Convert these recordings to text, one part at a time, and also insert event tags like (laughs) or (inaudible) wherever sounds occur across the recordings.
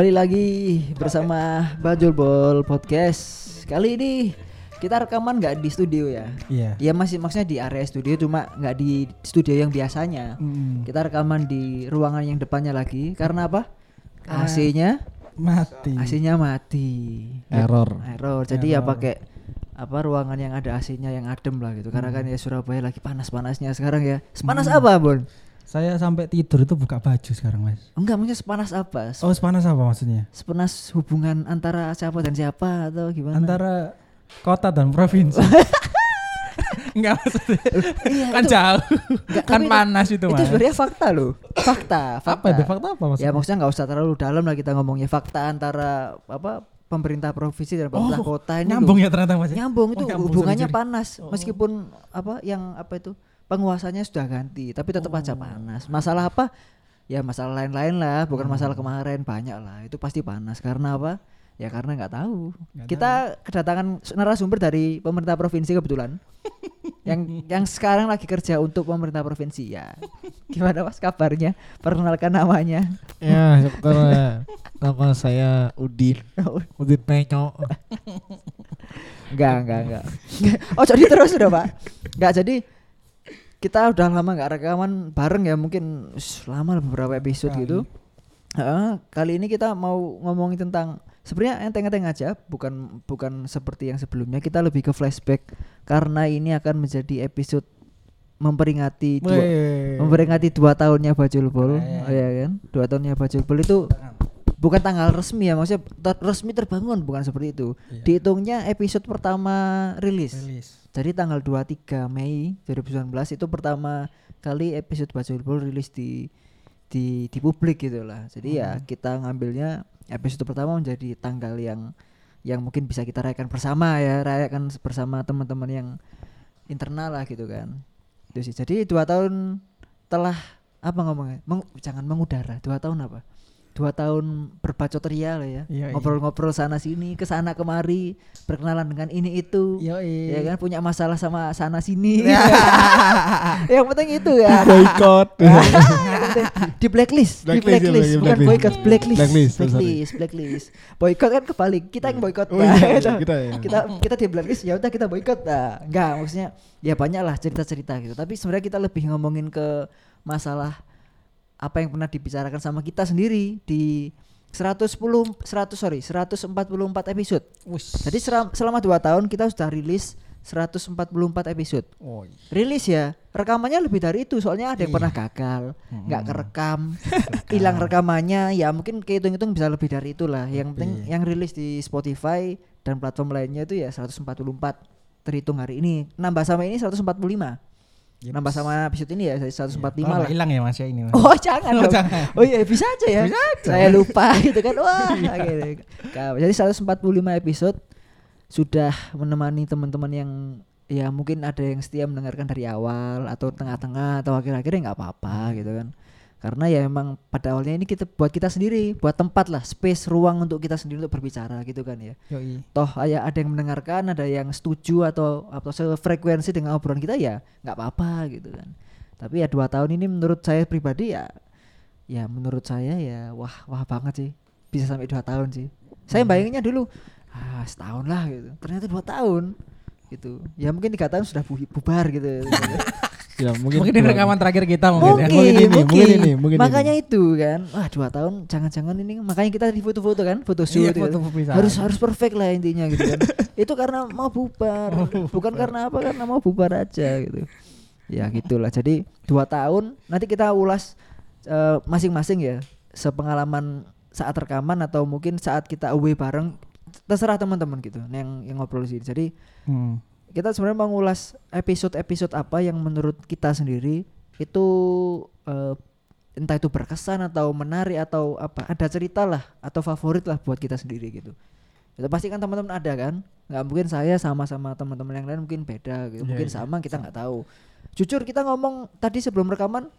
Kembali lagi bersama Bajul Bol Podcast. Kali ini kita rekaman nggak di studio ya? Iya. Ya masih maksudnya di area studio cuma nggak di studio yang biasanya. Mm, Kita rekaman di ruangan yang depannya lagi karena apa? AC-nya mati. AC-nya mati. Error. Error. Jadi ya Error. pakai apa ruangan yang ada AC-nya yang adem lah gitu. Karena Hmm. kan ya Surabaya lagi panas-panasnya sekarang ya. Sepanas apa, Bon? Saya sampai tidur itu buka baju sekarang, Mas. Enggak, maksudnya sepanas apa? Oh, sepanas apa maksudnya? Sepanas hubungan antara siapa dan siapa atau gimana? Antara kota dan provinsi. (laughs) Enggak maksudnya. Iya, kan itu- jauh. Enggak, kan itu- panas itu, itu Mas. sebenarnya fakta loh. Fakta, fakta. apa itu fakta apa maksudnya? Ya maksudnya nggak usah terlalu dalam lah kita ngomongnya fakta antara apa pemerintah provinsi dan pemerintah Oh, kota ini nyambung loh. ya ternyata Mas. Nyambung itu Oh, nyambung, hubungannya panas meskipun apa yang apa itu penguasanya sudah ganti tapi tetap aja Oh. panas. Masalah apa? Ya masalah lain-lain lah, bukan Hmm. masalah kemarin banyak lah. Itu pasti panas karena apa? Ya karena nggak tahu. Nggak kita kedatangan narasumber dari pemerintah provinsi kebetulan. (laughs) yang yang sekarang lagi kerja untuk pemerintah provinsi ya. Gimana Mas kabarnya? Perkenalkan namanya. Ya, sebetulnya nama saya Udin, Udin Penyo. Enggak, enggak, enggak. Oh, jadi terus udah, Pak. Enggak, jadi kita udah lama nggak rekaman bareng ya, mungkin lama beberapa episode Sekali. gitu. Heeh, kali ini kita mau ngomongin tentang sebenarnya enteng-enteng aja, bukan bukan seperti yang sebelumnya. Kita lebih ke flashback karena ini akan menjadi episode memperingati dua, Weh. memperingati dua tahunnya Bajul Bol, Iya. ya kan? Dua tahunnya Bajul Bol itu bukan tanggal resmi ya, maksudnya ter- resmi terbangun bukan seperti itu. Iya. Dihitungnya episode pertama rilis. Rilis. Jadi tanggal 23 Mei 2019 itu pertama kali episode Bajul Bol rilis di di di publik gitu lah. Jadi ya Hmm. kita ngambilnya episode pertama menjadi tanggal yang yang mungkin bisa kita rayakan bersama ya, rayakan bersama teman-teman yang internal lah gitu kan. Itu sih. Jadi dua tahun telah apa ngomongnya? Meng- jangan mengudara. Dua tahun apa? Dua tahun berbacot ria lah ya. Iya, iya. Ngobrol-ngobrol sana sini, ke sana kemari, berkenalan dengan ini itu. Yoi. Ya kan punya masalah sama sana sini. Ya. (laughs) yang penting itu ya. (laughs) Boykot. (laughs) Penting di blacklist, di Blacklist ya, blacklist, blacklist. bukan boycott, blacklist. Blacklist, sorry, sorry. blacklist, blacklist. Boycott kan kebalik, kita yang boycott. Oh iya, Gitu. kita ya. kita kita di blacklist ya udah kita boycott. Nah, enggak maksudnya ya banyak lah cerita-cerita gitu. Tapi sebenarnya kita lebih ngomongin ke masalah apa yang pernah dibicarakan sama kita sendiri di 110 100 sorry 144 episode. Jadi selama 2 tahun kita sudah rilis 144 episode. Oh, iya. Rilis ya, rekamannya lebih dari itu soalnya ada yang Iya. pernah gagal, nggak Mm-mm. kerekam, (laughs) hilang rekamannya, ya mungkin kehitung-hitung bisa lebih dari itulah. Yang penting Iya. yang rilis di Spotify dan platform lainnya itu ya 144 terhitung hari ini. Nambah sama ini 145. Yeps. Nambah sama episode ini ya jadi 145 Oh, lah. hilang ya Mas ya ini. Mas. Oh jangan (laughs) Oh, dong. jangan. Oh iya bisa aja ya. Bisa aja. Saya lupa (laughs) gitu kan. Wah. (laughs) Iya. gitu. Jadi 145 episode sudah menemani teman-teman yang ya mungkin ada yang setia mendengarkan dari awal atau tengah-tengah atau akhir-akhirnya nggak apa-apa gitu kan. Karena ya memang pada awalnya ini kita buat kita sendiri, buat tempat lah, space, ruang untuk kita sendiri untuk berbicara gitu kan ya. Yoi. Toh ya ada yang mendengarkan, ada yang setuju atau atau sefrekuensi dengan obrolan kita ya nggak apa-apa gitu kan. Tapi ya dua tahun ini menurut saya pribadi ya ya menurut saya ya wah wah banget sih bisa sampai dua tahun sih. Saya bayanginnya dulu ah setahun lah gitu. Ternyata dua tahun gitu. Ya mungkin tiga tahun sudah bu- bubar gitu. (laughs) Ya, mungkin Mungkin ini rekaman terakhir kita mungkin, mungkin, ya. Mungkin ini, mungkin, mungkin ini, mungkin ini. makanya itu kan. Wah dua tahun jangan-jangan ini. Makanya kita di foto-foto kan foto shoot Iya, gitu. foto harus harus perfect lah intinya gitu kan. (laughs) Itu karena mau bubar. Bukan karena apa karena mau bubar aja gitu. Ya gitulah. Jadi dua tahun nanti kita ulas eh, masing-masing ya. Sepengalaman saat rekaman atau mungkin saat kita away bareng terserah teman-teman gitu yang yang ngobrol sih. Jadi Hmm. Kita sebenarnya mengulas episode-episode apa yang menurut kita sendiri itu eh, entah itu berkesan atau menarik atau apa ada cerita lah atau favorit lah buat kita sendiri gitu. Itu pasti kan teman-teman ada kan? Nggak mungkin saya sama sama teman-teman yang lain mungkin beda gitu. Iya, mungkin iya. sama kita nggak tahu. Jujur kita ngomong tadi sebelum rekaman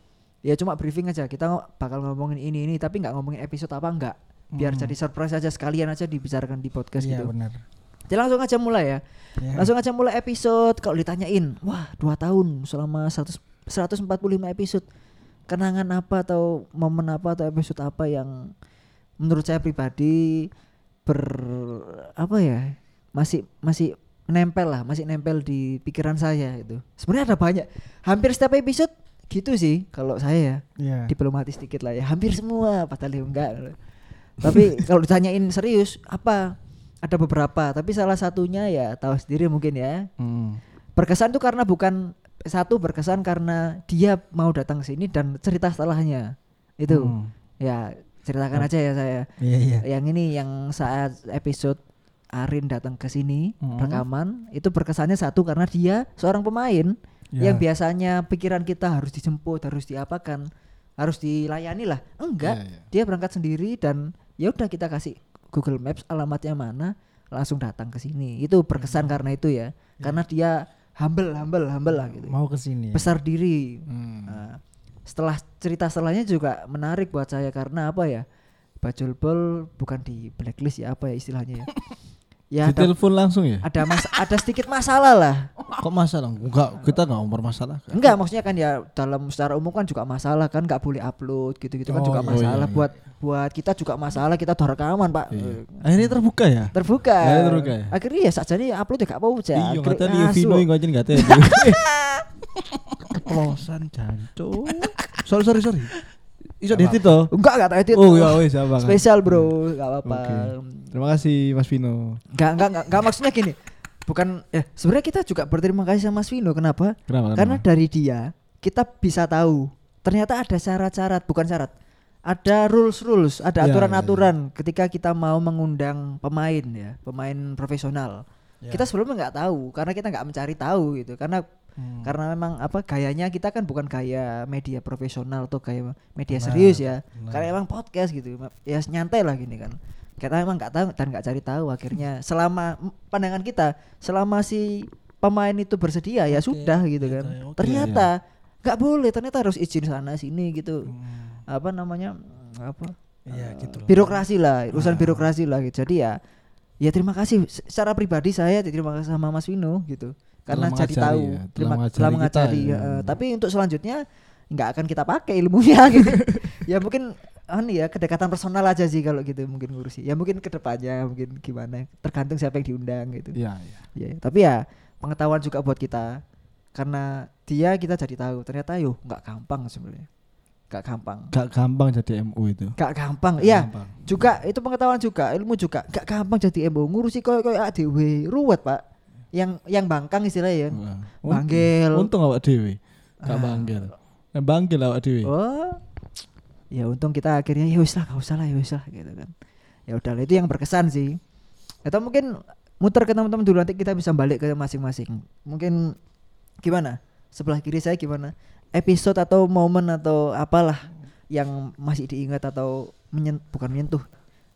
ya cuma briefing aja. Kita bakal ngomongin ini ini tapi nggak ngomongin episode apa enggak biar Hmm. jadi surprise aja sekalian aja dibicarakan di podcast Iya gitu. benar. Jadi langsung aja mulai ya. Ya. Langsung aja mulai episode. Kalau ditanyain, wah dua tahun selama 100, 145 episode kenangan apa atau momen apa atau episode apa yang menurut saya pribadi ber apa ya masih masih nempel lah masih nempel di pikiran saya itu sebenarnya ada banyak. Hampir setiap episode gitu sih kalau saya ya. Iya. diplomatis sedikit lah ya. Hampir semua padahal ya enggak. Tapi kalau ditanyain serius apa ada beberapa tapi salah satunya ya tahu sendiri mungkin ya Hmm. berkesan tuh karena bukan satu berkesan karena dia mau datang ke sini dan cerita setelahnya itu Hmm. ya ceritakan aja ya saya Iya iya. yang ini yang saat episode Arin datang ke sini Hmm. rekaman itu berkesannya satu karena dia seorang pemain Ya. yang biasanya pikiran kita harus dijemput harus diapakan harus dilayani lah enggak Iya, iya. dia berangkat sendiri dan ya udah kita kasih Google Maps alamatnya mana langsung datang ke sini itu berkesan Hmm. karena itu ya karena dia humble humble humble lah gitu Mau ke sini. ya? besar diri Hmm. Nah, setelah cerita setelahnya juga menarik buat saya karena apa ya Bajul Bol bukan di blacklist ya apa ya istilahnya ya (laughs) ya Ditelepon langsung ya? ada mas ada sedikit masalah lah Kok masalah? Enggak, kita enggak mempermasalahkan. Enggak, maksudnya kan ya dalam secara umum kan juga masalah kan nggak boleh upload gitu-gitu kan Oh, juga iya, masalah iya. buat buat kita juga masalah kita udah rekaman pak Iya. Akhirnya terbuka ya? terbuka Akhirnya terbuka ya? akhirnya ya saja nih upload ya gak apa aja Iya, kata dia. Vino yang aja enggak tahu. (laughs) Keplosan jancu. (laughs) Sorry, sorry, sorry. Iso diedit toh? enggak enggak tahu itu Oh, ya wes apa kan. spesial bro nggak apa-apa Oke. Terima kasih Mas Vino. enggak enggak enggak enggak maksudnya gini bukan ya sebenarnya kita juga berterima kasih sama Mas Vino kenapa Kenapa? karena kenapa? dari dia kita bisa tahu ternyata ada syarat-syarat bukan syarat ada rules rules ada Ya, aturan-aturan ketika kita mau mengundang pemain ya pemain profesional Ya. kita sebelumnya nggak tahu karena kita nggak mencari tahu gitu karena Hmm. karena memang apa gayanya kita kan bukan gaya media profesional atau gaya media Benar, serius ya benar. karena emang podcast gitu ya nyantai lah gini kan kita emang nggak tahu dan nggak cari tahu akhirnya (laughs) selama pandangan kita selama si pemain itu bersedia ya Oke, sudah gitu kan ternyata, oke, ternyata nggak boleh ternyata harus izin sana sini gitu Hmm. apa namanya apa Iya eh, gitu. loh. birokrasi lah urusan Ah. birokrasi lah gitu jadi ya ya terima kasih Se- secara pribadi saya terima kasih sama Mas Vino gitu karena Telah jadi mengajari tahu. ya, telah mengajari telah kita mengajari ya. eh, tapi untuk selanjutnya nggak akan kita pakai ilmunya (laughs) gitu. Ya mungkin anu ya kedekatan personal aja sih kalau gitu mungkin ngurusi. Ya mungkin ke depannya mungkin gimana. Tergantung siapa yang diundang gitu. Iya, iya. ya tapi ya pengetahuan juga buat kita. Karena dia kita jadi tahu ternyata yo nggak gampang sebenarnya. Nggak gampang. Gak gampang jadi MU itu. nggak gampang. Iya. juga itu pengetahuan juga ilmu juga. Gak gampang jadi emo ngurusi koyo koyo ADW ruwet pak yang yang bangkang istilahnya ya Wah. Banggel. Untung awak dewe. Gak Ah. banggel. Nah, banggel awak dewe. oh ya untung kita akhirnya ya wis lah gak usah lah ya wis lah gitu kan ya udah lah, itu yang berkesan sih atau mungkin muter ke teman-teman dulu nanti kita bisa balik ke masing-masing mungkin gimana sebelah kiri saya gimana episode atau momen atau apalah yang masih diingat atau menyen bukan menyentuh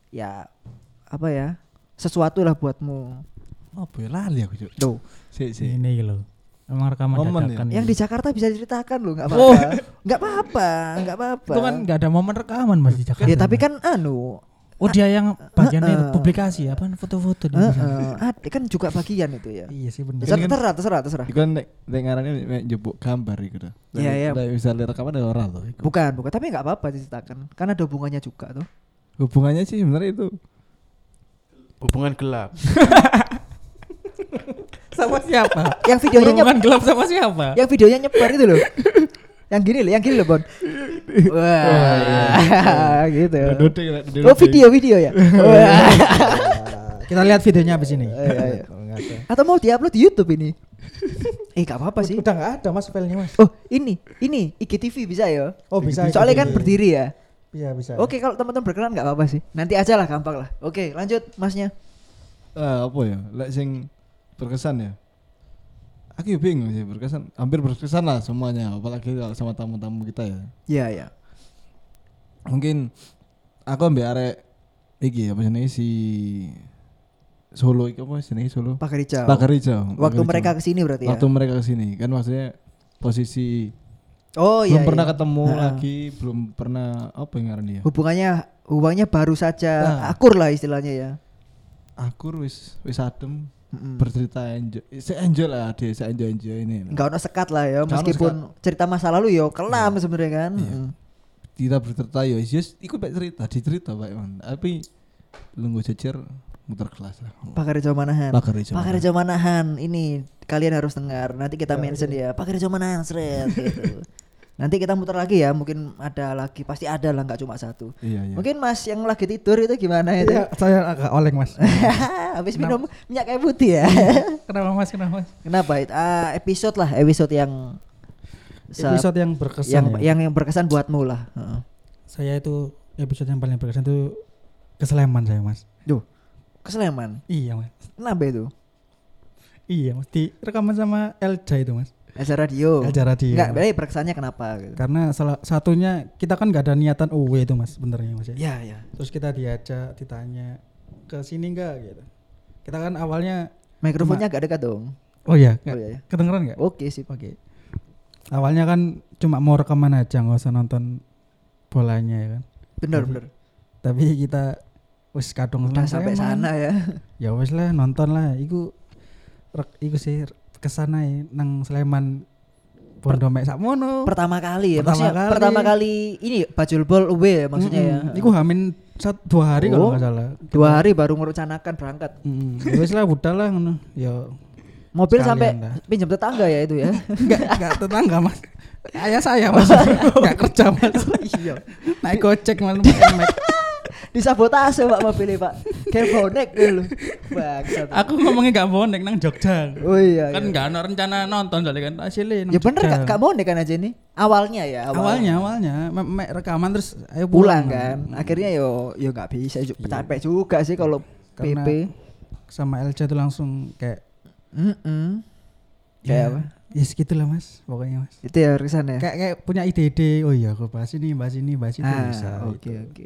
ya apa ya sesuatu lah buatmu Apa ya lali aku, Cuk. Tuh, Si, si. Ini loh. Emang rekaman Momen dadakan yang ini. di Jakarta bisa diceritakan loh, nggak Oh. apa-apa, nggak apa-apa, nggak apa-apa. Itu kan nggak ada momen rekaman Mas di Jakarta. Ya tapi kan anu, Oh dia yang bagiannya Heeh. publikasi apa foto-foto di eh, sana. eh, ada kan juga bagian itu ya. Iya sih. Terserah, kan- terserah, terserah, terserah. Iku kan nek nek ngarane nek njupuk gambar iku dah. Iya, iya. Nek misalnya rekaman ada ora loh iku. Bukan, bukan, tapi nggak apa-apa diceritakan, karena ada hubungannya juga tuh. Hubungannya sih sebenarnya itu Hubungan gelap. (laughs) sama siapa? Yang videonya Hubungan gelap sama siapa? yang videonya nyebar itu loh. yang gini loh, yang gini loh, Bon. Wah, gitu. Dode, dode, Oh, dode. video, video ya. Wah. Kita lihat videonya habis ini. Iya, iya. Atau mau diupload di YouTube ini? eh, gak apa-apa sih. Udah nggak ada mas filenya mas. Oh, ini, ini IGTV bisa ya? Oh bisa. Soalnya kan gitu. berdiri ya. Bisa bisa. Oke, kalau teman-teman berkenan nggak apa-apa sih. Nanti aja lah gampang lah. Oke, lanjut masnya. eh, apa ya? Lek sing berkesan ya. Aku ya bingung sih berkesan, hampir berkesan lah semuanya, apalagi kalau sama tamu-tamu kita ya. Iya, iya. Mungkin aku ambil arek iki apa jenenge si Solo iki apa jenenge Solo? Pak Rijal. Pakar Hijau. Waktu mereka ke sini berarti ya. waktu mereka ke sini kan maksudnya posisi oh iya. belum pernah iya. ketemu Ha-ha. lagi, belum pernah apa yang ngaran dia? Hubungannya hubungannya baru saja Nah. akur lah istilahnya ya. Akur wis wis adem Bercerita enjoy. Saya enjoy lah dia, saya enjoy enjoy ini. Enggak ono sekat lah ya meskipun cerita masa lalu yo kelam sebenarnya kan. Iya. Mm. Kita bercerita ya, yes, ikut baik cerita, dicerita Pak Iwan. Tapi lu nggak cecer muter kelas lah. Pakar Rijal Manahan. Pakar. Pakar Rijal Manahan ini kalian harus dengar. Nanti kita mention ya. Pakar Rijal Manahan seret gitu. (laughs) Nanti kita muter lagi ya, mungkin ada lagi, pasti ada lah nggak cuma satu. Iya, iya. Mungkin Mas yang lagi tidur itu gimana itu? Iya, saya agak oleng mas. (laughs) Habis minum minyak kayu putih ya. Kenapa mas? Kenapa mas? Kenapa? Ah, episode lah, episode yang Episode yang berkesan yang, ya. yang yang berkesan buatmu lah. Heeh. Saya itu episode yang paling berkesan itu ke Sleman saya mas. Duh, ke Sleman. Iya mas. Kenapa itu? Iya mas. Di rekaman sama Elja itu mas. Elja Radio. Elja Radio. Enggak, berarti berkesannya kenapa gitu. Karena salah satunya kita kan nggak ada niatan away itu mas sebenarnya mas ya. Ya, ya. Terus kita diajak ditanya ke sini enggak gitu. Kita kan awalnya Mikrofonnya agak dekat dong. oh iya, Oh iya, iya. kedengeran nggak? Oke sih. Oke. Awalnya kan cuma mau rekaman aja nggak usah nonton bolanya ya kan. Bener, Tapi- bener. Tapi kita wis kadung Udah sampai sana ya. Ya wis lah nonton lah. Iku rek- iku sih ke sana ya nang Sleman Pondomek sakmono. Pertama kali ya. Pertama maksudnya kali. pertama kali ini Bajul Bol away ya maksudnya ya. Mm-mm. Iku hamin satu dua hari Oh. kalau nggak salah. Dua hari baru merencanakan berangkat. Mm, ya wis lah udah lah ngono. Ya Mobil sampai pinjam tetangga ya itu ya. (laughs) enggak enggak tetangga Mas. Ayah saya Mas. (laughs) Enggak kerja Mas. iya. Naik gojek malam. Disabotase Pak mobilnya Pak. Kayak bonek dulu. Bangsat. Aku ngomongnya enggak bonek nang Jogja. Oh iya. Kan iya. enggak ada rencana nonton soalnya kan nang Ya bener gak, gak bonek kan aja nih. Awalnya ya. Awalnya awalnya rekaman terus ayo pulang pulang, kan. Akhirnya yo yo nggak bisa Iya. capek juga sih kalau Karena- PP. sama Elca tuh langsung kayak ya, Kayak apa? Ya segitulah Mas, pokoknya Mas. Itu ya Risan ya. Kayak kayak punya ide-ide. Oh iya, aku bahas ini, bahas ini, bahas itu Ah, bisa. oke gitu. oke.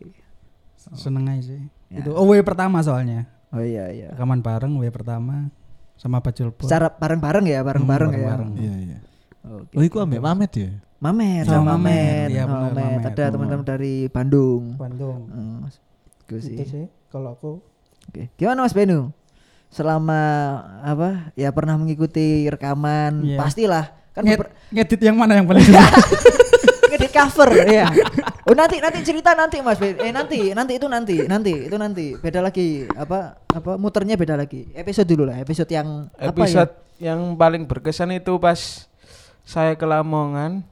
Seneng aja sih. Ya. Itu away pertama soalnya. Oh iya iya. Rekaman bareng away pertama sama Pak Julpo. Secara bareng-bareng ya, bareng-bareng Hmm, ya. bareng-bareng. Iya, iya. Oke. Oh, iku ambek Mamet ya? Mamet Sama Mamet, Mamet. iya Mamet. Mamet. Ada teman-teman dari Bandung. Bandung. Hmm, Itu sih. Itu sih kalau aku Oke. Gimana Mas Benu? Selama apa? Ya pernah mengikuti rekaman, Iya. pastilah. Kan Nged- ngedit yang mana yang paling (laughs) ngedit cover ya. (laughs) Oh nanti nanti cerita nanti Mas. Eh nanti nanti itu nanti nanti itu nanti beda lagi apa apa muternya beda lagi. Episode dulu lah episode yang Episode apa ya? yang paling berkesan itu pas saya ke Lamongan.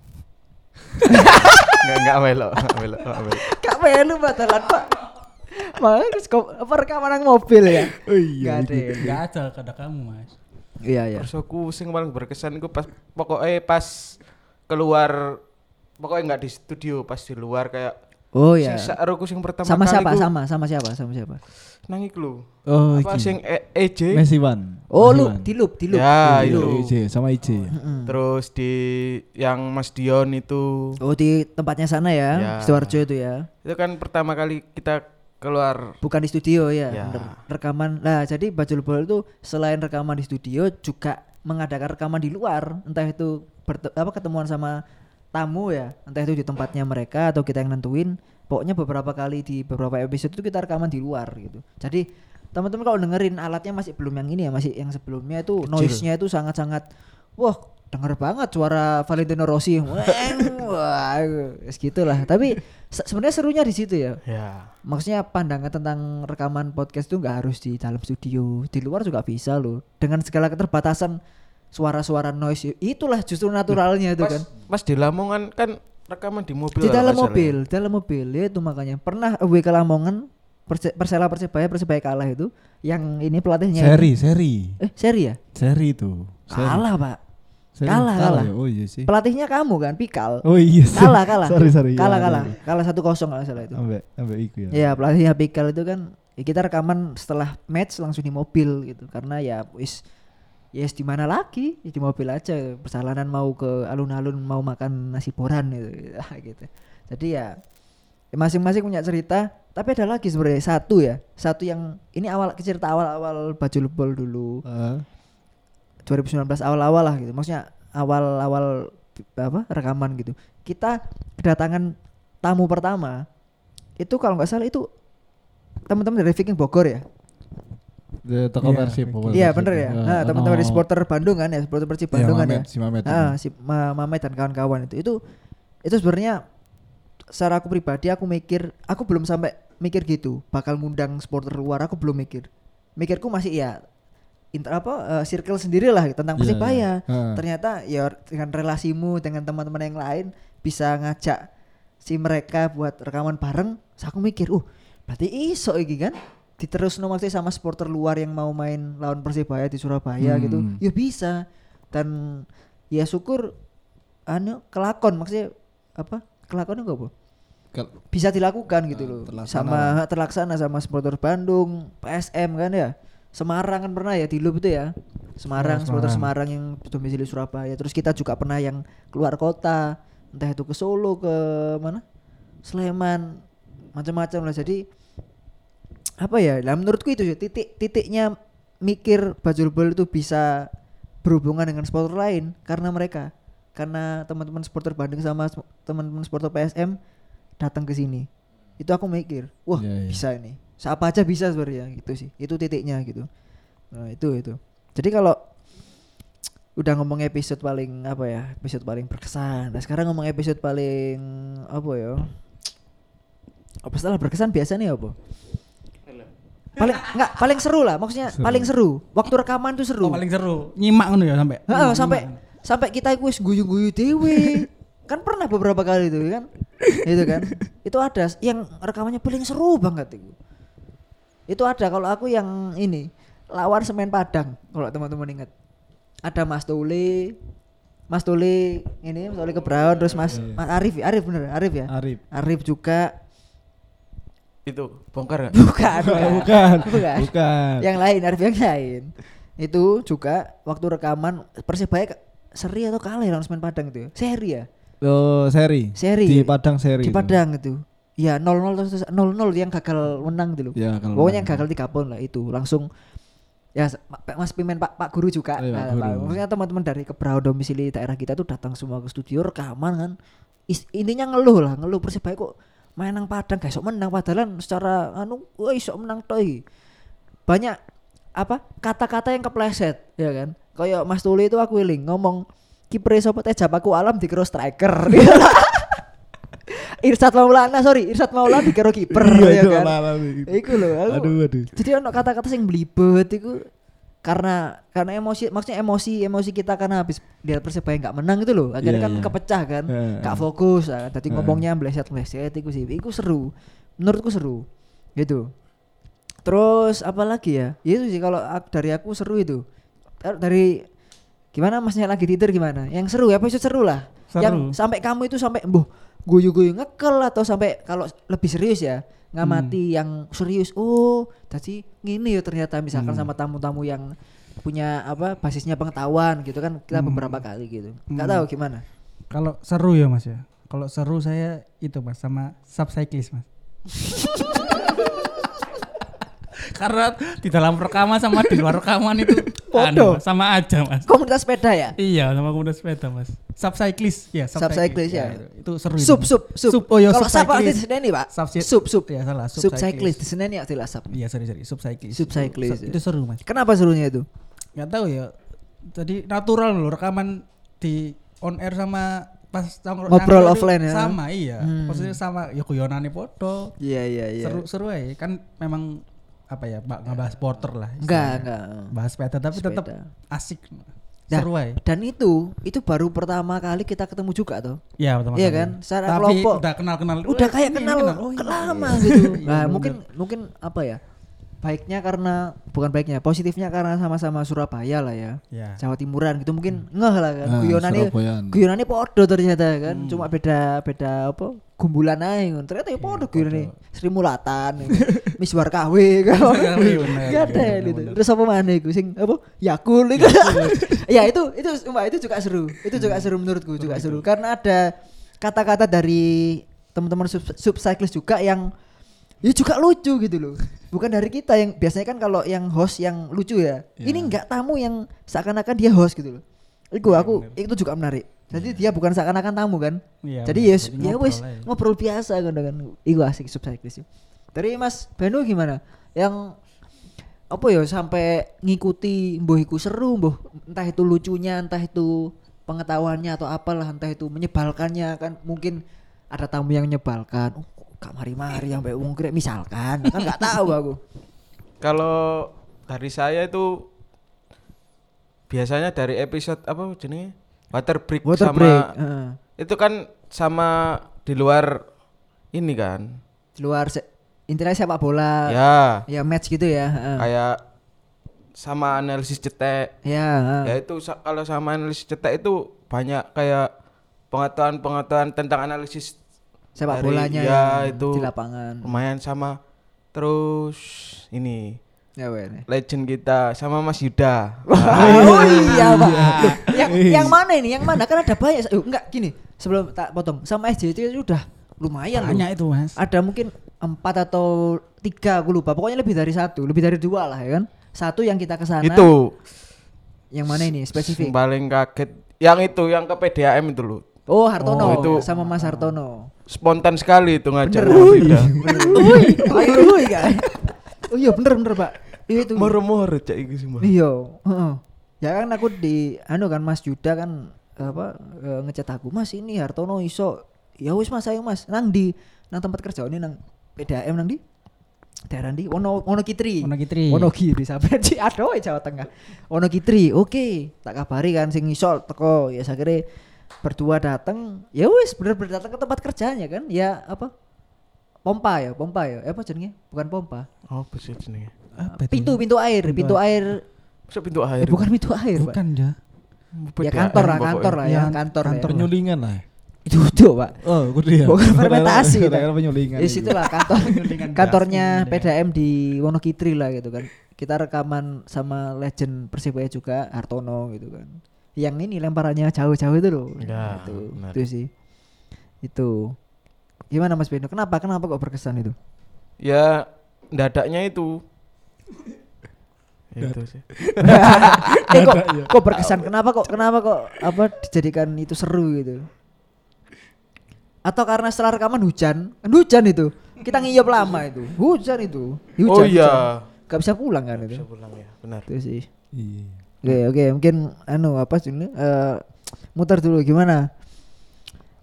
Enggak enggak melo, enggak melo, enggak melo. Kak melu batalan Pak. Mas kok apa rekaman nang mobil ya? Oh iya. Gak ada. Enggak ada kata kamu, Mas. Iya iya. Terus aku sing paling berkesan itu pas pokoknya pas keluar pokoknya nggak di studio pas di luar kayak Oh iya. sing saroku sing pertama Sama kali siapa? ku Sama sama siapa? Sama siapa? nang iku lho. Oh, apa iki. sing E- EJ Messi Wan. Oh lu di loop, di loop. Ya, di itu. loop. IJ sama IJ. Mm-mm. terus di yang Mas Dion itu Oh di tempatnya sana ya, Ya. Sidoarjo itu ya. itu kan pertama kali kita keluar Bukan di studio ya, Ya. bener. rekaman. Nah, jadi Bajul Bol itu selain rekaman di studio juga mengadakan rekaman di luar, entah itu apa ketemuan sama tamu ya, entah itu di tempatnya mereka atau kita yang nentuin. Pokoknya beberapa kali di beberapa episode itu kita rekaman di luar gitu. Jadi teman-teman kalau dengerin alatnya masih belum yang ini ya, masih yang sebelumnya itu noise-nya itu sangat-sangat wah denger banget suara Valentino Rossi. (laughs) Wah, es gitulah. Tapi se- sebenarnya serunya di situ ya ya maksudnya pandangan tentang rekaman podcast itu nggak harus di dalam studio di luar juga bisa loh dengan segala keterbatasan suara-suara noise itulah justru naturalnya itu kan pas di Lamongan kan rekaman di mobil di dalam salah mobil di dalam mobil ya itu makanya pernah away ke Lamongan Perse- Persela Persebaya Persebaya kalah itu yang ini pelatihnya Seri, seri. eh seri ya Seri itu. Seri. kalah pak Seri. Kalah, kalah. ya? Oh iya sih. pelatihnya kamu kan Pikal Oh iya sih. kalah kalah Sorry, sorry. kalah Ya, kalah iya, iya. kalah satu kosong kalau nggak salah itu Ambek ambek iku ya. ya pelatihnya Pikal itu kan ya kita rekaman setelah match langsung di mobil gitu karena ya wis yes di mana lagi? Ya di mobil aja. Perjalanan mau ke alun-alun mau makan nasi boran gitu (laughs) gitu. Jadi ya ya masing-masing punya cerita. Tapi ada lagi sebenarnya satu ya. Satu yang ini awal cerita awal-awal baju lebol dulu. Ah. 2019 awal-awal lah gitu. Maksudnya awal-awal apa rekaman gitu. Kita kedatangan tamu pertama. Itu kalau nggak salah itu teman-teman dari Viking Bogor ya Toko Iya, Persib. pokoknya iya Persib. bener ya Ah, nah, teman-teman dari ono- supporter Bandung kan ya supporter Persib Iya, Bandung kan ya si Mamet. ah si Ma- Mamet dan kawan-kawan itu itu itu sebenarnya secara aku pribadi aku mikir aku belum sampai mikir gitu bakal ngundang supporter luar aku belum mikir mikirku masih ya inter apa eh, circle sendiri lah tentang Iya, Persibaya iya. Ah. ternyata ya dengan relasimu dengan teman-teman yang lain bisa ngajak si mereka buat rekaman bareng terus aku mikir uh berarti iso iki kan diterus maksudnya sama supporter luar yang mau main lawan Persibaya di Surabaya Hmm. gitu ya bisa. Dan ya syukur anu kelakon maksudnya apa kelakon enggak Kal- bisa dilakukan gitu Ah, loh. terlaksana sama (laughs) terlaksana sama supporter Bandung PSM kan ya. Semarang kan pernah ya di Loop itu ya. Semarang Oh, supporter Semarang. Semarang yang domisili Surabaya. Terus kita juga pernah yang keluar kota entah itu ke Solo ke mana? Sleman macam-macam lah. Jadi apa ya? Lah menurutku itu sih, titik titiknya mikir Bajul Bol itu bisa berhubungan dengan supporter lain karena mereka. Karena teman-teman supporter Bandung sama teman-teman supporter PSM datang ke sini. Itu aku mikir wah Iya, iya. bisa ini. Siapa aja bisa sebenarnya gitu sih. Itu titiknya gitu. Nah itu itu. Jadi kalau udah ngomong episode paling apa ya episode paling berkesan. Nah sekarang ngomong episode paling apa ya apa setelah berkesan biasa nih apa paling enggak paling seru lah maksudnya Seru. paling seru waktu rekaman tuh seru Oh, paling seru. Nyimak ngono ya sampai. Heeh, sampai sampai kita iku wis guyu-guyu dewe. kan pernah beberapa kali itu kan. itu kan. Itu ada yang rekamannya paling seru banget itu. Itu ada kalau aku yang ini lawan semen Padang kalau teman-teman ingat. Ada Mas Tuli, Mas Tuli ini Mas Tuli ke Brown terus Mas, Iya. Mas Arif, Arif bener Arif ya. Arif. Arif juga Itu bongkar nggak? bukan (laughs) bukan Bukan. bukan. Bukan. yang lain Arif yang lain itu juga waktu rekaman persibaya seri atau kalah ya lawan Semen Padang itu ya? seri ya Oh, seri. Seri Di ya? Padang seri. di. Padang itu ya 0-0 terus 0-0 yang gagal menang dulu Ya, kalau pokoknya yang gagal tiga poin lah itu langsung ya Mas Pimen Pak Pak Guru juga Oh, iya, Pak Nah, Guru. maksudnya teman-teman dari kebrau domisili daerah kita tuh datang semua ke studio rekaman kan Is- intinya ngeluh lah ngeluh persibaya kok main nang Padang gak iso menang padahal secara anu wah iso menang toy banyak apa kata-kata yang kepleset ya kan? Kayak Mas Tuli itu aku eling ngomong kiper sapa teh japaku alam dikira striker? (laughs) Irsat Maulana sorry Irsat Maulana dikira kiper Iya, ya kan. Iku lho aku. Aduh, aduh. jadi ono kata-kata sing belibet iku karena karena emosi maksudnya emosi emosi kita karena habis lihat persebaya nggak menang itu loh. Akhirnya Iya, kan iya. kepecah kan. Nggak fokus nah, tadi Heeh. ngomongnya meleset meleset itu sih. Itu seru. Menurutku seru. Gitu. Terus apa lagi ya? Ya itu sih kalau dari aku seru itu. Dari gimana masnya lagi tidur gimana? Yang seru ya episode seru lah. Seru. yang sampai kamu itu sampai mbuh guyu-guyu ngekel atau sampai kalau lebih serius ya ngamati yang serius oh tadi gini ya ternyata misalkan Hmm. sama tamu-tamu yang punya apa basisnya pengetahuan gitu kan kita Hmm. beberapa kali gitu nggak Hmm. tahu gimana Kalau seru ya Mas ya. Kalau seru saya itu Mas sama subcyclist Mas. (laughs) Karena di dalam rekaman sama di luar rekaman itu anu, sama aja Mas. komunitas sepeda ya Iya, sama komunitas sepeda Mas. Subcyclist ya, Subcyclist, ya. itu, itu seru sub sub sub, Sub, oh iya, kalau sub di sini pak Subcy- sub sub Ya salah, sub cyclist di sini ya tidak sub Iya, sorry sorry. Subcyclist, Itu, ya. itu seru Mas. kenapa serunya itu Nggak tahu ya. Jadi natural loh rekaman di on air sama pas Ngobrol offline ya? Sama iya. Hmm. Maksudnya sama ya guyonane foto. iya iya Seru seru aja kan memang apa ya, Mbak ngebahas porter lah. enggak enggak Bahas sepeda tapi tetap asik. Nah, seru aja. dan itu itu baru pertama kali kita ketemu juga tuh Iya, pertama Iya kan? Secara Tapi kelompok. udah kenal-kenal. udah Eh, kayak ini kenal, Oh, iya. lama Iya, gitu (laughs) iya, nah mungkin mungkin apa ya baiknya karena bukan baiknya, positifnya karena sama-sama Surabaya lah ya. Ya. Jawa Timuran gitu mungkin ngeh lah kan. Nah, Guyonane Surabayaan. guyonane podo ternyata kan. Cuma beda beda apa? Gumbulan aja ngono. Ternyata ya podo guyonane. Sri Mulatan, Miswar KW kan. Gak ada itu. bener. Terus apa mana iku sing apa? Yakul itu. (laughs) ya itu itu Mbak, itu juga seru. Itu juga seru menurutku juga seru karena ada kata-kata dari teman-teman sub, subcyclist juga yang ya juga lucu gitu loh. Bukan dari kita yang biasanya kan kalau yang host yang lucu ya. Iya. Ini enggak tamu yang seakan-akan dia host gitu loh. Iku aku itu juga menarik. Jadi dia bukan seakan-akan tamu kan. Iya, Jadi bener. ya Jadi ya ngobrol wes biasa kan kan. Iku asik yuk. Dari Mas Beno gimana? Yang apa ya sampai ngikuti mbuh iku seru mbuh entah itu lucunya entah itu pengetahuannya atau apalah entah itu menyebalkannya kan mungkin ada tamu yang menyebalkan oh, kok gak mari-mari yang wong kira misalkan. Kan nggak tahu aku. Kalau dari saya itu biasanya dari episode apa jenenge water break water sama break heeh. itu kan sama di luar ini kan? Di luar se- intinya sepak bola. Ya. Ya match gitu ya heeh. kayak sama analisis cetek. Ya heeh. ya itu sa- kalau sama analisis cetek itu banyak kayak pengetahuan-pengetahuan tentang analisis sepak dari- bolanya ya, itu di lapangan. lumayan sama. Terus ini ya weh legend kita sama Mas Yuda. (laughs) Oh iya pak. Loh, yang (laughs) yang mana ini? Yang mana kan ada banyak. Yuk, enggak gini. Sebelum tak potong sama SJT itu udah lumayan loh. Banyak itu mas. ada mungkin empat atau tiga aku lupa. Pokoknya lebih dari satu lebih dari dua lah ya kan? Satu yang kita ke sana itu. Yang mana ini spesifik? Paling kaget yang itu yang ke PDAM itu loh. Oh Hartono. Oh, itu- sama Mas Hartono spontan sekali itu wih, kan oh iya bener bener pak. Iya itu. Moro-moro cak iki semua iya heeh. ya kan aku di anu kan Mas Yuda kan apa eh, ngecat aku Mas ini Hartono iso. Ya wis Mas ayo Mas. Nang di nang tempat kerja ini nang PDAM nang di? Daerah di Wono Wonokitri Wonokitri. Wonogiri sampai di aduh Jawa Tengah. Wonokitri oke. Tak kabari kan sing iso teko ya saya kira berdua datang ya wis bener-bener datang ke tempat kerjanya kan ya apa pompa ya pompa ya Eh, apa jenenge bukan pompa apa sih jenenge Apa itu? pintu pintu air pintu air Masa pintu eh, air bukan pintu air Pak. Bukan ya. ya kantor lah kantor lah ya Ya, kantor ya. kantor. Penyulingan lah. itu tuh pak Oh, kudu ya. Bukan fermentasi, Pak. penyulingan. di itu. situ lah kantor (laughs) Penyulingan kantornya. PDM di Wonokitri lah gitu kan kita rekaman sama legend Persibaya juga Hartono gitu kan yang ini lemparannya jauh-jauh itu loh. Ya, itu benar. itu sih. Itu. Gimana Mas Beno? Kenapa kenapa kok berkesan itu? Ya dadaknya itu. (laughs) Itu sih. (laughs) Eh kok kok berkesan? Kenapa kok kenapa kok apa dijadikan itu seru gitu? Atau karena setelah rekaman hujan? Kan hujan itu. Kita ngiyop lama itu. Hujan itu. Hujan, oh iya. hujan. gak bisa pulang kan itu? Bisa pulang ya. Benar. Itu sih. Iya. Oke oke mungkin anu apa sih ini? Eh, muter dulu gimana?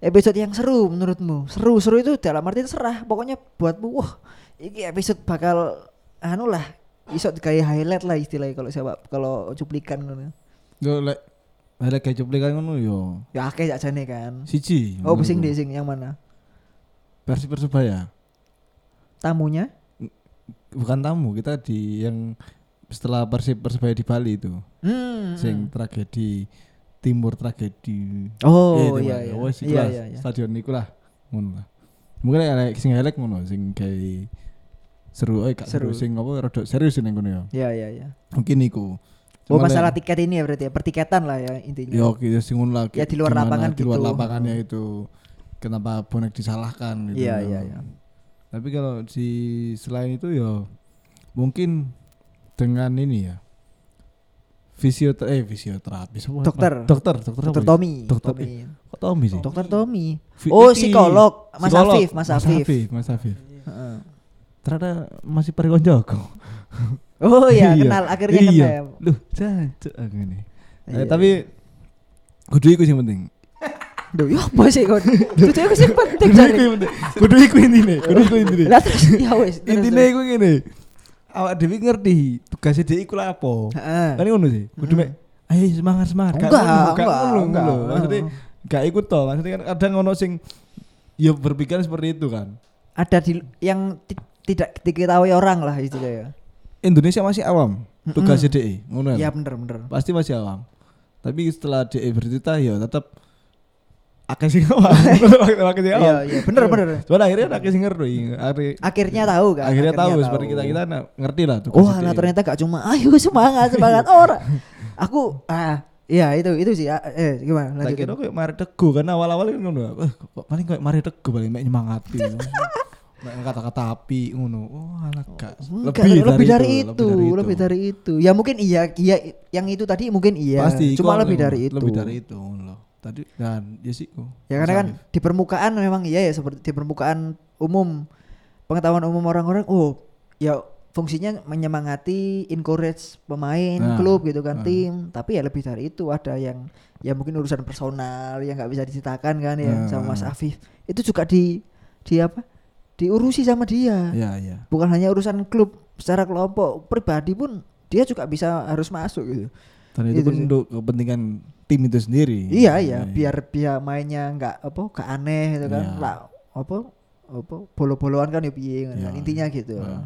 Episode yang seru menurutmu. Seru seru itu dalam arti serah pokoknya buatmu wah ini episode bakal anu lah iso kayak highlight lah istilahnya kalau siapa kalau cuplikan ngono. Yo lek lek kayak cuplikan ngono yo. ya akeh aja nih kan. Siji. oh pusing deh sing yang mana? Versi Persebaya. tamunya? Bukan tamu, kita di yang setelah Persib Persebaya di Bali itu. hmm Sing tragedi timur tragedi. oh timur. iya iya Wes iku iya iya iya Stadion niku lah. Ngono lah. Mungkin lek sing elek ngono sing kayak seru eh gak Seru. sing apa rada serius ning kono ya. iya iya iya Mungkin iku. oh masalah lek- tiket ini ya berarti ya pertiketan lah ya intinya Ya oke ya sing ngono lah. Ya, di luar gimana lapangan di luar gitu. lapangannya itu kenapa bonek disalahkan gitu. iya iya iya Tapi kalau di selain itu ya mungkin dengan ini ya fisioterapi eh fisioterapi apa? Dokter. dokter dokter dokter apa ya? Tommy dokter Tommy. kok Tommy sih dokter Tommy oh psikolog Mas Psikolog. Afif Mas Afif Mas Afif Heeh. ternyata masih perikon Joko oh iya kenal akhirnya iya. kenal Loh, jancuk aku ini. Iya, Eh, tapi kudu iku sing penting. Duh, ya apa sih kon? Itu aku sih penting Kudu jare. iku. Kudu iku intine, kudu iku intine. Lah terus ya wis. Intine iku ngene. Awak dhewe ngerti tugasnya dia iku lah apa. Kan ngono sih. Kudu mek ayo semangat semangat. Gak Enggak, enggak, enggak. Maksudnya gak ikut toh. Maksudnya kan kadang ngono sing ya berpikir seperti itu kan. Ada di yang ti- tidak diketahui orang lah istilahnya. Indonesia masih awam tugas DE ngono ya. bener bener. Pasti masih awam. Tapi setelah DE bercerita ya tetap akeh sing awam. (laughs) Akeh sing awam. Iya iya bener bener. Cuman akhirnya akeh sing ngerti. Akhirnya, Akhirnya tahu kan. akhirnya tahu seperti kita kita nah, ngerti lah tugas Wah, lah ternyata gak cuma ayo semangat semangat (laughs) ora. Aku ah iya itu itu sih ah, eh gimana Tak lanjutin. kira kayak Mari Teguh kan awal-awal kan ngono. Eh, kok paling kayak Mari Teguh paling mek nyemangati. (laughs) Mek kata-kata api ngono. Oh, alah gak. Enggak, lebih, dari, itu, lebih dari itu. Ya mungkin iya, iya yang itu tadi mungkin iya. Pasti Cuma lebih dari itu. Lebih dari itu ngono. Tadi dan ya sih kok. Ya karena kan di permukaan memang iya ya seperti di permukaan umum pengetahuan umum orang-orang oh ya fungsinya menyemangati encourage pemain Nah, klub gitu kan nah. tim tapi ya lebih dari itu ada yang ya mungkin urusan personal yang nggak bisa diceritakan kan ya Nah. sama Mas Afif itu juga di di apa diurusi sama dia Iya, iya. bukan hanya urusan klub secara kelompok pribadi pun dia juga bisa harus masuk gitu Dan itu Itu pun sih. untuk kepentingan tim itu sendiri. Iya iya, biar biar mainnya nggak apa nggak aneh gitu kan. Iya. Lah apa apa bolo-boloan kan ya piye kan. Iya. Intinya gitu. Iya.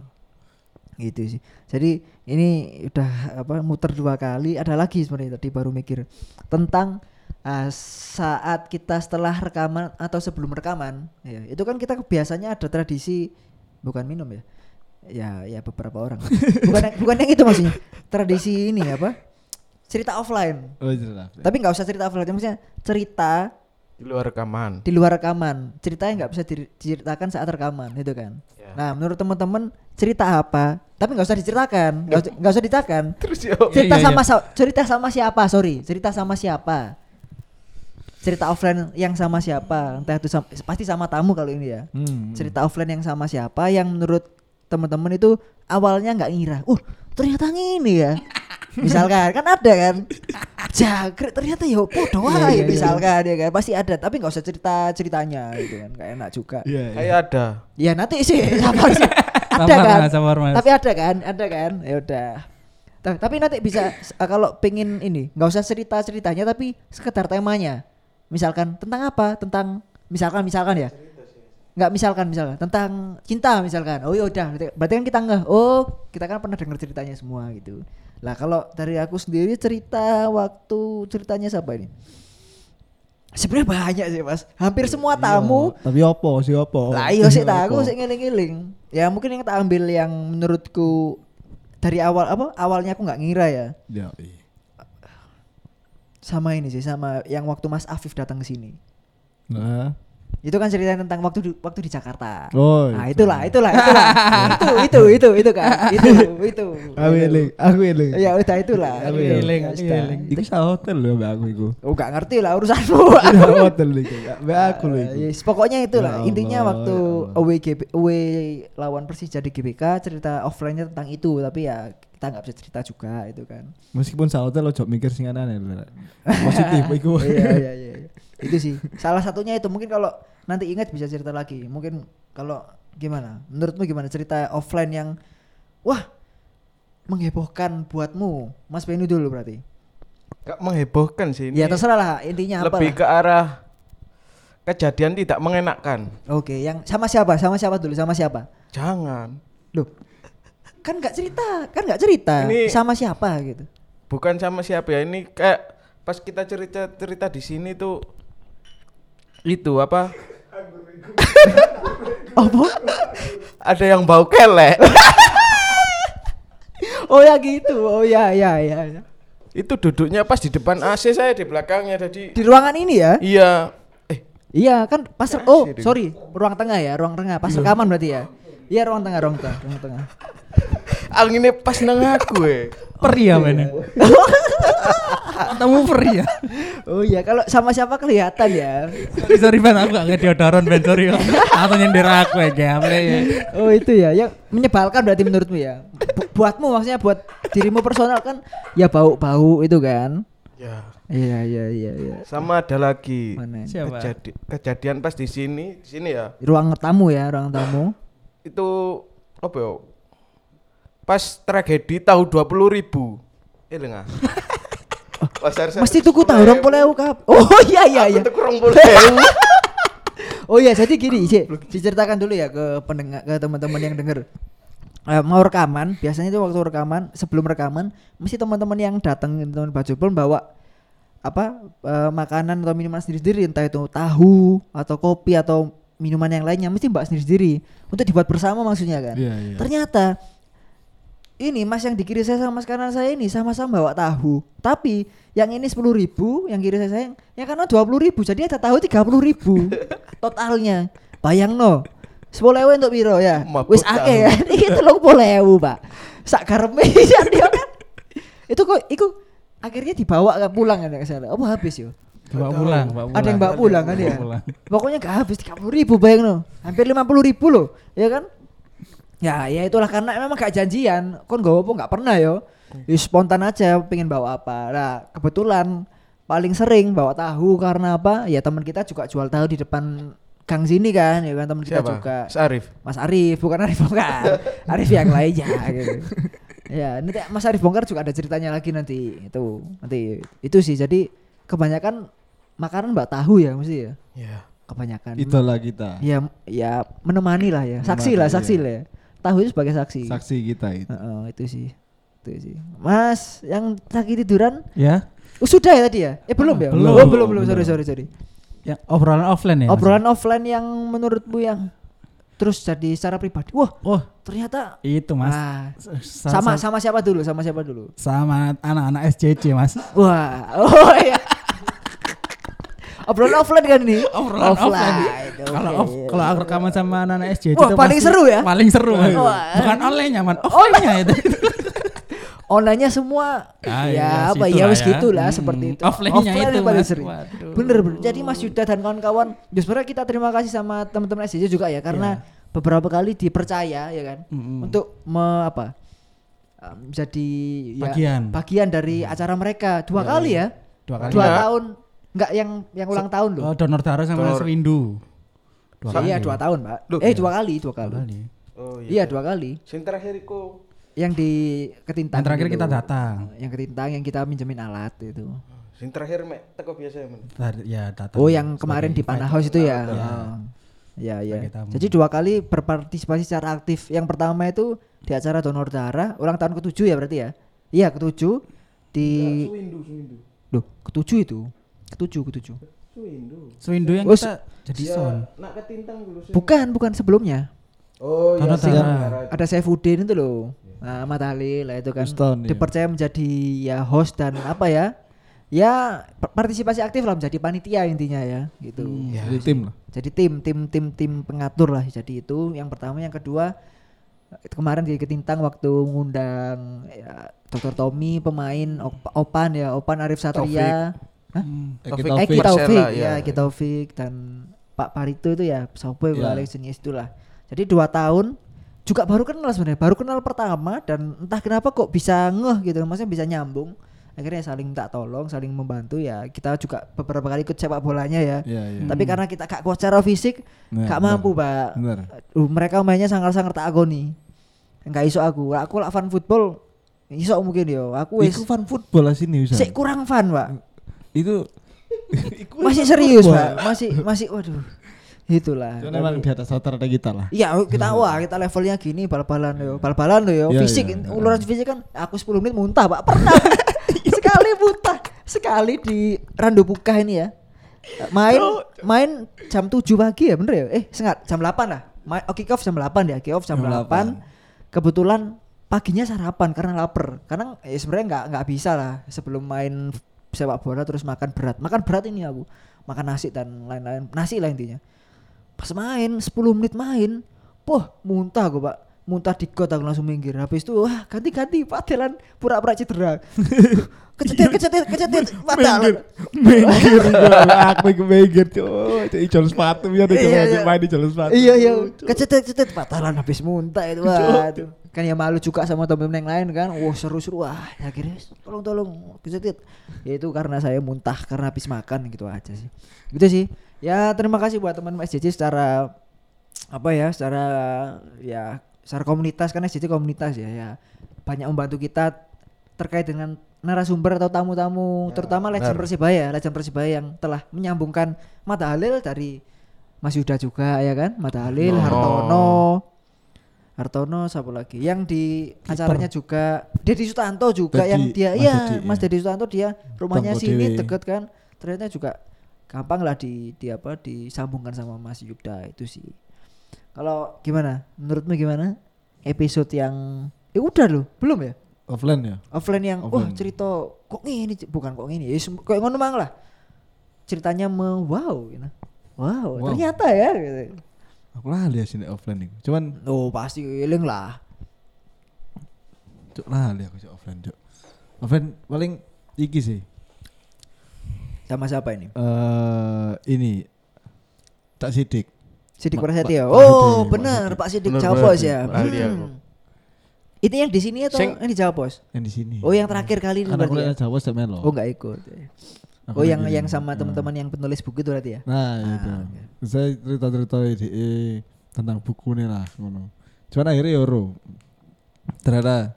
Gitu sih. Jadi ini udah apa muter dua kali, ada lagi sebenarnya tadi baru mikir tentang ah, saat kita setelah rekaman atau sebelum rekaman, ya, itu kan kita biasanya ada tradisi bukan minum ya. Ya ya beberapa orang. (laughs) bukan yang, bukan yang itu maksudnya. Tradisi ini apa? Cerita offline. Oh, jelas. Tapi nggak usah cerita offline, maksudnya cerita Di luar rekaman. di luar rekaman. Ceritanya nggak bisa di- diceritakan saat rekaman, itu kan. Ya. Nah, menurut teman-teman cerita apa? Tapi nggak usah diceritakan, nggak usah nggak usah diceritakan. Terus yo. Cerita iya, sama sa- cerita sama siapa? Sorry, cerita sama siapa? Cerita offline yang sama siapa? Entah itu sam- pasti sama tamu kalau ini ya. Hmm. Cerita offline yang sama siapa yang menurut teman-teman itu awalnya nggak ngira. Uh, ternyata ini ya. Misalkan kan ada kan. Jagret ternyata ya podo Iya, iya, iya. misalkan ya kan pasti ada tapi nggak usah cerita ceritanya gitu kan nggak enak juga. Iya, iya. Kayak ada. Ya nanti sih (laughs) sabar sih. ada Sabar, kan. Sabar, Mas. Tapi ada kan, ada kan. Ya udah. Ta- Tapi nanti bisa uh, kalau pengen ini nggak usah cerita ceritanya tapi sekedar temanya. Misalkan tentang apa? Tentang misalkan misalkan ya. Nggak misalkan misalkan tentang cinta misalkan. Oh ya udah berarti- berarti kan kita nggak. Oh kita kan pernah dengar ceritanya semua gitu. Lah kalau dari aku sendiri cerita waktu ceritanya siapa ini? Sebenarnya banyak sih mas. Hampir semua tamu Iya, Tapi opo sih opo? lah iya sih tak aku Opo? sih ngiling-ngiling. Ya mungkin yang tak ambil yang menurutku dari awal apa awalnya aku nggak ngira ya Ya, iya. sama ini sih sama yang waktu Mas Afif datang ke sini. Nah. Itu kan cerita tentang waktu di, waktu di Jakarta. Oh, nah itu. itulah itulah itulah (laughs) itu itu itu itu kan itu itu. Aku eling, aku eling. Ya udah itulah. Aku Itu, eling, ya aku eling. Iku salah hotel loh mbak aku iku. Oh gak ngerti lah urusanmu. (laughs) Salah hotel iku. Mbak aku loh iku. Yes, pokoknya itulah Ya intinya Allah, waktu ya away GB, away lawan Persija di GBK cerita offline-nya tentang itu tapi ya kita nggak bisa cerita juga itu kan. Meskipun salah hotel ojo mikir sing aneh lho. Positif (laughs) iku. iya iya iya. Itu sih salah satunya itu mungkin kalau nanti ingat bisa cerita lagi. Mungkin kalau gimana? Menurutmu gimana cerita offline yang wah menghebohkan buatmu? Mas Benu dulu berarti. Gak menghebohkan sih ini. Ya terserah lah intinya apa. lebih lah. ke arah kejadian tidak mengenakkan. Oke, yang sama siapa? Sama siapa dulu? Sama siapa? Jangan. Loh. Kan nggak cerita, kan nggak cerita. Ini- sama siapa gitu. Bukan sama siapa ya ini kayak pas kita cerita cerita di sini tuh itu apa? Apa? Ada yang bau kelek. (laughs) Oh ya gitu. Oh ya ya ya. ya. itu duduknya pas di depan AC saya di belakangnya jadi Di ruangan ini ya? iya eh Iya kan pas oh sorry ruang tengah ya ruang tengah pas rekaman berarti ya iya ruang tengah ruang tengah ruang tengah anginnya pas nang aku eh. Peri ya men. (laughs) Ketemu peri ya. oh iya kalau sama siapa kelihatan ya Sorry sorry Ben aku gak ngerti deodoran Ben sorry. Atau nyindir aku aja. ya. oh itu ya yang menyebalkan berarti menurutmu ya Bu- buatmu maksudnya buat dirimu personal kan ya bau bau itu kan ya iya iya iya iya sama ada lagi mana Siapa? Kejadi- kejadian pas di sini di sini ya ruang tamu ya ruang tamu itu apa ya pas tragedi tahun dua puluh ribu. Eh lengah (laughs) pasar mesti tuku tahu rong puluh ewu kap oh (laughs) iya iya iya. itu kurang boleh Oh iya, jadi gini, Cik, diceritakan dulu ya ke pendengar ke teman-teman yang denger. eh, mau rekaman biasanya itu waktu rekaman sebelum rekaman mesti teman-teman yang datang teman bajul bawa apa eh, makanan atau minuman sendiri-sendiri entah itu tahu atau kopi atau minuman yang lainnya mesti mbak sendiri-sendiri untuk dibuat bersama maksudnya kan? Iya, iya. ternyata ini mas yang di kiri saya sama mas kanan saya ini sama-sama bawa tahu. Tapi yang ini sepuluh ribu yang kiri saya sayang yang kanan dua puluh ribu jadi ada tahu tiga puluh ribu (laughs) totalnya. Bayang no sepuluh ewu untuk biro ya? Mabuk wis akeh tahu. (laughs) kan iki telung puluh ewu pak. Sak gareme (laughs) ya dia kan. Itu kok itu akhirnya dibawa kan pulang kan ya ke sana apa habis yo? Bawa pulang, bawa pulang. ada yang bawa pulang kan ya? Bawa pulang. pokoknya gak habis tiga puluh ribu bayang no. Hampir lima puluh ribu loh ya kan ya ya itulah karena memang gak janjian. Kon gak apa nggak pernah yo. Ya, spontan aja pengen bawa apa. Nah kebetulan paling sering bawa tahu karena apa? Ya teman kita juga jual tahu di depan gang sini kan. Ya kan teman kita juga. Mas Arif. Mas Arif bukan Arif Bongkar. (laughs) Arif yang lainnya gitu. Ya nanti Mas Arif Bongkar juga ada ceritanya lagi nanti. Itu nanti itu sih. Jadi kebanyakan makanan mbak tahu ya mesti ya? Ya. kebanyakan. Idola kita. ya ya menemani lah ya. Saksi Menemani, lah saksi iya. lah ya. Tahu itu sebagai saksi. Saksi kita itu. Heeh, itu sih. Itu sih. Mas yang lagi tiduran? Ya, oh, sudah ya tadi ya? Eh belum ya? Belum. oh belum belum. Sorry sorry sorry. Yang obrolan offline ya. Mas? obrolan offline yang menurutmu yang terus jadi secara pribadi. Wah Oh, ternyata itu Mas. ah, Sa- sama sa- sama siapa dulu? Sama siapa dulu? Sama anak-anak SCC, Mas. wah (laughs) oh iya obrolan offline kan ini Obrolan offline. Kalau off, kalau rekaman sama anak-anak Wah, itu paling seru ya? Paling seru. Bukan online-nya, Man. Offline-nya itu. (laughs) online-nya semua Ah, ya iya, apa ya wis ya. gitulah Hmm, seperti itu offline-nya itu, yang paling sering Waduh. bener bener jadi Mas Yuda dan kawan-kawan ya sebenarnya kita terima kasih sama teman-teman SJJ juga ya karena beberapa kali dipercaya ya kan untuk me, apa um, jadi ya, Bagian. bagian dari acara mereka dua kali ya Dua kali. dua Ya. tahun enggak yang yang ulang tahun loh Oh, donor darah sama Donor. Sewindu. Dua iya kali. dua tahun pak Loh, eh iya. dua kali dua Dua kali kali. Oh iya dua kali Sing terakhir iku yang di ketintang Yang terakhir itu. kita datang. yang ketintang yang kita minjemin alat itu sing terakhir mek teko biasa ya, men. Tar- Ya, datang. Oh yang kemarin di Panah. House itu ya. Iya. Ya ya. Sebagai tamu. Jadi dua kali berpartisipasi secara aktif. Yang pertama itu di acara donor darah ulang tahun ketujuh ya berarti ya. Iya ketujuh di Suwindu, Suwindu. Loh, ketujuh itu. Ketujuh ketujuh. Suwindu. Sewindu yang Oh, kita jadi nak ketintang dulu sih. Bukan bukan sebelumnya. Oh iya, itu. Ada Saifuddin itu loh. Nah, Ahmad lah itu kan Houston, ya. dipercaya menjadi ya host dan apa ya? Ya par- partisipasi aktif lah menjadi panitia intinya ya gitu. Ya. Jadi tim lah. jadi tim tim tim tim pengatur lah jadi itu yang pertama yang kedua itu kemarin di ketintang waktu ngundang ya, Dr. Tommy pemain Op- Opan ya Opan Arif Satria Hah? Hmm. Eki Taufik. Eki ya ya. Eki Taufik dan Pak Parito itu ya Sopo Ya. ya. Alex jenis itulah jadi dua tahun juga baru kenal sebenarnya baru kenal pertama dan entah kenapa kok bisa ngeh gitu maksudnya bisa nyambung akhirnya saling tak tolong saling membantu ya kita juga beberapa kali ikut sepak bolanya ya Iya, iya. tapi karena kita gak kuat secara fisik Nah, gak benar. mampu pak. Uh, mereka mainnya sangat-sangat tak agoni nggak iso aku aku lah fan football iso mungkin yo aku wis Iku fan football lah sini bisa. sik kurang fan pak Itu (laughs) masih serius pak. Masih masih waduh. Itulah. Cuman emang di atas rata-rata kita lah. Iya kita wah kita levelnya gini bal-balan yo bal-balan lo yo. Iya, fisik iya. uluran fisik kan aku 10 menit muntah pak. Pernah. (laughs) Sekali muntah. Sekali di Rando Puka ini ya. Main main jam 7 pagi ya bener ya? Eh sengat jam 8 lah. Main oh, kick off jam 8 ya kick off jam, Jam 8. kebetulan paginya sarapan karena lapar. Karena eh, sebenarnya nggak nggak bisa lah sebelum main sepak bola terus makan berat. Makan berat ini aku. Makan nasi dan lain-lain. Nasi lah intinya. Pas main 10 menit main poh muntah gue pak. Muntah di got aku langsung minggir. Habis itu wah ganti-ganti patelan pura-pura cedera. (laughs) Kecetit kecetit kecetit. (laughs) Patelan Minggir gua, (laughs) aku iku minggir cuy. Cek ijol sepatu ya nek Iya, iya. main ijol sepatu. iya iya. Kecetit kecetit patalan habis muntah itu wah itu. Kan ya malu juga sama temen-temen yang lain kan. Wah seru-seru. Wah akhirnya tolong tolong kecetit ya itu karena saya muntah karena habis makan gitu aja sih. Gitu sih. Ya terima kasih buat teman SJJ secara apa ya secara ya secara komunitas. Kan SJJ komunitas ya ya. Banyak membantu kita terkait dengan narasumber atau tamu-tamu. Terutama legend benar. Persibaya legend Persibaya yang telah menyambungkan Mata Halil dari Mas Yuda juga ya kan? Mata Halil Hartono. Hartono Hartono siapa lagi? Yang di acaranya juga Dedi Sutanto juga Dedi, yang dia Mas iya Dedi, Mas iya. Dedi Sutanto dia rumahnya sini dewe. deket kan. Ternyata juga gampang lah di di apa disambungkan sama Mas Yuda itu sih. Kalau gimana? Menurutmu gimana? Episode yang eh udah loh, belum ya? Offline ya. offline yang wah Offline. cerita kok ngene bukan kok ngene ya kayak ngono mang lah ceritanya me wow gitu. wow, Wow. ternyata ya gitu. Aku lah lihat sini offline nih. Cuman oh pasti eling lah cuk lah lihat aku cuk offline cuk. Offline paling iki sih. sama siapa ini Eh ini tak sidik. Sidik Pak- Prasetyo oh benar Pak Sidik Bener, Jawa bener. Pos ya. Hmm. itu yang di sini atau Sing- yang di Jawa Pos yang di sini. oh yang terakhir kali ini Karena berarti ya? kuliah Jawa sudah melo. oh nggak ikut oh yang lagi- yang sama Nah. teman-teman yang penulis buku itu berarti ya Nah, Ah, itu. oke. Saya cerita-cerita ide tentang buku nih lah ngono. Cuman akhirnya yoro. Ternyata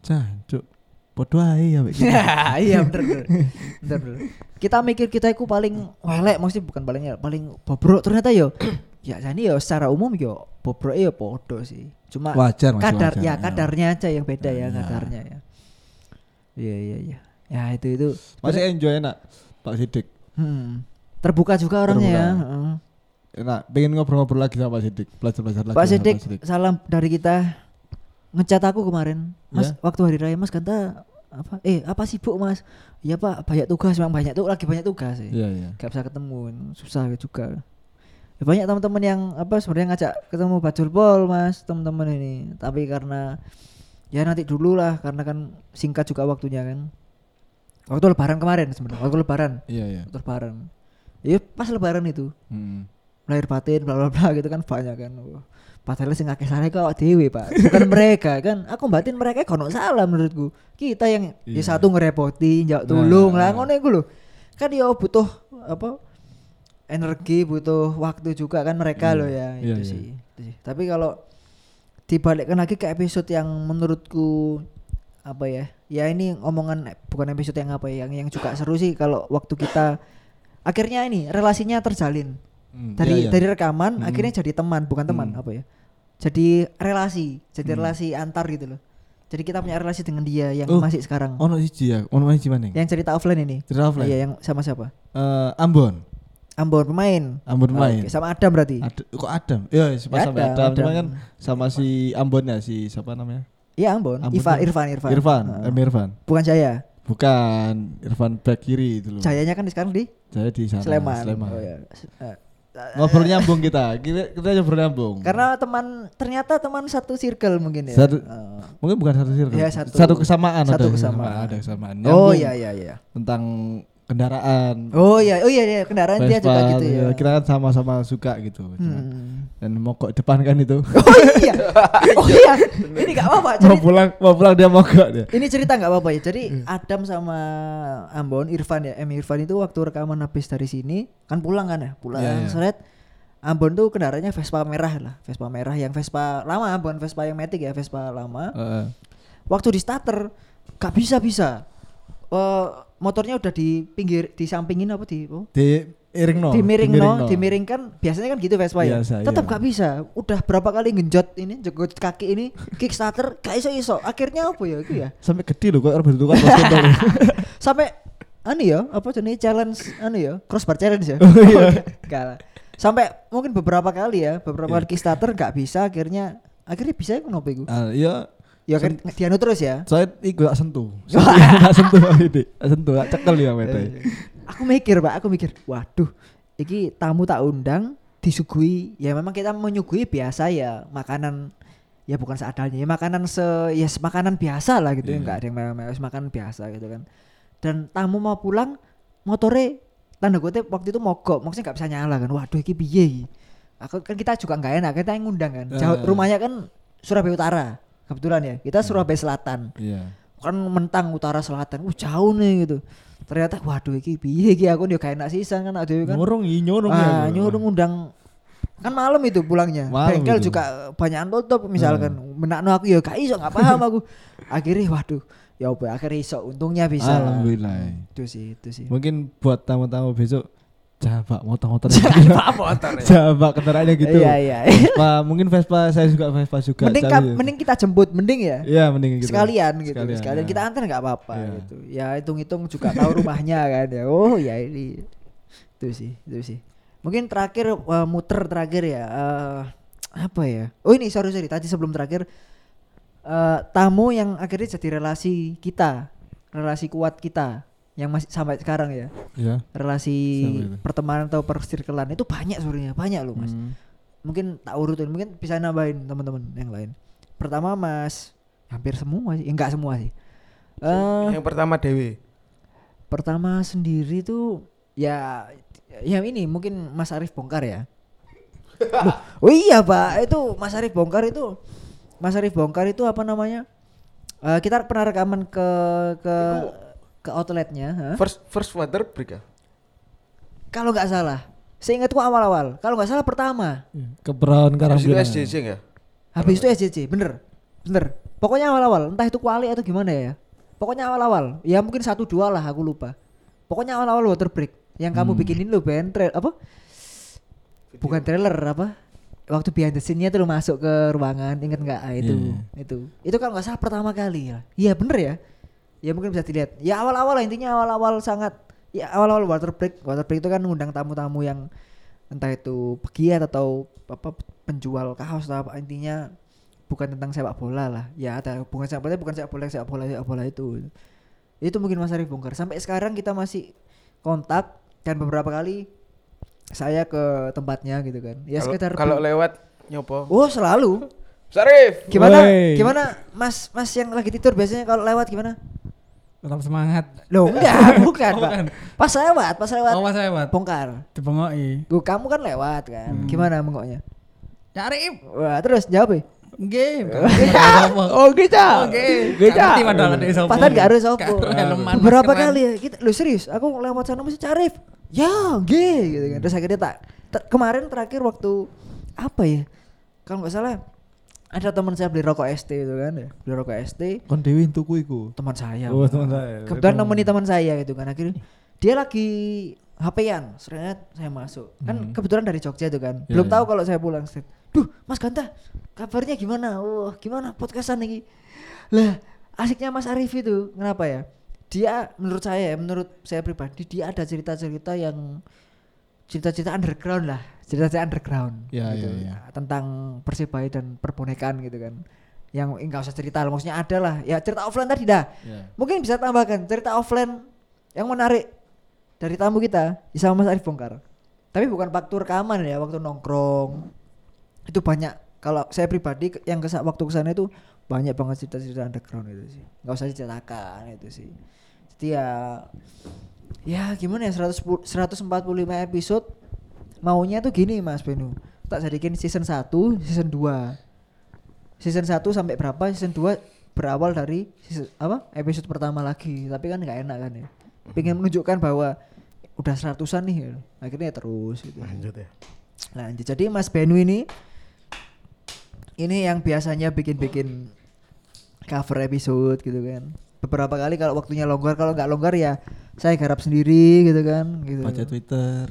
Cancuk. Podo ae ya (laughs) iya bener bener. bener bener. Kita mikir kita itu paling welek maksudnya bukan paling elek, paling bobrok ternyata yo ya (clears throat) jadi yo secara umum yo bobrok ya podo sih. Cuma Wajar kadar wajar, ya ya. kadarnya aja yang beda ya Iya. kadarnya ya. Iya iya iya. Ya itu itu Masih enjoy enak Pak Sidik. hmm, terbuka juga orangnya ya. Terbuka. heeh. Enak, pengen ngobrol-ngobrol lagi sama Pak Sidik, belajar-belajar lagi. Pak sama Sidik salam dari kita ngecat aku kemarin. Mas Ya? waktu hari raya Mas kata apa eh apa sibuk Mas? Iya Pak banyak tugas memang banyak tuh lagi banyak tugas sih. Iya, iya. gak bisa ketemu susah juga ya, banyak teman-teman yang apa sebenarnya ngajak ketemu Bajul Pol mas teman-teman ini tapi karena ya nanti dulu lah karena kan singkat juga waktunya kan waktu lebaran kemarin sebenarnya waktu lebaran. Iya, iya. waktu lebaran. Ya pas lebaran itu. Hmm. lahir batin bla bla bla gitu kan banyak kan. Padahal sing akeh salah kok dewe pak. Bukan mereka kan. Aku batin mereka kono salah menurutku. Kita yang ya Iya. satu ngerepoti jauh Nah, tulung. lah nah. ngono iku lho. Kan dia butuh apa energi butuh waktu juga kan mereka Iya, loh ya. Iya, itu iya. sih itu sih. Tapi kalau dibalikkan lagi ke episode yang menurutku apa ya ya ini omongan bukan episode yang apa ya yang yang juga seru sih kalau waktu kita akhirnya ini relasinya terjalin Hmm, dari iya, iya. dari rekaman Hmm. akhirnya jadi teman bukan teman Hmm. apa ya jadi relasi jadi Hmm. relasi antar gitu loh jadi kita punya relasi dengan dia yang Oh, masih sekarang Ono siji ya, ono siji maning. yang cerita offline ini Cerita offline. iya yang sama siapa Eh, Ambon. Ambon pemain Ambon main. Oke, sama Adam berarti Ada, kok Adam? Iya, sama sama Adam, Adam. Adam. kan sama si Ambonnya si siapa namanya? Iya Ambon, Ambon Iva, Irfan Irfan Irfan, Heeh. Em Irfan. bukan Jaya Bukan, Irfan back kiri itu loh. Jayanya kan sekarang di Saya di sana. Sleman, Sleman. Oh, iya. Eh, Ngobrol nyambung kita. Kita kita ngobrol nyambung. karena teman ternyata teman satu circle mungkin ya Satu- Eh, mungkin bukan satu circle. Iya, satu- kesamaan satu ada kesamaan. ada kesamaan. oh Nyambung iya iya iya Tentang kendaraan. oh iya oh iya iya kendaraan dia juga Vespa, gitu ya iya, Kita kan sama-sama suka gitu. Cuma- Hmm. Dan mogok depan kan itu. (laughs) Oh iya. Oh iya. Ini gak apa-apa. mau Jadi pulang mau pulang dia mogok dia. ini cerita nggak apa-apa ya. Jadi Hmm. Adam sama Ambon, Irfan ya, M Irfan itu waktu rekaman habis dari sini kan pulang kan ya, pulang Iya, iya. seret. Ambon tuh kendaraannya Vespa merah lah, Vespa merah yang Vespa lama, bukan Vespa yang Matic ya, Vespa lama. Heeh. Waktu di starter gak bisa bisa. Eh, motornya udah di pinggir, di sampingin apa di oh, di iring no. dimiring no, dimiringkan biasanya kan gitu Vespa ya. Biasa, Tetap iya. gak bisa. Udah berapa kali ngenjot ini jegot kaki ini Kickstarter gak iso iso. Akhirnya apa ya itu ya? Sampai gede loh kok harus kontol. (laughs) Sampai anu ya, apa jenis challenge anu ya, crossbar challenge ya. (laughs) Oh, iya. Gak. Sampai mungkin beberapa kali ya, beberapa Iya. kali Kickstarter gak bisa akhirnya akhirnya bisa ya kenapa iku? Ah, iya Ya kan dianu terus ya. saya iku gak sentuh. (laughs) Gak sentuh. Gak sentuh, gak cekel ya mete. aku mikir pak aku mikir waduh iki tamu tak undang disuguhi ya memang kita menyuguhi biasa ya makanan ya bukan seadanya ya makanan se ya se- makanan biasa lah gitu ya Iya. nggak ada yang mewah-mewah makanan biasa gitu kan dan tamu mau pulang motore tanda kutip waktu itu mogok maksudnya nggak bisa nyala kan waduh iki piye iki? aku kan kita juga nggak enak kita yang ngundang kan Jauh, rumahnya kan Surabaya Utara kebetulan ya kita Surabaya Selatan. Iya. kan mentang utara selatan uh jauh nih gitu. Ternyata waduh iki piye iki? Aku yo gak enak sisan kan adewe kan. Nyurung iya nyurung ah ya. nyuruh ngundang kan malam itu pulangnya. Malam bengkel itu. juga banyak tutup misalkan. Menakno aku ya gak iso gak paham aku. Akhirnya waduh ya apa akhirnya iso. Untungnya bisa. Lah. Alhamdulillah. itu sih itu sih. Mungkin buat tamu-tamu besok Jabak motor-motor. (laughs) Apa motornya? Jabak kendaraannya gitu. Iya iya. Vespa, mungkin Vespa saya juga Vespa juga. mending ka- mending kita jemput, mending ya. Iya, mending gitu. sekalian gitu sekalian, Sekalian, ya. kita antar nggak apa-apa Iya. gitu ya hitung-hitung juga tahu rumahnya (laughs) kan ya oh ya ini itu sih itu sih mungkin terakhir eh, muter terakhir ya eh, apa ya oh ini sorry sorry tadi sebelum terakhir eh, tamu yang akhirnya jadi relasi kita relasi kuat kita yang masih sampai sekarang ya. Iya. relasi pertemanan atau persirkelan itu banyak sebenarnya banyak loh mas. Hmm. mungkin tak urutin mungkin bisa nambahin teman-teman yang lain. Pertama mas hampir semua sih. Enggak semua sih. Eh Yang pertama Dewi. pertama sendiri tuh ya ya ini mungkin Mas Arif bongkar ya. (laughs) Loh, oh iya pak. Itu Mas Arif bongkar itu Mas Arif bongkar itu apa namanya? Eh, kita pernah rekaman ke ke ke outletnya hah? First first water break ya. kalau nggak salah seingatku awal-awal kalau nggak salah pertama Ke Brown Habis itu. SJJ ya? Habis itu SJJ, bener, bener. Pokoknya awal-awal, entah itu kuali atau gimana ya. Pokoknya awal-awal, ya mungkin satu dua lah aku lupa. Pokoknya awal-awal water break yang kamu Hmm. bikinin lo Ben, trail apa? Bukan trailer apa? Waktu behind the scene-nya tuh lo masuk ke ruangan, inget nggak? Ah, itu, Iya. itu, itu kalau nggak salah pertama kali ya. Iya bener ya. Ya mungkin bisa dilihat. Ya awal-awal lah intinya awal-awal sangat. Ya awal-awal water break, water break itu kan ngundang tamu-tamu yang entah itu pegiat atau apa penjual kaos atau apa intinya bukan tentang sepak bola lah ya ada hubungan sepak bola bukan sepak bola sepak bola sepak bola itu itu mungkin Mas Arif bongkar sampai sekarang kita masih kontak dan beberapa kali saya ke tempatnya gitu kan ya Kalau- sekitar kalau lewat nyopo. oh selalu Sarif. gimana Wey. gimana Mas Mas yang lagi tidur biasanya kalau lewat gimana Tetap semangat. Loh (laughs) enggak bukan Oh, Pak bukan. pas lewat pas lewat Oh, pas lewat. bongkar Dipengoki. Gue kamu kan lewat kan Hmm. gimana mengoknya Cari. Wah terus jawab ya Nggih. (laughs) Oh gitu. Oke. Ngerti padahal gak harus Beberapa maskeran. kali ya kita lu serius, aku lewat sana mesti Carif. Ya, ge gitu kan. Terus akhirnya tak ter- kemarin terakhir waktu apa ya? Kalau nggak salah ada teman saya beli rokok ST itu kan ya. Beli rokok ST Kon Dewi tuku iku. teman saya. Oh, teman saya. Kebetulan nemeni teman saya gitu kan. Akhirnya dia lagi HP-an, seret saya masuk. Kan Hmm. kebetulan dari Jogja tuh kan. Ya, Belum ya. tahu kalau saya pulang. Set. Duh, Mas Ganta, kabarnya gimana? Oh, gimana podcastan ini? Lah, asiknya Mas Arif itu kenapa ya? Dia menurut saya, ya, menurut saya pribadi dia ada cerita-cerita yang cerita-cerita underground lah, cerita-cerita underground Ya, gitu. ya, ya. tentang persibaya dan perbonekan gitu kan. Yang enggak usah cerita, maksudnya ada lah. Ya cerita offline tadi dah. Ya. Mungkin bisa tambahkan cerita offline yang menarik dari tamu kita bisa Mas Arif bongkar. Tapi bukan faktor keamanan ya waktu nongkrong. Itu banyak kalau saya pribadi yang kesa waktu ke sana itu banyak banget cerita-cerita underground itu sih. nggak usah diceritakan itu sih. Jadi ya ya gimana ya 110 145 episode maunya tuh gini Mas Benu. Tak jadikan season 1, season 2 season 1 sampai berapa season 2 berawal dari season, apa episode pertama lagi tapi kan nggak enak kan ya pengen menunjukkan bahwa udah seratusan nih gitu. akhirnya ya terus gitu Lanjut ya. lanjut jadi Mas Benu ini ini yang biasanya bikin-bikin cover episode gitu kan beberapa kali kalau waktunya longgar kalau nggak longgar ya saya garap sendiri gitu kan gitu Baca Twitter.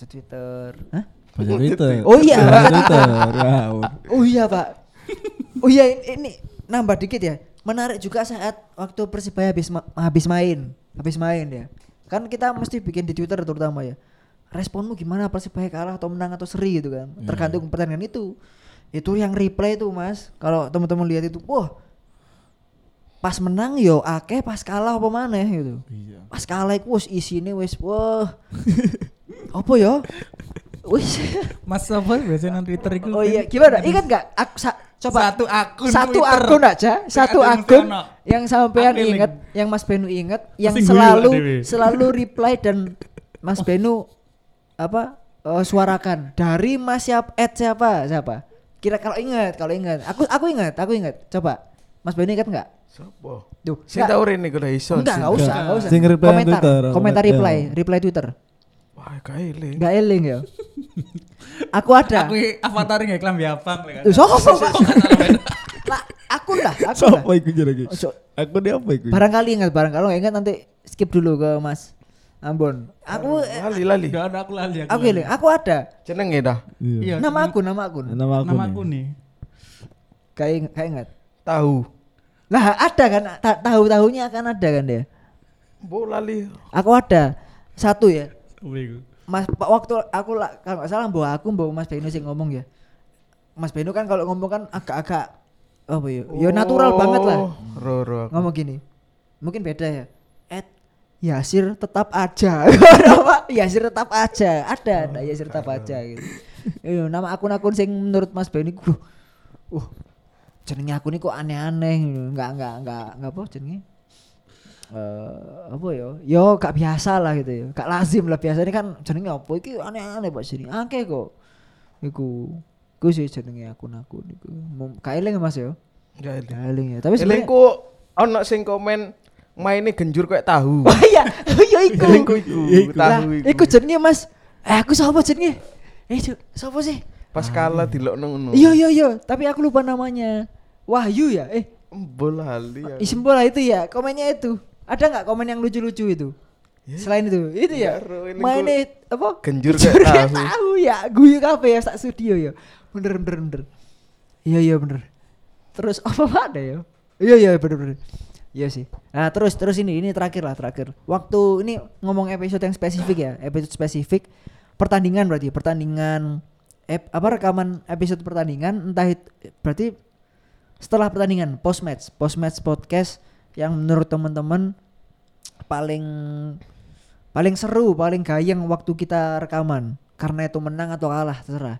Baca Twitter Hah? Baca Twitter. Oh iya. Baca Twitter. Wow. Oh iya pak. Oh iya ini, ini nambah dikit ya. Menarik juga saat waktu Persibaya habis ma- habis main, habis main ya. Kan kita mesti bikin di Twitter terutama ya. Responmu gimana Persibaya kalah atau menang atau seri gitu kan. Iya. Tergantung pertandingan itu. Itu yang replay tuh Mas. Kalau teman-teman lihat itu, wah. Pas menang yo akeh, pas kalah apa maneh gitu. Iya. Pas kalah iku wis isine wis wah. (laughs) apa ya? Wis. Mas apa biasanya nang Twitter itu? Oh iya, gimana? Ingat nggak? Aku sa- coba Satu akun satu Twitter. akun aja, satu akun yang sampean inget, yang Mas Benu inget, yang guyu selalu selalu reply dan (laughs) Mas Benu apa eh, suarakan dari Mas siapa at siapa siapa? Kira kalau ingat, kalau ingat, aku aku ingat, aku ingat. Coba Mas Benu ingat nggak? Sopo? Tuh, Sing nggak. tau rene kudu iso. Enggak, enggak usah, enggak usah. Sing reply nang komentar, Twitter, komentar komentar. reply, reply Twitter. Wah, kae Enggak eling ya. (laughs) aku ada. Aku avatar nggak klambi abang lek. Tuh, sopo, Pak? (laughs) Lah, aku lah, aku lah. Sopo iku jenenge? Ojo. Aku dia apa iku? Barangkali ingat, barangkali nggak ingat nanti skip dulu ke Mas Ambon. Aku eh, lali lali. Enggak ada aku lali aku. aku ini, aku ada. Jenenge dah. Iya. Nama aku, nama aku. Nama aku. Nama nih. aku nih. Kayak kayak ingat. Tahu. Lah ada kan ta- tahu-tahunya akan ada kan dia. Bo lali. Aku ada satu ya. Mas Pak waktu aku lah kalau nggak salah bawa aku bawa Mas Beno sih ngomong ya. Mas Beno kan kalau ngomong kan agak-agak apa ya? Ya natural banget lah. Oh, Ro. Ngomong gini. Mungkin beda ya. Ed Yasir tetap aja. (laughs) Yasir tetap aja. Ada, ada Yasir tetap aja gitu. Iya, nama akun-akun sing menurut Mas Beno iku uh jenenge aku ini kok aneh-aneh. Enggak enggak enggak enggak apa jenenge? Eh apa ya? Yo gak biasa lah gitu ya. Gak lazim lah biasanya kan jenenge apa iki aneh-aneh Pak sini. Akeh kok. Iku. Iku sih jenenge akun-akun iku. Mum- Gak eling ya, Mas ya. Ya Gak eling ya. Tapi sebenarnya Elengku ono sing komen mainnya genjur kayak tahu. (laughs) Oh iya, oh iya iku. Iku, Lah, tahu iku jenenge Mas. Eh aku sapa jenenge? Eh sapa sih? Pas kalah dilokno ngono. Iya iya iya, tapi aku lupa namanya. Wahyu ya? Eh, Bola lali. aku. isim bola itu ya, komennya itu. Ada nggak komen yang lucu-lucu itu? Selain itu, itu ya. Ya, Mainnya apa? Genjur kayak tahu. tahu ya, guyu kafe ya sak studio ya. Bener bener bener. Iya iya bener. Terus (laughs) apa ada ya? Iya iya bener bener. Iya sih. Nah terus terus ini ini terakhir lah terakhir. Waktu ini ngomong episode yang spesifik ya, episode spesifik pertandingan berarti pertandingan ep, apa rekaman episode pertandingan entah it, berarti setelah pertandingan post match post match podcast yang menurut teman-teman paling paling seru paling gayeng waktu kita rekaman karena itu menang atau kalah terserah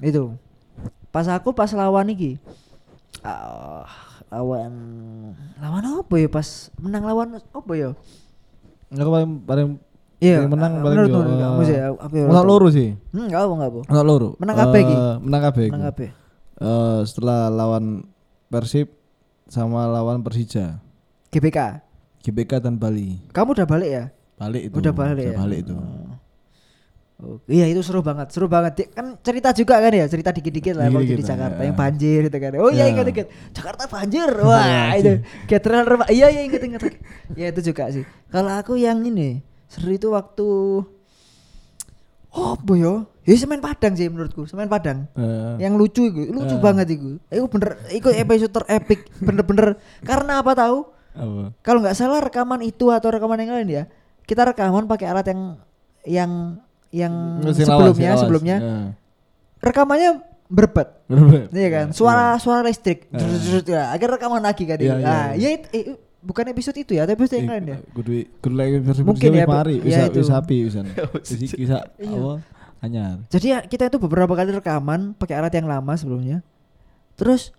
itu pas aku pas lawan iki ah, lawan lawan apa ya pas menang lawan apa ya Aku paling paling iya Yang menang ah, paling menurut menurut apa ya menang loro sih. hmm enggak apa enggak apa Menang loro. Menang kabeh iki? Eh, Menang kabeh. menang iku. apa Eh, setelah lawan Persib sama lawan Persija, GBK GBK dan Bali. kamu udah balik ya Balik itu. udah balik ya balik itu. Oh, iya itu seru banget, seru banget. Kan cerita juga kan ya, cerita dikit-dikit lah waktu di Dikit-dikit lah, Jakarta ya. yang banjir itu kan. Oh iya Ya. ingat ingat. Jakarta banjir. Wah, itu Catherine Remah. Iya iya ingat ingat. ya itu juga sih. Kalau aku yang ini seru itu waktu Oh, apa ya? Ya semen Padang sih menurutku, semen Padang. Eh, Yang lucu itu, lucu Eh. banget itu. Itu bener, itu episode terepik, bener-bener. Karena apa tahu? apa? Kalau nggak salah rekaman itu atau rekaman yang lain ya, kita rekaman pakai alat yang yang yang Mesin sebelumnya lawas. sebelumnya Ya. rekamannya berbet iya kan suara suara listrik Drut-drut, ya akhirnya rekaman lagi kan Iya, itu. iya, nah iya. ya itu- eh, bukan episode itu ya tapi episode yang lain ya Kudu kudu lagi versi Mungkin ya, mari Ya, bisa itu. bisa api (laughs) bisa. Bisa bisa Iya. apa? Anyar. jadi ya, kita itu beberapa kali rekaman pakai alat yang lama sebelumnya terus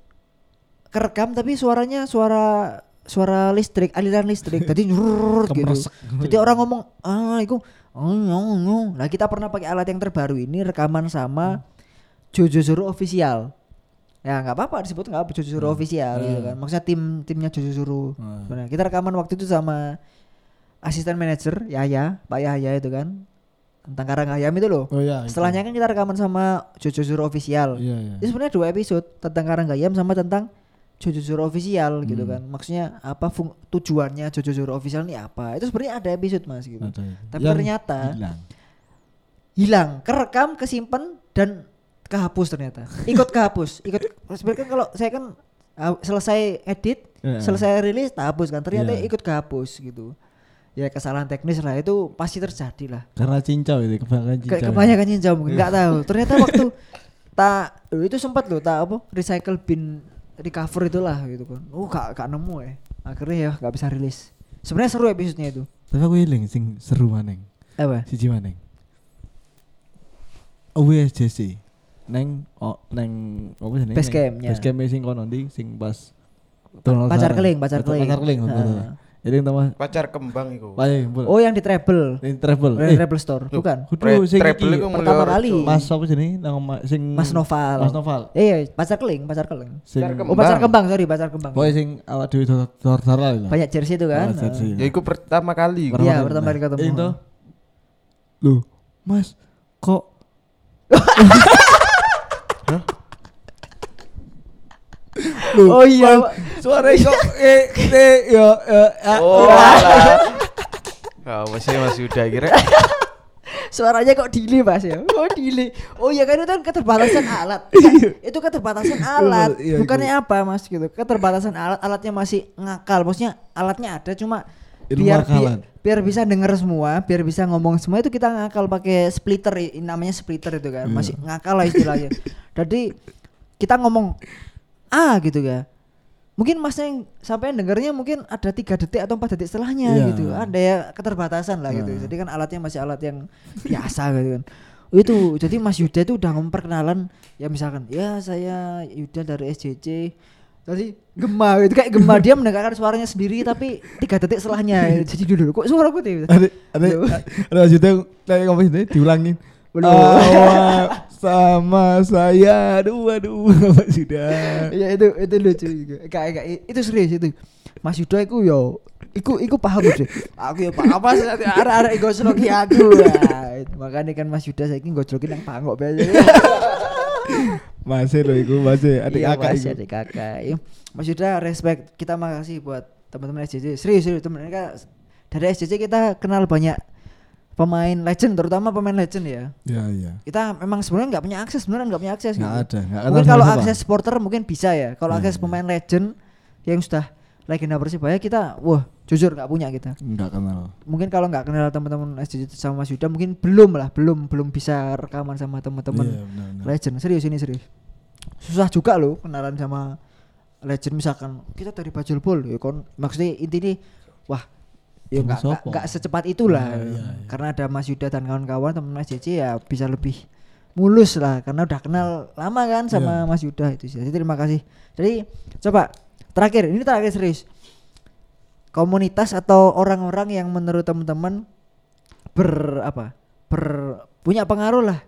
kerekam tapi suaranya suara suara listrik aliran listrik tadi (laughs) nyurut gitu. Jadi orang ngomong ah itu oh, nyong, nyong." Nah, kita pernah pakai alat yang terbaru ini rekaman sama Jojo Zoro official. Ya nggak apa-apa disebut nggak Jojo Zoro official gitu kan. Maksudnya tim timnya Jojo Zoro. Hmm. Nah, kita rekaman waktu itu sama asisten manajer Yaya, Pak Yahya itu kan. Tentang Karang Ayam itu loh. Oh ya. itu. Setelahnya kan kita rekaman sama Jojo Zoro official. Iya iya. Itu sebenarnya dua episode tentang Karang Ayam sama tentang Jojo Zoro official gitu Hmm. kan. Maksudnya apa fung- tujuannya Jojo Zoro official ini apa? Itu sebenarnya ada episode Mas gitu. Ada. Tapi Yang ternyata hilang. hilang, kerekam, kesimpan dan kehapus ternyata. Ikut kehapus. Ikut (laughs) sebenarnya kan kalau saya kan uh, selesai edit, Iya. selesai rilis tak hapus kan. Ternyata Iya. ikut kehapus gitu. Ya kesalahan teknis lah itu pasti terjadi lah. Karena cincau itu kebanyakan Ke- cincau. kebanyakan cincau mungkin nggak tahu. (laughs) Ternyata waktu tak itu sempat loh tak apa recycle bin recover itulah gitu kan. Oh gak gak nemu ya. Akhirnya ya gak bisa rilis. Sebenarnya seru episodenya itu. Tapi aku eling sing seru maneng. Apa? Siji maneng. OWSJC. Neng oh neng apa sih neng? Base camp-nya. Base camp sing kono ndi sing pas pacar keling, pacar keling. Pacar keling. Jadi yang tahu Pacar kembang iku. Paling Oh yang di treble. Ini travel. Yang di Eh, treble store, Loh, bukan? kudu sing treble iki. iku Pertama kali. Mas apa sih ini? Nang ma- sing Mas Noval. Mas Noval. Eh, iya, pacar keling, pacar keling. Sing Pacar Oh, Kembang. pacar kembang, sorry, pacar kembang. Pokoknya sing awak dhewe dor itu. Banyak jersey itu kan. Ah, jersey. Ya iku pertama kali. Iya, pertama kali ketemu. Itu. Loh, Mas, kok (laughs) Loh, Oh iya, suara kok eh eh ya ya ya. Oh. Apa sih Mas Yuda kira? Suaranya kok delay Mas ya? Oh delay. Oh iya kan itu kan keterbatasan alat. Kan, itu keterbatasan alat. Iya, Bukannya apa Mas gitu. Keterbatasan alat, alatnya masih ngakal. Maksudnya alatnya ada cuma Ilmu biar, akalan. biar biar bisa denger semua, biar bisa ngomong semua itu kita ngakal pakai splitter namanya splitter itu kan. Masih ngakal lah istilahnya. Jadi kita ngomong A gitu ya. Mungkin masnya yang sampai dengarnya mungkin ada tiga detik atau empat detik setelahnya Iya. gitu. Ada ya keterbatasan lah gitu. Nah. Jadi kan alatnya masih alat yang (laughs) biasa gitu kan. Itu jadi Mas Yuda itu udah memperkenalan ya misalkan ya saya Yuda dari SJC. Tadi gema gitu kayak gema (laughs) dia mendengarkan suaranya sendiri tapi tiga detik setelahnya jadi dulu kok suara gue tuh Ada ada ada maksudnya kayak ngomong itu diulangin. Belum. Awak sama saya, aduh aduh (laughs) apa sudah. Iya itu itu lucu juga. Kayak kayak itu serius itu. Mas Yuda iku yo iku iku paham sih. Aku ya paham Mas arek-arek gosloki aku. Ya. Makanya kan Mas Yuda saiki goslokin yang pangok biasa. (laughs) Masih loh iku masih adik Iya, kakak masih adik kakak. Iya. Mas Yuda respect. Kita makasih buat teman-teman SJJ. Serius serius teman kan dari SJJ kita kenal banyak pemain legend terutama pemain legend ya. Ya iya. Kita memang sebenarnya nggak punya akses, sebenarnya nggak punya akses. Nggak gitu. ada, nggak Mungkin kalau akses supporter mungkin bisa ya. Kalau Iya, akses iya. pemain legend yang sudah legenda Persibaya kita, wah jujur nggak punya kita. Enggak kenal. Mungkin kalau nggak kenal teman-teman SJJ sama Mas Yuda mungkin belum lah, belum belum bisa rekaman sama teman-teman Iya, benar. legend. Serius ini serius. Susah juga loh kenalan sama legend misalkan kita dari Bajul Bol ya kon maksudnya intinya wah ya nggak nggak- secepat itulah Ah, iya, iya. karena ada Mas Yuda dan kawan-kawan teman Mas JJ ya bisa lebih mulus lah karena udah kenal lama kan sama Iya. Mas Yuda itu sih. Jadi terima kasih. Jadi coba terakhir ini terakhir serius. Komunitas atau orang-orang yang menurut teman-teman ber apa? ber punya pengaruh lah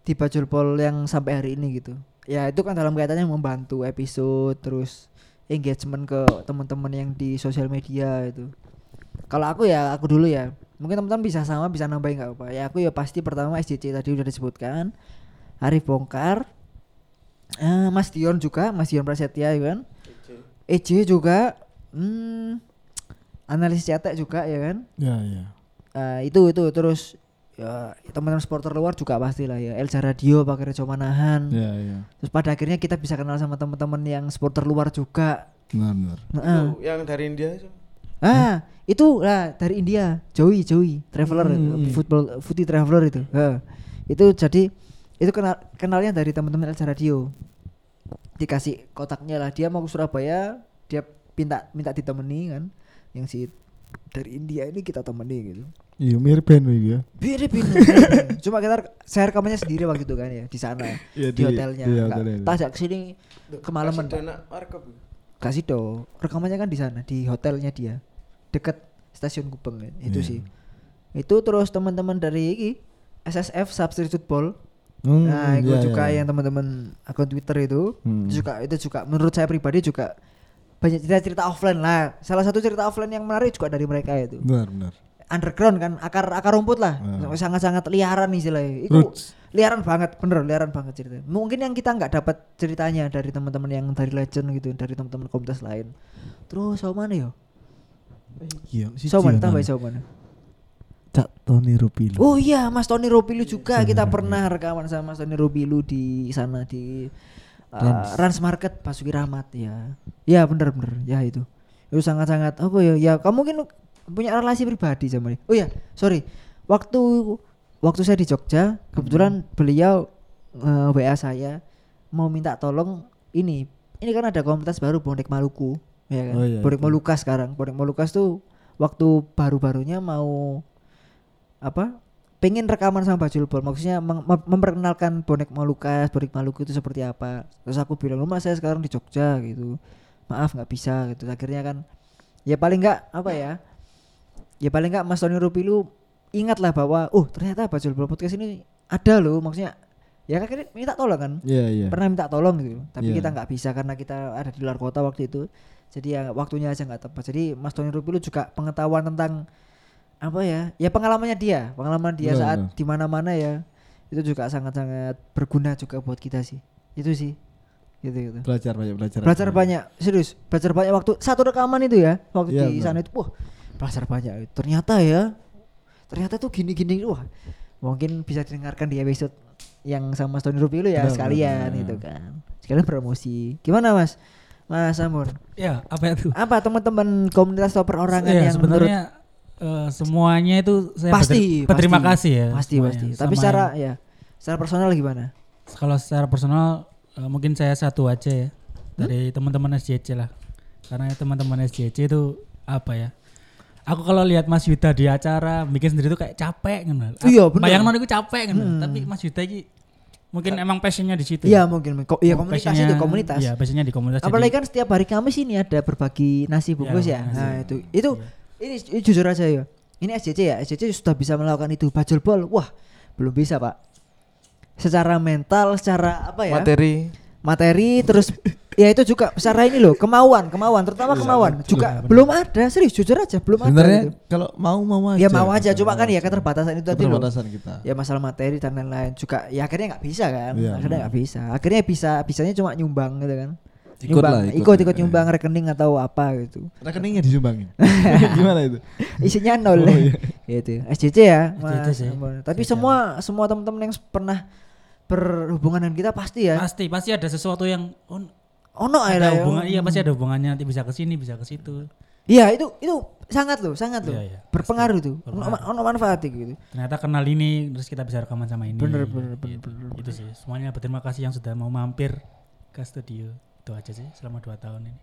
di Bajul Pol yang sampai hari ini gitu. Ya itu kan dalam kaitannya membantu episode terus engagement ke teman-teman yang di sosial media itu. Kalau aku ya aku dulu ya. Mungkin teman-teman bisa sama bisa nambahin nggak apa. Ya aku ya pasti pertama SJC tadi udah disebutkan. Arif Bongkar. Eh, Mas Dion juga, Mas Dion Prasetya ya kan. EJ juga. Hmm, analis cetek juga ya kan. Ya iya. Eh, itu itu terus ya teman-teman supporter luar juga pastilah ya Elja Radio pakai Rejo Manahan Ya iya. terus pada akhirnya kita bisa kenal sama teman-teman yang supporter luar juga Benar benar. Heeh. Itu yang dari India ah itu lah dari India Joey Joey traveler Hmm. football footy traveler itu Heeh. itu jadi itu kenal kenalnya dari teman-teman Elja Radio dikasih kotaknya lah dia mau ke Surabaya dia minta minta ditemani kan yang si dari India ini kita temani gitu Iya mirip ya. Mirip. (laughs) Cuma kita saya rekamannya sendiri waktu itu kan ya di sana Iya, di, di- hotelnya. di Nggak- hotelnya itu. Tak ajak ke sini kemalaman. Kasih dana warkop. Kasih dong. Rekamannya kan di sana di hotelnya dia deket stasiun Gubeng kan. Itu Iya. sih. Itu terus teman-teman dari iki SSF Substitute Ball. Hmm, nah, itu iya, juga iya. yang teman-teman akun Twitter itu. Hmm. Itu juga itu juga menurut saya pribadi juga banyak cerita-cerita offline lah. Salah satu cerita offline yang menarik juga dari mereka itu Benar benar. Underground kan akar akar rumput lah. Hmm. sangat-sangat liaran istilahnya. Itu Roots. liaran banget bener liaran banget cerita mungkin yang kita nggak dapat ceritanya dari teman-teman yang dari legend gitu dari teman-teman komunitas lain. Terus sama mana yo Iya, si sama mana? Tambah sama mana? Cak Tony Rupilo. oh iya Mas Tony Ropilu juga. Kita pernah rekaman sama Mas Tony Ropilu di sana di uh, Rans. Rans Market Basuki Rahmat ya. Ya bener bener. Ya itu. Itu sangat-sangat apa ya? Ya kamu mungkin punya relasi pribadi sama dia. Oh ya sorry. Waktu waktu saya di Jogja kebetulan Hmm. beliau eh, WA saya mau minta tolong ini. Ini kan ada komunitas baru Bonek Maluku ya kan? Oh iya, Bonek itu. Malukas sekarang. Bonek Malukas tuh waktu baru-barunya mau apa pengen rekaman sama Bajul Bol. Maksudnya mem- mem- memperkenalkan bonek Malukas bonek Maluku itu seperti apa. Terus aku bilang rumah saya sekarang di Jogja gitu. Maaf nggak bisa gitu. Akhirnya kan ya paling nggak apa ya ya paling nggak Mas Tony Rupilu ingatlah bahwa oh ternyata Bajul Bol podcast ini ada loh. Maksudnya ya kan kita minta tolong kan? Iya iya. pernah minta tolong gitu. Tapi Iya. kita nggak bisa karena kita ada di luar kota waktu itu. Jadi ya waktunya aja nggak tepat. Jadi Mas Tony Rupilu juga pengetahuan tentang apa ya ya pengalamannya dia. Pengalaman dia Benar, saat benar. di mana-mana ya. Itu juga sangat-sangat berguna juga buat kita sih. Itu sih. Gitu gitu. Belajar banyak belajar. belajar banyak. Serius belajar banyak waktu. Satu rekaman itu ya waktu Iya, di sana itu wah belajar banyak ternyata ya ternyata tuh gini-gini wah mungkin bisa didengarkan di episode yang sama Stone Review ya Benar, sekalian benar. gitu kan sekalian promosi gimana mas mas Samun Ya, apa itu? apa teman-teman komunitas atau perorangan ya, yang menurut sebenarnya eh, semuanya itu saya pasti berter- berterima pasti, kasih ya. pasti semuanya. pasti tapi Sama secara ya secara personal gimana kalau secara personal eh, mungkin saya satu aja ya dari teman-teman SJC lah. Karena teman-teman SJC itu apa ya? Aku kalau lihat Mas Yuda di acara bikin sendiri tuh kayak capek kan. Iya, bener. Bayang itu capek kan. Hmm. Tapi Mas Yuda ini mungkin emang passionnya di situ. Iya mungkin ko- iya Oh, komunitas itu komunitas Iya, passionnya di komunitas. apalagi jadi- kan setiap hari Kamis ini ada berbagi nasi bungkus Iya, ya nasi. nah itu itu Iya. ini, ini jujur aja ya ini SJC ya SJC sudah bisa melakukan itu bajul bol wah belum bisa pak secara mental secara apa ya Materi materi terus ya itu juga secara ini loh kemauan kemauan terutama kemauan juga belum ada serius jujur aja belum ada Sebenarnya gitu. kalau mau mau aja. ya mau aja cuma kan ya keterbatasan itu tadi loh keterbatasan kita. ya masalah materi dan lain-lain juga ya akhirnya nggak bisa kan Iya. akhirnya nggak bisa akhirnya bisa bisanya cuma nyumbang gitu kan Ikut nyumbang lah, ikut. ikut ikut Iya. nyumbang rekening atau apa gitu Rekeningnya disumbangin. (laughs) Gimana itu? isinya nol Oh, iya. (laughs) itu SJC ya Mas sih. Tapi SJC. semua semua teman-teman yang pernah berhubungan dengan kita pasti ya pasti pasti ada sesuatu yang oh, ono ada ya hubungan iya pasti ada hubungannya. Nanti bisa ke sini bisa ke situ. Iya itu itu sangat loh sangat loh. Iya, iya, berpengaruh tuh. Ono, Berpengaruh. ono manfaat gitu. Ternyata kenal ini terus kita bisa rekaman sama ini. Bener, bener, bener, Gitu. bener, itu sih. Semuanya berterima kasih yang sudah mau mampir ke studio. Itu aja sih selama dua tahun ini.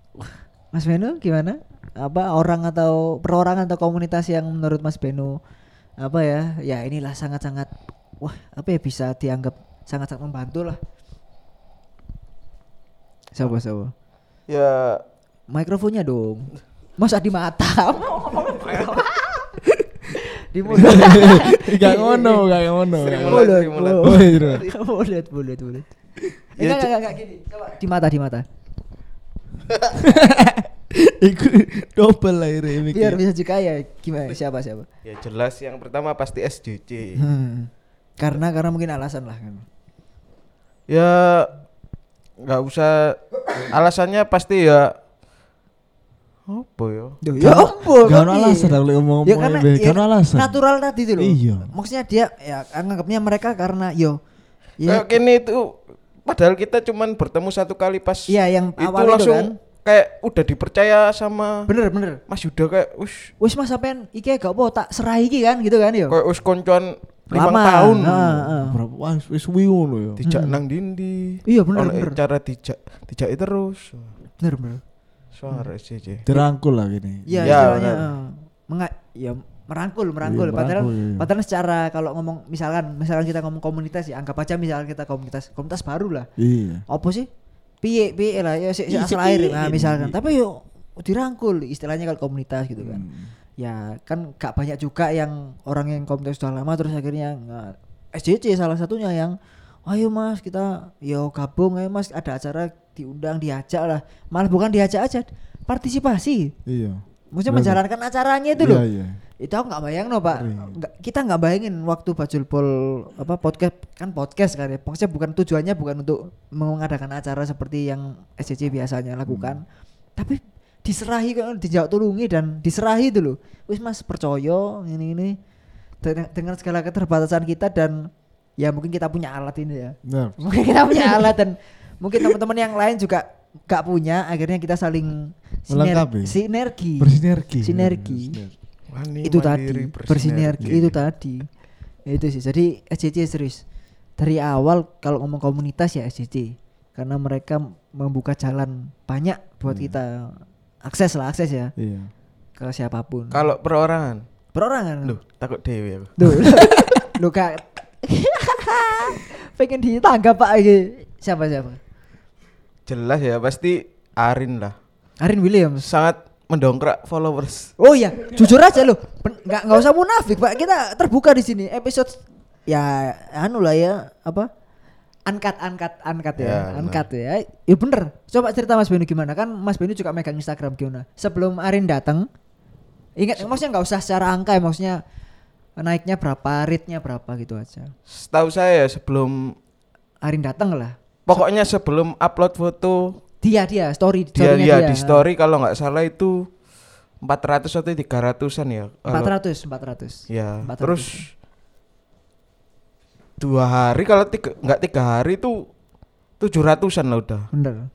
Mas Beno gimana? Apa orang atau perorangan atau komunitas yang menurut Mas Beno apa ya? Ya inilah sangat-sangat wah apa ya bisa dianggap sangat-sangat membantu lah siapa siapa ya. Mikrofonnya dong. Masa di mata? (laughs) Di mulut. (laughs) Gak ngono, gak ngono. Iya. mulut mulut mulut Ya, enggak cu- enggak enggak gini. Coba. Di mata di mata. (laughs) Iku double lah ini biar bisa juga ya gimana? Siapa siapa? Ya jelas yang pertama pasti SJC Hmm. karena karena mungkin alasan lah kan. Ya nggak usah. Alasannya pasti ya apa ya? Ya apa Gak ada iya? alasan kalau ngomong ya karena Gak ya, ada alasan. natural tadi itu loh. Iya. maksudnya dia ya anggapnya mereka karena yo kayak ya gini itu padahal kita cuman bertemu satu kali pas iya yang itu awal itu langsung kan. kayak udah dipercaya sama bener bener. Mas Yuda kayak us wis mas sampean iki gak apa tak serah iki kan gitu kan yo. Kayak us koncoan limang Lama. tahun Heeh, heeh. Berapa wah wis ngono ya. dijak Hmm. nang dindi Iya, bener, Ono bener. cara dijak dijak terus bener bener suara SJC Dirangkul lah gini. Iya Ya, istilahnya benar. eh, menga- ya merangkul merangkul Iya, padahal merangkul, iya. padahal secara kalau ngomong misalkan misalkan kita ngomong komunitas ya anggap aja misalkan kita komunitas komunitas baru lah Iya. apa sih piye piye lah ya si, si Iya, asal piye air nah ini, misalkan iya. tapi yuk dirangkul istilahnya kalau komunitas gitu kan Hmm. Ya kan gak banyak juga yang orang yang komunitas sudah lama terus akhirnya SJC salah satunya yang ayo mas kita yo gabung ayo mas. Ada acara diundang diajak lah. Malah bukan diajak aja partisipasi. Iya. maksudnya Bener. menjalankan acaranya itu Iya, loh. Iya. itu aku nggak bayang no pak. Iya. Nggak- kita nggak bayangin waktu bajul pol apa podcast kan podcast kan ya. Maksudnya bukan tujuannya bukan untuk mengadakan acara seperti yang SCC biasanya lakukan. Tapi diserahi kan dijawab tulungi dan diserahi itu loh. Wis mas percaya ini ini dengan, dengan segala keterbatasan kita dan ya mungkin kita punya alat ini ya. Benar. (laughs) mungkin kita punya alat dan mungkin teman-teman yang lain juga gak punya akhirnya kita saling Melengkapi. sinergi. Bersinergi. Sinergi. Wani, itu mandiri, tadi bersinergi itu tadi. Itu sih. Jadi SCC serius. Dari awal kalau ngomong komunitas ya SCC karena mereka membuka jalan banyak buat Hmm. kita akses lah akses ya. Iya. ke siapa pun. Kalau perorangan? Perorangan. Loh, takut dewi aku. Duh, lu (laughs) kak. (laughs) Pengen ditanggap pak ini siapa siapa? Jelas ya pasti Arin lah. Arin Williams. Sangat mendongkrak followers. Oh iya, jujur aja loh. Pen- Nggak nggak usah munafik, Pak. Kita terbuka di sini. Episode ya anu lah ya, apa? Angkat angkat angkat ya, Ya, angkat ya. Ya bener. Coba cerita Mas Benu gimana? Kan Mas Benu juga megang Instagram gimana? Sebelum Arin datang, ingat maksudnya nggak usah secara angka ya, maksudnya naiknya berapa, rate-nya berapa gitu aja. setahu saya sebelum Arin datang lah. pokoknya sebelum upload foto Dia dia story dia story-nya ya di story kalau nggak salah itu 400 atau 300-an ya. Kalau- 400 400 Ya, 400. terus dua hari kalau tiga nggak tiga hari itu tujuh ratusan lah udah. bener.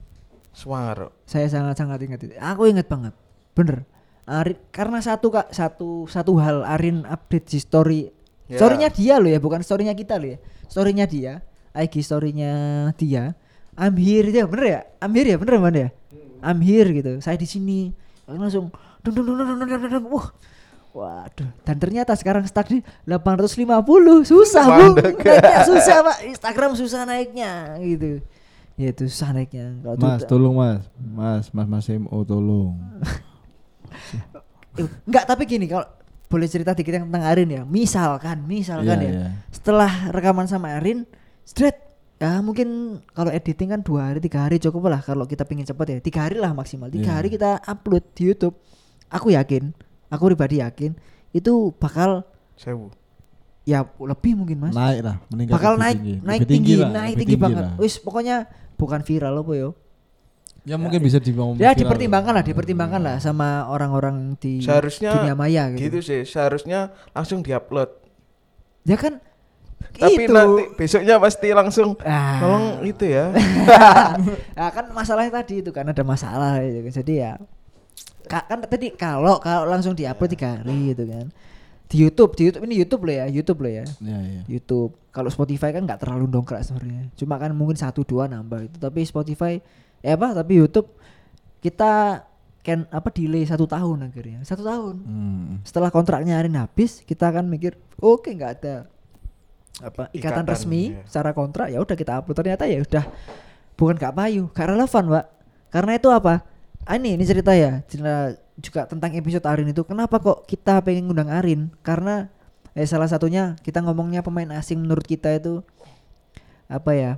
Suara. saya sangat sangat ingat itu. Aku ingat banget. Bener. Arin karena satu kak satu satu hal Arin update di story. Ya. storynya dia loh ya bukan storynya kita loh ya. Storynya dia IG storynya dia. I'm here dia bener ya? I'm here ya bener man ya? I'm here gitu. Saya di sini. Langsung dung. wah waduh dan ternyata sekarang stuck di 850 susah bu naiknya susah pak Instagram susah naiknya gitu ya itu susah naiknya Kalau Mas, tuh- tolong Mas. Mas, Mas Mas MO tolong. Eh, Enggak, tapi gini kalau boleh cerita dikit yang tentang Arin ya. Misalkan, misalkan Iya, ya. iya. Setelah rekaman sama Arin, straight ya mungkin kalau editing kan dua hari tiga hari cukup lah kalau kita pingin cepet ya tiga hari lah maksimal tiga Iya. hari kita upload di YouTube aku yakin aku pribadi yakin itu bakal Sewu. ya lebih mungkin mas Naik lah, meningkat bakal lebih naik tinggi. naik Lebih tinggi, lah, naik lebih tinggi, banget lah. wis pokoknya bukan viral apa yo Ya mungkin bisa dibangun ya dipertimbangkan lah dipertimbangkan lah sama orang-orang di Seharusnya dunia maya gitu, Gitu sih, seharusnya langsung diupload. ya kan Tapi itu nanti besoknya pasti langsung Ah. tolong itu ya. (laughs) nah, kan masalahnya tadi itu kan ada masalah gitu. jadi ya kan tadi kalau kalau langsung diupload tiga hari gitu kan. Di YouTube di YouTube ini YouTube loh ya YouTube loh ya. Ya, ya. YouTube. Kalau Spotify kan nggak terlalu dongkrak sebenarnya. Cuma kan mungkin satu dua nambah itu tapi Spotify ya apa tapi YouTube kita kan apa delay satu tahun akhirnya. Satu tahun. Hmm. setelah kontraknya Arin habis kita akan mikir oke nggak ada apa ikatan, Ikatan, resmi iya. secara kontrak ya udah kita upload. Ternyata ya udah bukan gak payu gak relevan pak karena itu apa ini ini cerita ya cerita juga tentang episode Arin itu. Kenapa kok kita pengen ngundang Arin? Karena eh, salah satunya kita ngomongnya pemain asing menurut kita itu apa ya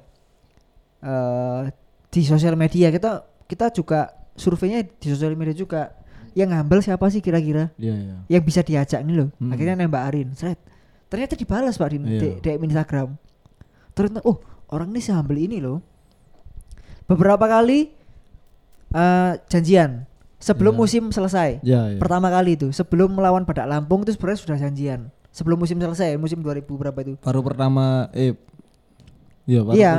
eh di sosial media. Kita kita juga surveinya di sosial media juga. Yang ngambil siapa sih kira-kira? Iya, iya. yang bisa diajak nih loh. Hmm. akhirnya nembak Arin. Sret. ternyata dibalas pak di di- DM Instagram. Ternyata oh orang ini sehambel ini loh. Beberapa kali eh, janjian sebelum Iya. musim selesai Ya, ya. pertama kali itu sebelum melawan Badak Lampung itu sebenarnya sudah janjian sebelum musim selesai musim 2000 berapa itu Baru pertama eh Iya, baru Iya.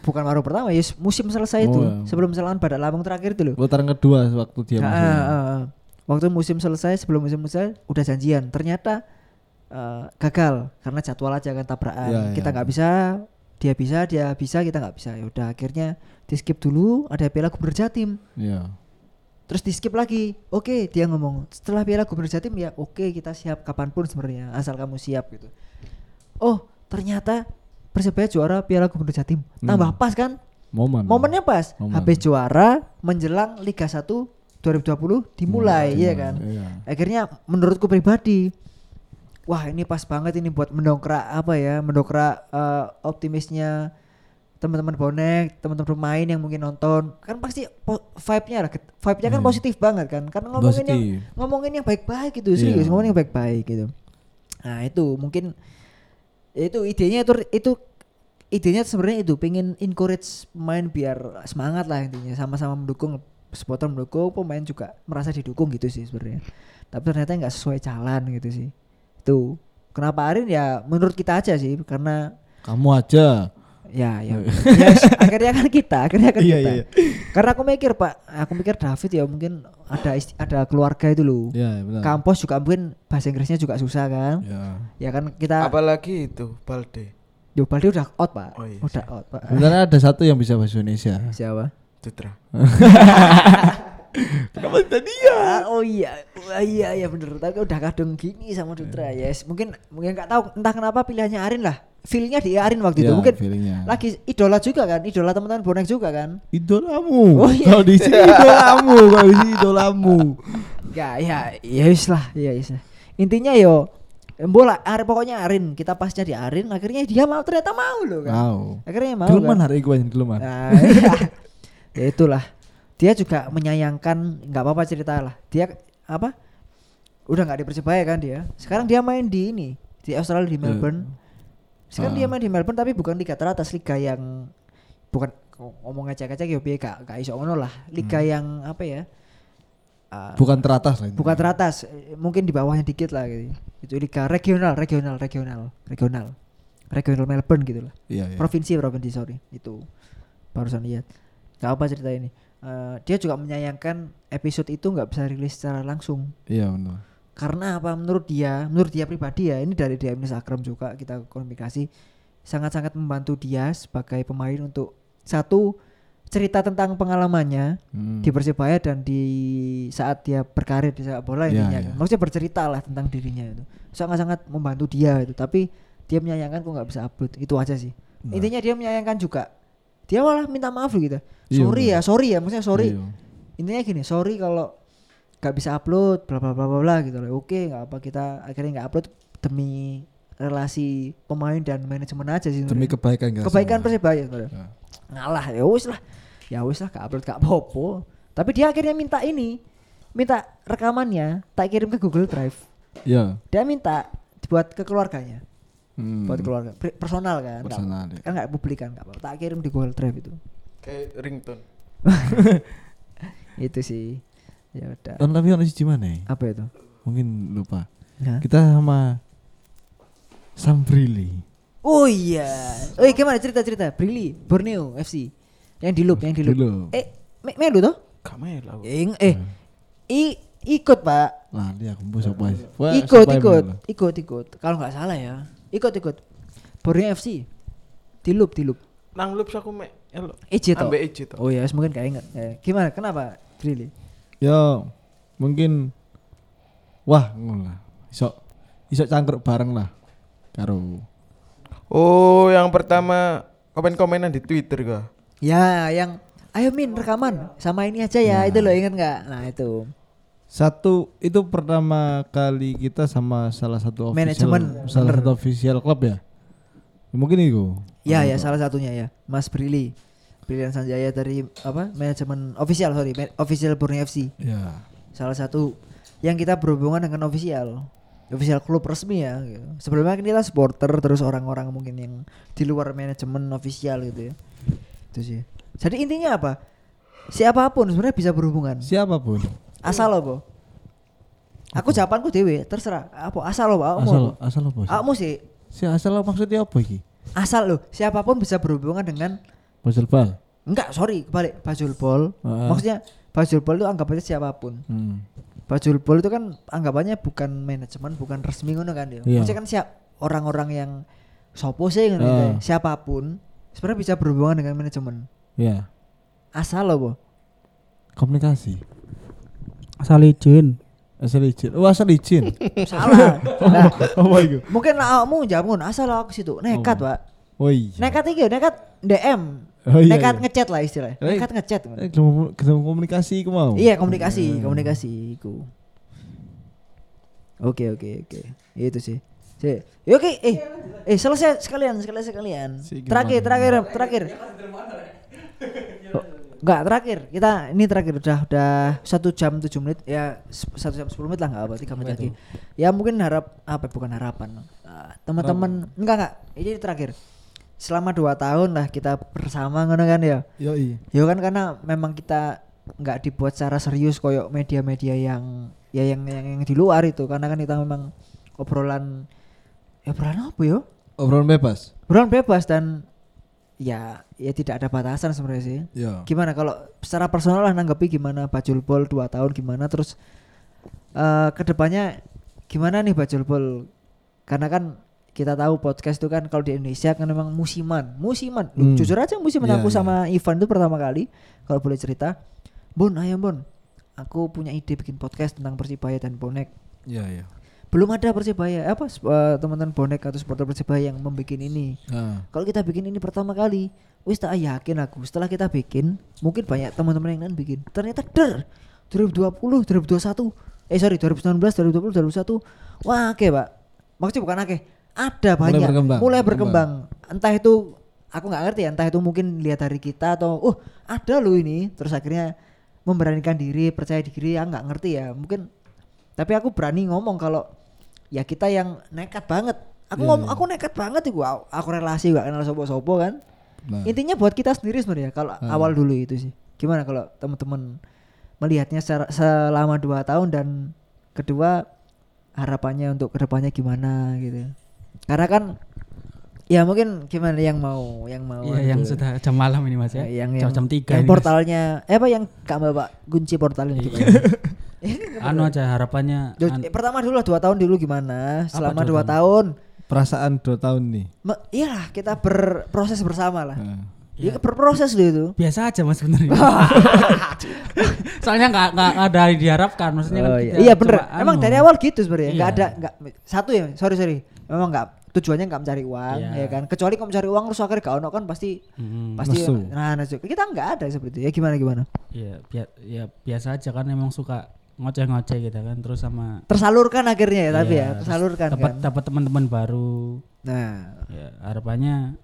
bukan baru pertama ya musim selesai itu Oh, iya. sebelum melawan Badak Lampung terakhir itu loh putaran kedua waktu dia Ah, masuk. ah, ah, ah. waktu musim selesai sebelum musim selesai udah janjian ternyata eh, gagal karena jadwal aja kan tabrakan Ya, kita ya. nggak bisa dia bisa dia bisa kita nggak bisa ya udah akhirnya di skip dulu ada Piala Gubernur Jatim Iya. terus di skip lagi oke dia ngomong setelah Piala Gubernur Jatim ya oke kita siap kapan pun sebenarnya asal kamu siap gitu oh ternyata Persebaya juara Piala Gubernur Jatim tambah Hmm. pas kan Momen. momennya pas Momen. habis juara menjelang Liga 1 2020 dimulai ya kan Iya. akhirnya menurutku pribadi wah ini pas banget ini buat mendongkrak apa ya mendongkrak eh, optimisnya teman-teman bonek teman-teman pemain yang mungkin nonton kan pasti vibe-nya lah vibe-nya kan Hmm. positif banget kan karena ngomongin yang Positif. ngomongin yang baik-baik gitu serius Iya. ngomongin yang baik-baik gitu nah itu mungkin itu idenya itu itu idenya sebenarnya itu pengen encourage pemain biar semangat lah intinya sama-sama mendukung supporter mendukung pemain juga merasa didukung gitu sih sebenarnya tapi ternyata nggak sesuai jalan gitu sih itu kenapa Arin ya menurut kita aja sih karena Kamu aja. ya ya, (laughs) ya s- akhirnya kan kita akhirnya kan Iya, kita iya. karena aku mikir pak aku mikir David ya mungkin ada ist- ada keluarga itu loh Iya, benar. kampus juga mungkin bahasa Inggrisnya juga susah kan Ya. ya kan kita Apalagi itu Balde. Yo Balde udah out pak Oh iya, udah out pak Sebenarnya ada satu yang bisa bahasa Indonesia. siapa Dutra. (laughs) Kenapa tadi ya? Oh iya, Wah, iya iya bener. Tapi udah kadung gini sama Dutra yes. Mungkin mungkin nggak tahu entah kenapa pilihannya Arin lah. Feelnya di Arin waktu itu. Ya, Mungkin feelingnya. lagi idola juga kan, idola teman-teman bonek juga kan. Idolamu. Oh, iya. Kalau di sini (laughs) idolamu, kalau di sini idolamu. Ya ya ya wis lah, ya wis lah. Intinya yo bola Arin pokoknya Arin kita pasnya di Arin akhirnya dia mau ternyata mau loh kan. Mau. Akhirnya mau Geluman kan. hari gue geluman. Nah, iya. (laughs) ya itulah. Dia juga menyayangkan nggak apa-apa cerita lah. Dia apa? Udah nggak di Persebaya kan dia. Sekarang dia main di ini di Australia di Melbourne. Sekarang Ah. dia main di Melbourne tapi bukan liga teratas, liga yang bukan ngomong ngecek-ngecek ya piye gak gak iso ngono lah. Liga yang apa ya? uh, Bukan teratas lah. bukan teratas, eh, mungkin di bawahnya dikit lah gitu. Itu liga regional, regional, regional, regional. Regional Melbourne gitu lah. Iya, iya. Provinsi, provinsi sorry. Itu barusan lihat. Gak apa cerita ini. Eh, dia juga menyayangkan episode itu nggak bisa rilis secara langsung Iya benar. karena apa menurut dia menurut dia pribadi ya ini dari DM Instagram juga kita komunikasi sangat-sangat membantu dia sebagai pemain untuk satu cerita tentang pengalamannya Hmm. di Persebaya dan di saat dia berkarir di sepak bola Iya, intinya iya. kan. maksudnya bercerita lah tentang dirinya itu sangat-sangat membantu dia itu tapi dia menyayangkan kok nggak bisa upload itu aja sih Nah. intinya dia menyayangkan juga dia malah minta maaf gitu Iya, sorry ya bener. sorry ya maksudnya sorry Iya. intinya gini sorry kalau nggak bisa upload bla bla bla bla bla gitu loh oke nggak apa kita akhirnya nggak upload demi relasi pemain dan manajemen aja sih Demi kebaikan kita kebaikan persebaya sebenarnya. Ya. ngalah ya wis lah ya wis lah gak upload gak apa-apa tapi dia akhirnya minta ini minta rekamannya tak kirim ke Google Drive Iya. dia minta dibuat ke keluarganya Hmm. buat keluarga personal kan Personal, ya. kan nggak publik kan nggak apa tak kirim di Google Drive itu Kayak ringtone. (laughs) itu sih ya udah Kan tapi ono siji mana? apa itu Mungkin lupa. Hah? Kita sama Sam Brili. Oh iya. Oh gimana cerita cerita? Brili, Borneo FC. Yang di loop, yang di loop. Di loop. Eh, me melu toh? Gak melu aku. Eh, eh, i, ikut pak. Lah dia kumpul siapa? Wah, Ikut, ikut, ikut, ikut. Kalau nggak salah ya, ikut, ikut. Borneo FC. Di loop, di loop. Nang loops aku mek elo. Iji toh. Ambek Iji toh. Oh ya, mungkin gak inget. Eh, gimana? Kenapa Brili? Ya mungkin wah ngono lah. Iso iso cangkruk bareng lah karo Oh, yang pertama komen-komenan di Twitter kah? Ya, yang ayo Min rekaman sama ini aja ya. Nah. Itu loh inget nggak? Nah itu. Satu itu pertama kali kita sama salah satu official Manajemen, salah bener. satu official klub ya. Mungkin itu. Ya ya salah satunya ya Mas Brili Brilian Sanjaya dari apa manajemen official sorry official Borneo FC Ya. salah satu yang kita berhubungan dengan official official klub resmi ya gitu. sebelumnya kan kita supporter terus orang-orang mungkin yang di luar manajemen official gitu ya itu sih jadi intinya apa siapa pun sebenarnya bisa berhubungan Siapa pun. Asal lo aku jawabanku dewe terserah apa asal lo Asal apa asal apa sih? kamu sih Si asal maksudnya apa iki? asal lo siapa pun bisa berhubungan dengan Basel bal. Enggak, sorry, kebalik. Bajul Bol. Heeh. Maksudnya Bajul Bol itu anggapannya siapa pun. Hmm. Bajul Bol itu kan anggapannya bukan manajemen, bukan resmi ngono kan ya. Iya. Maksudnya kan siap orang-orang yang sopo sih ngono ya. siapa pun sebenarnya bisa berhubungan dengan manajemen. Ya. Asal lo, Bo. Komunikasi. Asal izin. Asal izin. Oh, asal izin. (laughs) Salah. Nah, Apa itu? mungkin lah kamu jawab ngono, asal aku situ. Nekat, Oh. Pak. Oh iya. Nekat iki, nekat DM. Oh iya, nekat iya. ngechat lah istilahnya. Eh, Nekat ngechat. Eh, ketemu, komunikasi iku mau. Iya komunikasi, Hmm. komunikasi iku. Oke oke oke, itu sih. Si, ya oke, eh, eh selesai sekalian, sekalian sekalian. Si? Terakhir, terakhir, terakhir. Oh, (laughs) Enggak terakhir, kita ini terakhir udah udah satu jam tujuh menit ya satu jam sepuluh menit lah nggak apa tiga menit lagi. Ya mungkin harap apa bukan harapan, Ah, teman-teman enggak enggak ini terakhir. Selama dua tahun lah kita bersama ngono kan ya. Yo iya. Ya kan karena memang kita nggak dibuat secara serius koyok media-media yang ya yang, yang yang di luar itu karena kan kita memang obrolan ya obrolan apa yo? Obrolan bebas. Obrolan bebas dan ya ya tidak ada batasan sebenarnya sih. Ya. Gimana kalau secara personal lah nanggapi gimana Bajul Bol 2 tahun gimana terus eh ke depannya gimana nih Bajul Bol? Karena kan kita tahu podcast itu kan kalau di Indonesia kan memang musiman, musiman. Loh, Hmm. Jujur aja musiman Iya, aku iya. sama Ivan itu pertama kali kalau boleh cerita. Bon, ayo Bon. Aku punya ide bikin podcast tentang Persibaya dan bonek. Iya iya. Belum ada Persibaya apa eh, teman-teman bonek atau supporter Persibaya yang membuat ini. Nah, Kalau kita bikin ini pertama kali, wis tak yakin aku. Setelah kita bikin, mungkin banyak teman-teman yang lain bikin. Ternyata der 2020, 2021, eh sorry 2019, 2020, 2021. Wah, oke, Pak. Maksudnya bukan oke. Ada Mulai banyak. berkembang, Mulai berkembang. berkembang. Entah itu aku nggak ngerti ya, entah itu mungkin lihat dari kita atau oh, ada loh ini. Terus akhirnya memberanikan diri, percaya diri, ya nggak ngerti ya. Mungkin tapi aku berani ngomong kalau ya kita yang nekat banget. Aku Iya, ngomong iya. aku nekat banget itu aku, aku relasi gak kenal sopo-sopo kan. nah. Intinya buat kita sendiri sebenarnya kalau Hmm. awal dulu itu sih. Gimana kalau teman-teman melihatnya selama dua tahun dan kedua harapannya untuk ke depannya gimana gitu karena kan ya mungkin gimana yang mau yang mau Iya yang anu, sudah jam malam ini Mas ya. eh, yang jam, yang, jam 3 yang ini. Mas. portalnya eh apa yang kak bapak kunci portalnya Iya. gimana (laughs) Anu aja harapannya Jo- an- eh, pertama dulu lah, dua tahun dulu gimana selama dua dua tahun Perasaan dua tahun nih. Me- iyalah kita berproses bersama lah Nah. ya berproses loh itu biasa aja Mas sebenarnya. (laughs) Soalnya nggak nggak ada yang diharapkan maksudnya kan Oh, kita iya. iya bener. cuma Emang anu. dari awal gitu sebenarnya. Nggak Iya. ada nggak satu ya. Sorry sorry. Memang nggak tujuannya nggak mencari uang Iya. ya kan. Kecuali kalau mencari uang terus akhirnya gak ono kan pasti Mm, pasti Nesu. nah nesu. Kita nggak ada seperti itu. Ya gimana gimana. Iya, bia- ya biasa aja kan emang suka ngoceh-ngoceh gitu kan terus sama Tersalurkan akhirnya ya tapi Iya, ya tersalurkan dapat kan. dapat teman-teman baru. Nah, Ya, harapannya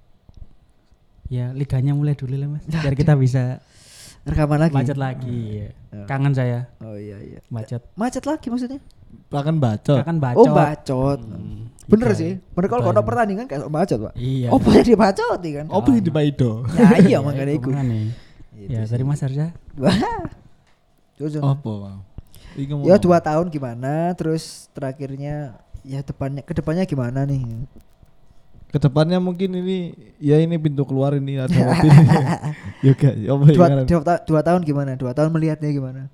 ya liganya mulai dulu lah Mas. Biar kita bisa rekaman lagi. macet lagi. ya. Ya. Kangen saya Oh iya iya. macet. Macet lagi maksudnya? Bahkan bacot. Akan bacot. Oh bacot. Hmm, Bener sih. Bener kalau ini. pertandingan kayak macet pak. Iya. Oh banyak dibacoti kan. Yang di Paido? Ya iya (laughs) Ya, makanya itu itu. makanya. Itu Ya dari Mas Arja. (laughs) Wah. Apa, Bang? Ya dua tahun gimana, terus terakhirnya ya depannya ke depannya gimana nih? Ke depannya mungkin ini ya ini pintu keluar ini ada mobil. (laughs) Apa ya Dua, kan? dua, dua tahun gimana? Dua tahun melihatnya gimana?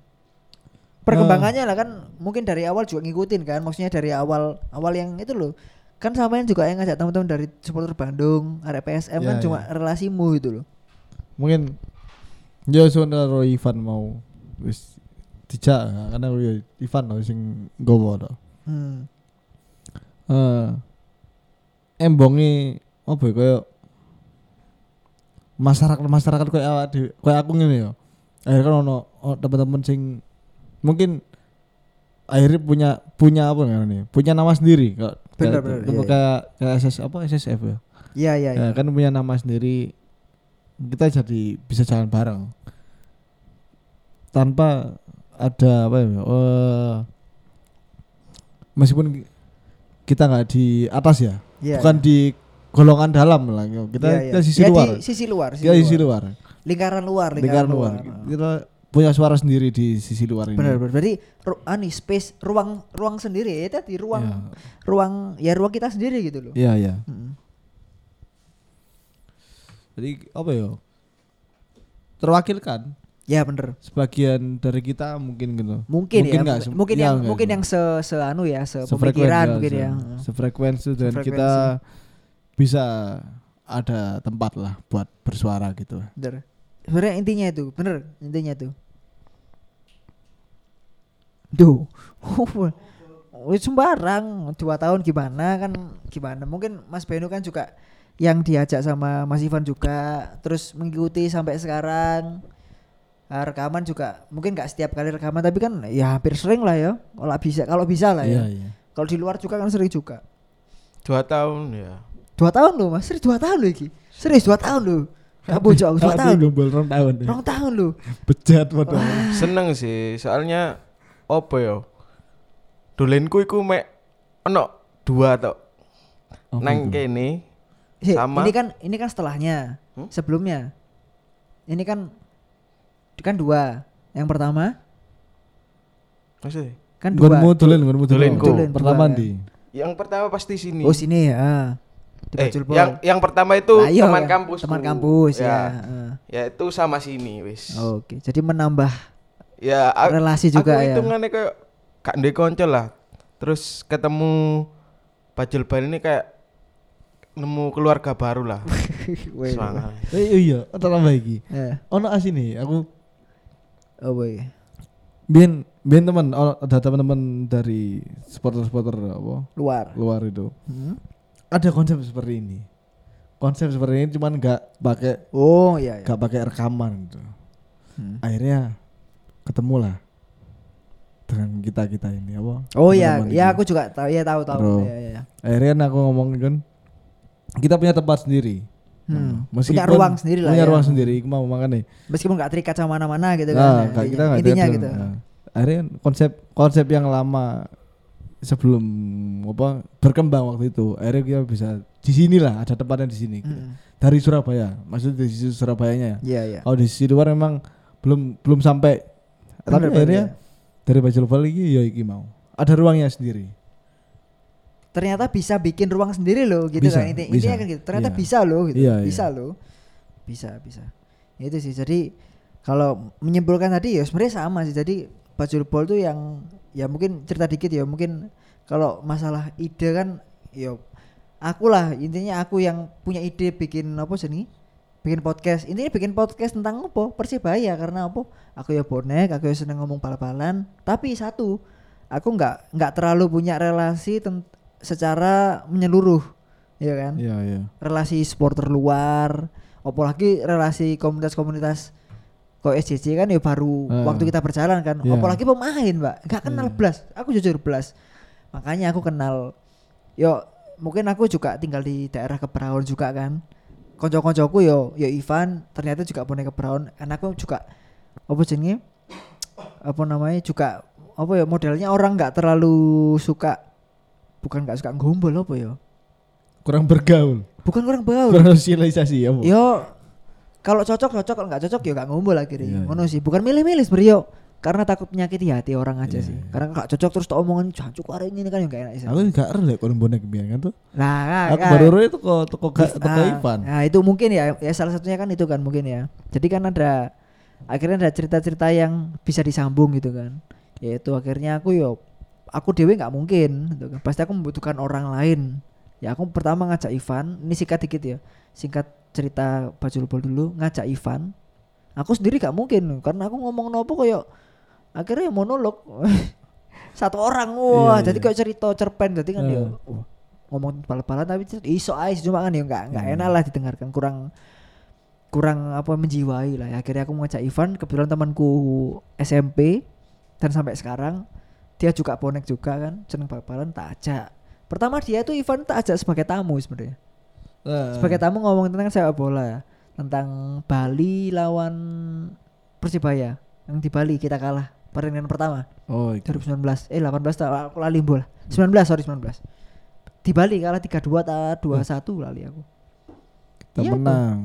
Perkembangannya lah kan mungkin dari awal juga ngikutin kan, maksudnya dari awal awal yang itu loh. Kan sampean juga yang ngajak teman-teman dari supporter Bandung, arek PSM kan Ya, cuma ya. relasimu itu loh. Mungkin ya soalnya Ivan mau wis dijak karena ya Ivan loh sing gowo to. Hmm. Eh embonge apa ya kayak masyarakat masyarakat kayak awak kayak aku ngene ya. Akhirnya kan ono teman-teman sing mungkin akhirnya punya punya apa nih punya nama sendiri. Kok bener, kayak, iya, iya. kayak kayak SS apa SSF ya? Iya iya Ya, iya. kan punya nama sendiri. Kita jadi bisa jalan bareng. Tanpa ada apa ya? Eh, meskipun kita nggak di atas ya. Iya, bukan iya. di golongan dalam lah kita Iya, iya. kita sisi Ya, luar. Di sisi luar, kita sisi luar. Lingkaran luar, lingkaran luar. Kita punya suara sendiri di sisi luar ini Benar, benar. Berarti ru, ani space ruang ruang sendiri ya tadi ruang Iya. ruang ya ruang kita sendiri gitu loh. iya iya Mm. jadi apa ya terwakilkan Ya bener. sebagian dari kita mungkin gitu Mungkin, ya, nggak, mungkin, sem- mungkin ya, yang mungkin gitu. yang se, se anu ya, se Sefrekuensi, pemikiran ya, mungkin se- ya. Sefrekuensi dan Sefrekuensi. kita bisa ada tempat lah buat bersuara gitu. Bener. Sebenarnya intinya itu, bener intinya itu. Duh. Oh, sembarang dua tahun gimana kan gimana mungkin Mas Beno kan juga yang diajak sama Mas Ivan juga terus mengikuti sampai sekarang Ah, rekaman juga mungkin nggak setiap kali rekaman tapi kan ya hampir sering lah ya kalau bisa kalau bisa lah ya iya. kalau di luar juga kan sering juga Dua tahun ya. dua tahun loh mas serius dua tahun loh iki serius dua tahun loh Gak bojok dua tahun Gombol rong tahun ya. rong tahun loh Bejat padahal. Seneng sih, soalnya apa ya? Dolenku iku mek ono dua tok. Apa Nang kene Sama. ini kan ini kan setelahnya Hmm? sebelumnya ini kan kan dua yang pertama maksudnya kan dua Nggonmu dolen, nggonmu dolen. Pertama di. yang pertama pasti sini. oh sini ya di eh, yang yang pertama itu Lah, iya, teman ya. kampus. teman kampus ya, heeh. Ya itu sama sini wis. oke jadi menambah Ya a- relasi juga aku ya hitungannya kayak gak ndek konco lah. Terus ketemu Bajul Bal ini kayak nemu keluarga baru lah. (laughs) Semangat. Eh iya, tambah iki. eh Ono asini aku oh boy Bian, bian teman, oh, ada teman-teman dari supporter-supporter apa luar luar itu. Hmm? Ada konsep seperti ini. Konsep seperti ini cuman nggak pakai oh iya, iya. nggak pakai rekaman gitu. Hmm. Akhirnya ketemu lah dengan kita kita ini apa? oh iya ya ini. aku juga tahu ya tahu tahu Bro. ya, ya, ya. Akhirnya kan aku ngomong kan kita punya tempat sendiri. Hmm. Nah, punya ruang sendiri lah Punya ya. ruang sendiri, mau makanya. meskipun nggak terikat sama mana-mana gitu Nah, kan nggak- kita nggak intinya gitu nah, akhirnya konsep konsep yang lama sebelum apa berkembang waktu itu akhirnya kita bisa di sini lah ada tempatnya di sini Mm. dari Surabaya maksudnya di sisi Surabayanya ya Iya iya. kalau di sisi luar memang belum belum sampai Tapi akhirnya bener. dari baju bal iki ya iki mau. Ada ruangnya sendiri. ternyata bisa bikin ruang sendiri loh gitu Bisa, kan bisa. intinya kan gitu ternyata Iya. bisa loh gitu Iya, bisa loh bisa bisa Ya itu sih jadi kalau menyimpulkan tadi ya sebenarnya sama sih jadi baju bol tuh yang ya mungkin cerita dikit ya mungkin kalau masalah ide kan ya aku lah intinya aku yang punya ide bikin apa sih nih bikin podcast. Intinya bikin podcast tentang apa? Persibaya karena apa? Aku ya bonek aku ya seneng ngomong bal-balan. Tapi satu aku nggak nggak terlalu punya relasi secara menyeluruh ya kan? Iya, iya. relasi supporter luar apalagi relasi komunitas-komunitas kok SJJ kan ya baru Ah. waktu kita berjalan kan. Iya. apalagi pemain mbak. Nggak kenal Iya. belas. Aku jujur belas. Makanya aku kenal. Yo mungkin aku juga tinggal di daerah Kebraun juga kan. Konco-koncoku yo yo Ivan ternyata juga bonek Kebraun. Karena aku juga apa jenenge? Apa namanya? Juga apa ya modelnya orang nggak terlalu suka bukan nggak suka gombol apa ya Kurang bergaul. bukan orang bau Kurang sosialisasi ya, Bu. Yo kalau cocok cocok kalau nggak cocok ya nggak ngumpul akhirnya. Iya, Ngono sih, bukan milih-milih sebenarnya yo. Karena takut menyakiti hati orang aja Iya, sih. iya. Karena nggak cocok terus tak omongin jancuk hari ini kan yang gak enak sih. Aku gak ero lek kon bonek biyen kan tuh. Nah, nah, Aku nah, baru itu kok toko gak toko nah, Ivan. Nah, itu mungkin ya, ya salah satunya kan itu kan mungkin ya. Jadi kan ada akhirnya ada cerita-cerita yang bisa disambung gitu kan. Yaitu akhirnya aku yo aku dewe nggak mungkin gitu kan. Pasti aku membutuhkan orang lain. Ya aku pertama ngajak Ivan, ini singkat dikit ya. Singkat cerita baju lubul dulu ngajak Ivan. Aku sendiri gak mungkin karena aku ngomong nopo koyo akhirnya monolog. (laughs) Satu orang wah, Iya, jadi iya. kayak cerita cerpen jadi kan Eh. ya wah, ngomong bal-balan tapi iso aja cuma kan ya nggak nggak Hmm. enak lah didengarkan kurang kurang apa menjiwai lah ya. akhirnya aku ngajak Ivan kebetulan temanku SMP dan sampai sekarang dia juga bonek juga kan seneng bal-balan tak ajak pertama dia tuh Ivan tak ajak sebagai tamu sebenarnya Nah, sebagai tamu ngomong tentang sepak bola tentang Bali lawan Persibaya yang di Bali kita kalah pertandingan pertama. Oh, iya. 2019 eh 18 tak aku lali bola. 19 sorry 19 di Bali kalah 3-2 tak 2-1 lali aku. Kita Iya, menang.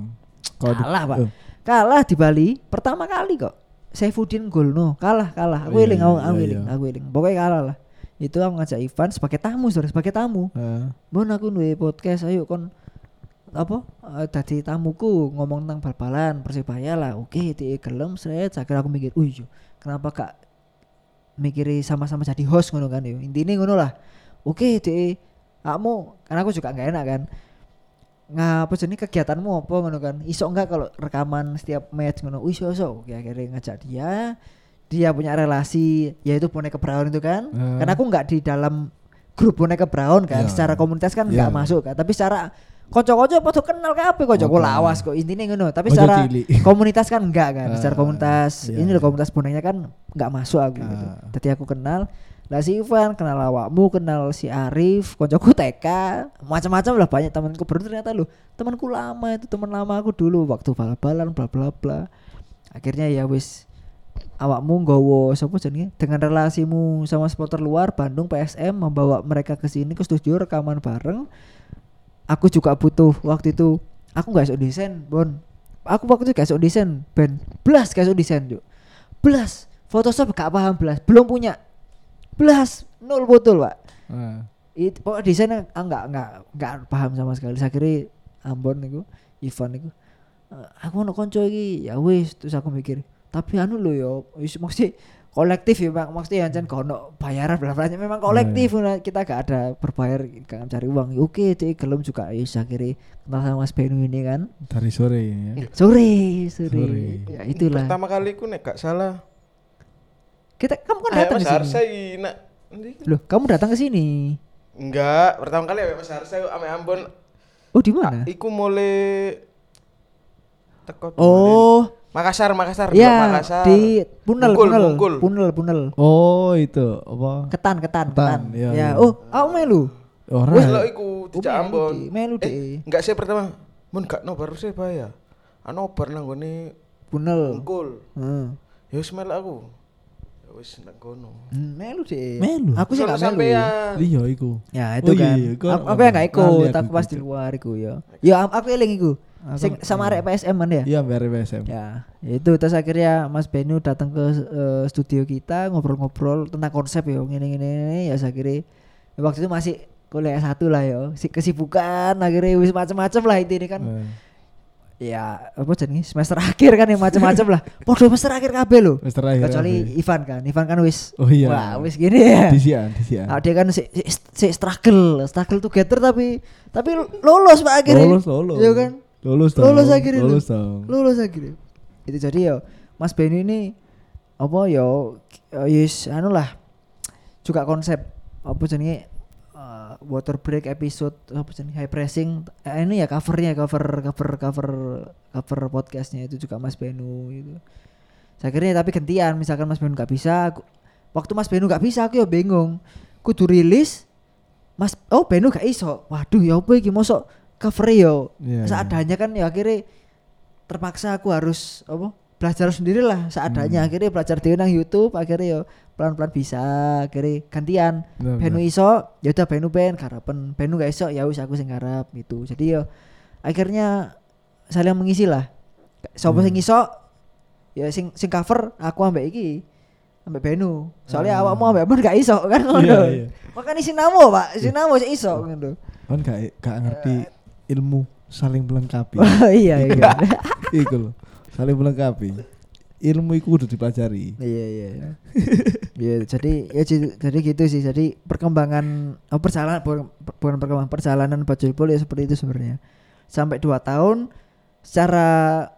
Di- Kalah, Pak. Oh, kalah di Bali pertama kali kok. Saifuddin gol no kalah kalah. Aku Oh, iya, eling iya, aku aku iya, eling iya. aku eling. Pokoknya kalah lah. Itu aku ngajak Ivan sebagai tamu saudara sebagai tamu. Eh, Bon aku duwe podcast ayo kon apa eh, dadi tamuku ngomong tentang bal-balan Persibaya lah oke di gelem seret akhirnya aku mikir yo, kenapa kak mikiri sama-sama jadi host ngono kan yo. Intinya ngono lah oke di kamu karena aku juga nggak enak kan. Ngapa jenis kegiatanmu apa? ngono kan. Iso enggak kalau rekaman setiap match ngono? Wih iso iso. Oke akhirnya ngajak dia. Dia punya relasi yaitu boneka brown itu kan. Eh. karena aku nggak di dalam grup boneka brown kan. Iya. secara komunitas kan Iya, nggak iya. masuk kan. Tapi secara kocok-kocok padha kenal kabeh kocok. Oke. lawas kok intinya ngono. Tapi Ojo secara (laughs) komunitas kan enggak kan. Secara Ah, komunitas iya, ini loh komunitas bonekanya kan nggak masuk aku gitu. Ah. jadi aku kenal lah si Ivan kenal awakmu kenal si Arif koncoku TK macam-macam lah banyak temanku. Baru ternyata lu temanku lama itu teman lama aku dulu waktu bal-balan bla bla bla. Akhirnya ya wis awakmu nggowo sapa jenenge? Dengan relasimu sama supporter luar Bandung PSM membawa mereka ke sini ke studio rekaman bareng aku juga butuh waktu itu. Aku nggak iso desain Bon. Aku waktu itu gak iso desain Ben. Belas gak iso desain yuk belas Photoshop gak paham belas belum punya. Belas nol betul pak. Eh. itu pokoknya desainnya ah, nggak nggak nggak paham sama sekali. Saya kira Ambon itu Ivan itu "Eh, aku mau konco iki. Ya wis terus aku mikir tapi anu lo yo wis mesti kolektif ya bang maksudnya yang kono bayaran berapa memang kolektif nah, kita gak ada berbayar gak cari uang. Oke cek gelem juga. Ya saya kira kenal sama Mas Benu ini kan? Dari sore ini ya. Eh, sore sore, Sore. ya itulah. Pertama kali ku nek gak salah. kita kamu kan datang ke sini. Nak. Loh kamu datang ke sini? Enggak, pertama kali ya Mas Harsai ame Ambon. oh di mana? Iku mulai teko oh Makassar, Makassar, ya Makassar. di punel Bungkul, punel Bungkul. punel punel Oh, itu apa? ketan ketan Ketan, ketan, iya, ya iya. oh aku melu Orang. Wes lo iku Oh, melu Ambon. di- melu di. Eh, enggak sih pertama. Mun gak nobar Persebaya. Anobar nang gone punel Bungkul. hmm. Ya wis melok aku. Ya wis nang kono. Hmm, melu deh. Melu? Aku sih gak melu. Iya iku. Ya itu Oh iya, kan. iya, kok aku, yang gak ikut, aku pas di luar iku ya. Ya aku eling iku. Sing sama arek PSM kan ya. Iya bare PSM. Ya, itu terus akhirnya Mas Benu datang ke eh, studio kita ngobrol-ngobrol tentang konsep ya ngene-ngene ya saya kira ya waktu itu masih kuliah satu lah ya si kesibukan akhirnya wis macam-macam lah ini kan Eh, ya apa jenenge semester akhir kan yang macam-macam lah (laughs) podo semester akhir kabeh lho Wis terakhir. kecuali kabeh. Ivan kan Ivan kan wis Oh iya. wah wis gini ya Disian, disian. Ah, dia kan si, si, si struggle, struggle together tapi tapi lolos pak akhirnya. Lolos, lolos. Iya kan? Lulus dong. Lolos akhirnya. Lulus dong. Lulus akhirnya. Itu jadi ya Mas Benny ini apa ya yes anu lah juga konsep apa jenenge water break episode apa jenenge high pressing eh, ini ya covernya cover cover cover cover podcastnya itu juga Mas Benu itu saya kira tapi gantian misalkan Mas Benu gak bisa aku- waktu Mas Benu gak bisa aku ya bingung. Kudu rilis Mas oh Benu gak iso. Waduh ya apa iki mosok cover yo. Iya, seadanya kan ya akhirnya terpaksa aku harus apa belajar sendiri lah seadanya Hmm. akhirnya belajar di nang YouTube akhirnya yo pelan-pelan bisa akhirnya gantian Bener, Benu bener. iso ya udah Benu ben karapen Benu gak iso ya wis aku sing garap gitu jadi yo akhirnya saling mengisi lah siapa Hmm. sing iso ya sing sing cover aku ambek iki ambek Benu soalnya Ah. awakmu ambek Ben gak iso kan ngono Iya, iya. makanya sinamo pak sinamo sing iso ngono Kan gak gak ngerti ilmu saling melengkapi. oh (laughs) iya iya Iku loh. Saling melengkapi. Ilmu iku udah dipelajari. Iya iya. iya. Jadi ya jadi, jadi gitu sih. Jadi perkembangan oh, perjalanan bukan, perkembangan perjalanan Bajul ya seperti itu sebenarnya. Sampai dua tahun secara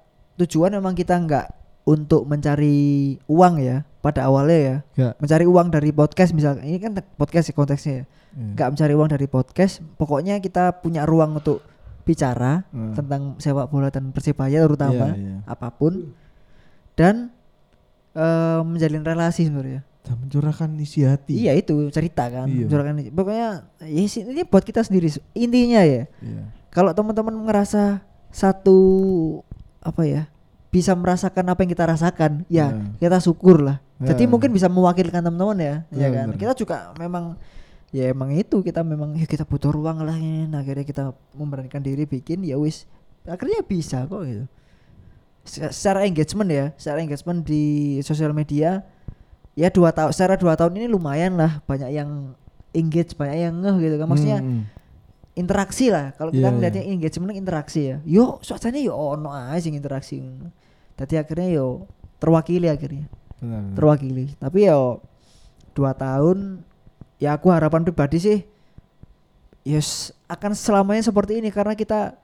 tujuan memang kita nggak untuk mencari uang ya pada awalnya ya. Gak. Mencari uang dari podcast misalkan ini kan podcast ya konteksnya ya. Iya. Nggak mencari uang dari podcast. Pokoknya kita punya ruang untuk bicara Hmm. tentang sepak bola dan persebaya terutama Iya, iya. apa pun dan eh, menjalin relasi sebenarnya. Dan mencurahkan isi hati. Iya itu cerita kan, Iya. mencurahkan isi- pokoknya ya sih, ini buat kita sendiri intinya ya. Iya. Kalau teman-teman ngerasa satu apa ya bisa merasakan apa yang kita rasakan, ya Iya. kita syukur lah. Iya. Jadi mungkin bisa mewakilkan teman-teman ya, ya Iya, kan. benar. Kita juga memang ya emang itu kita memang ya kita butuh ruang lah ini. Nah, akhirnya kita memberanikan diri bikin ya wis. Akhirnya bisa kok gitu. Se- Secara engagement ya, secara engagement di sosial media ya dua tahun secara dua tahun ini lumayan lah. Banyak yang engage banyak yang ngeh gitu kan. Maksudnya Hmm, interaksi lah. Kalau kita Iya, ngeliatnya iya. engagement kan interaksi ya. Yo suasananya yo ono aja sing interaksi. Jadi akhirnya yo terwakili akhirnya. Benar, benar. terwakili. Tapi yo dua tahun ya aku harapan pribadi sih yes akan selamanya seperti ini karena kita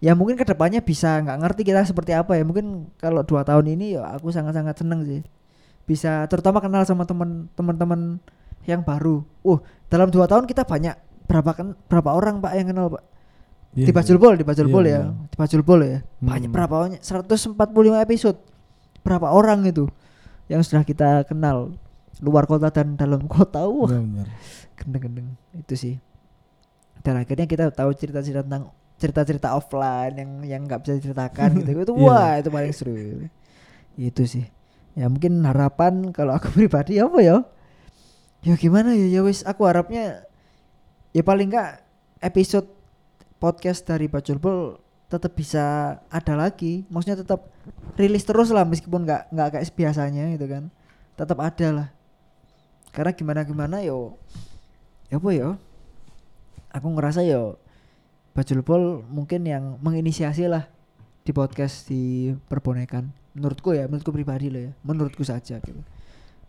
ya mungkin ke depannya bisa nggak ngerti kita seperti apa ya mungkin kalau dua tahun ini ya aku sangat sangat seneng sih bisa terutama kenal sama teman teman-teman yang baru uh dalam dua tahun kita banyak berapa kan berapa orang pak yang kenal pak Iya, di Bajul Bol, di Bajul Iya, Bol iya. ya, di Bajul Bol ya. Banyak Hmm. berapa banyak 145 episode. Berapa orang itu yang sudah kita kenal luar kota dan dalam kota. Wah, benar. gendeng-gendeng itu sih. Dan akhirnya kita tahu cerita-cerita tentang cerita-cerita offline yang yang nggak bisa diceritakan gitu. (laughs) Itu Iya. wah, itu paling seru. Itu sih. Ya mungkin harapan kalau aku (laughs) pribadi apa ya? Ya gimana ya ya wis aku harapnya ya paling enggak episode podcast dari Bacul tetap bisa ada lagi maksudnya tetap rilis terus lah meskipun nggak nggak kayak biasanya gitu kan tetap ada lah karena gimana gimana yo ya apa yo? Aku ngerasa yo Bacul Bol mungkin yang menginisiasi lah di podcast di perbonekan. Menurutku ya menurutku pribadi loh ya menurutku saja gitu.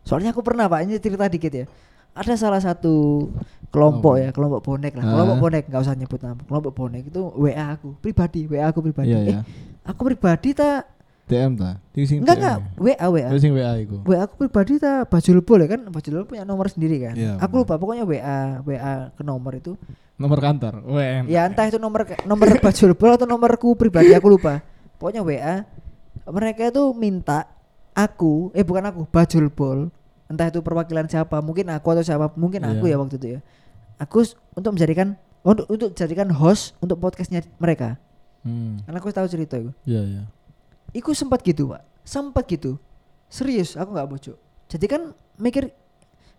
Soalnya aku pernah pak ini cerita dikit ya. Ada salah satu kelompok ya kelompok bonek lah kelompok Ah. bonek nggak usah nyebut nama. Kelompok bonek itu WA aku pribadi WA aku pribadi. Iya, eh aku pribadi tak DM ta? Enggak enggak ya? WA WA Oh, sing WA iku. WA aku pribadi tak Bajul Bol ya kan Bajul punya nomor sendiri kan Iya, aku lupa pokoknya WA WA ke nomor itu Nomor kantor. WM. ya entah itu nomor nomor (laughs) Bajul Bol atau nomorku pribadi aku lupa pokoknya WA mereka itu minta aku eh bukan aku Bajul Bol entah itu perwakilan siapa mungkin aku atau siapa mungkin aku Iya. ya waktu itu ya aku untuk menjadikan untuk untuk jadikan host untuk podcastnya mereka Hmm. karena aku tahu cerita itu Iya, iya. Iku sempat gitu pak. Sempat gitu. Serius aku nggak bocok Jadi kan mikir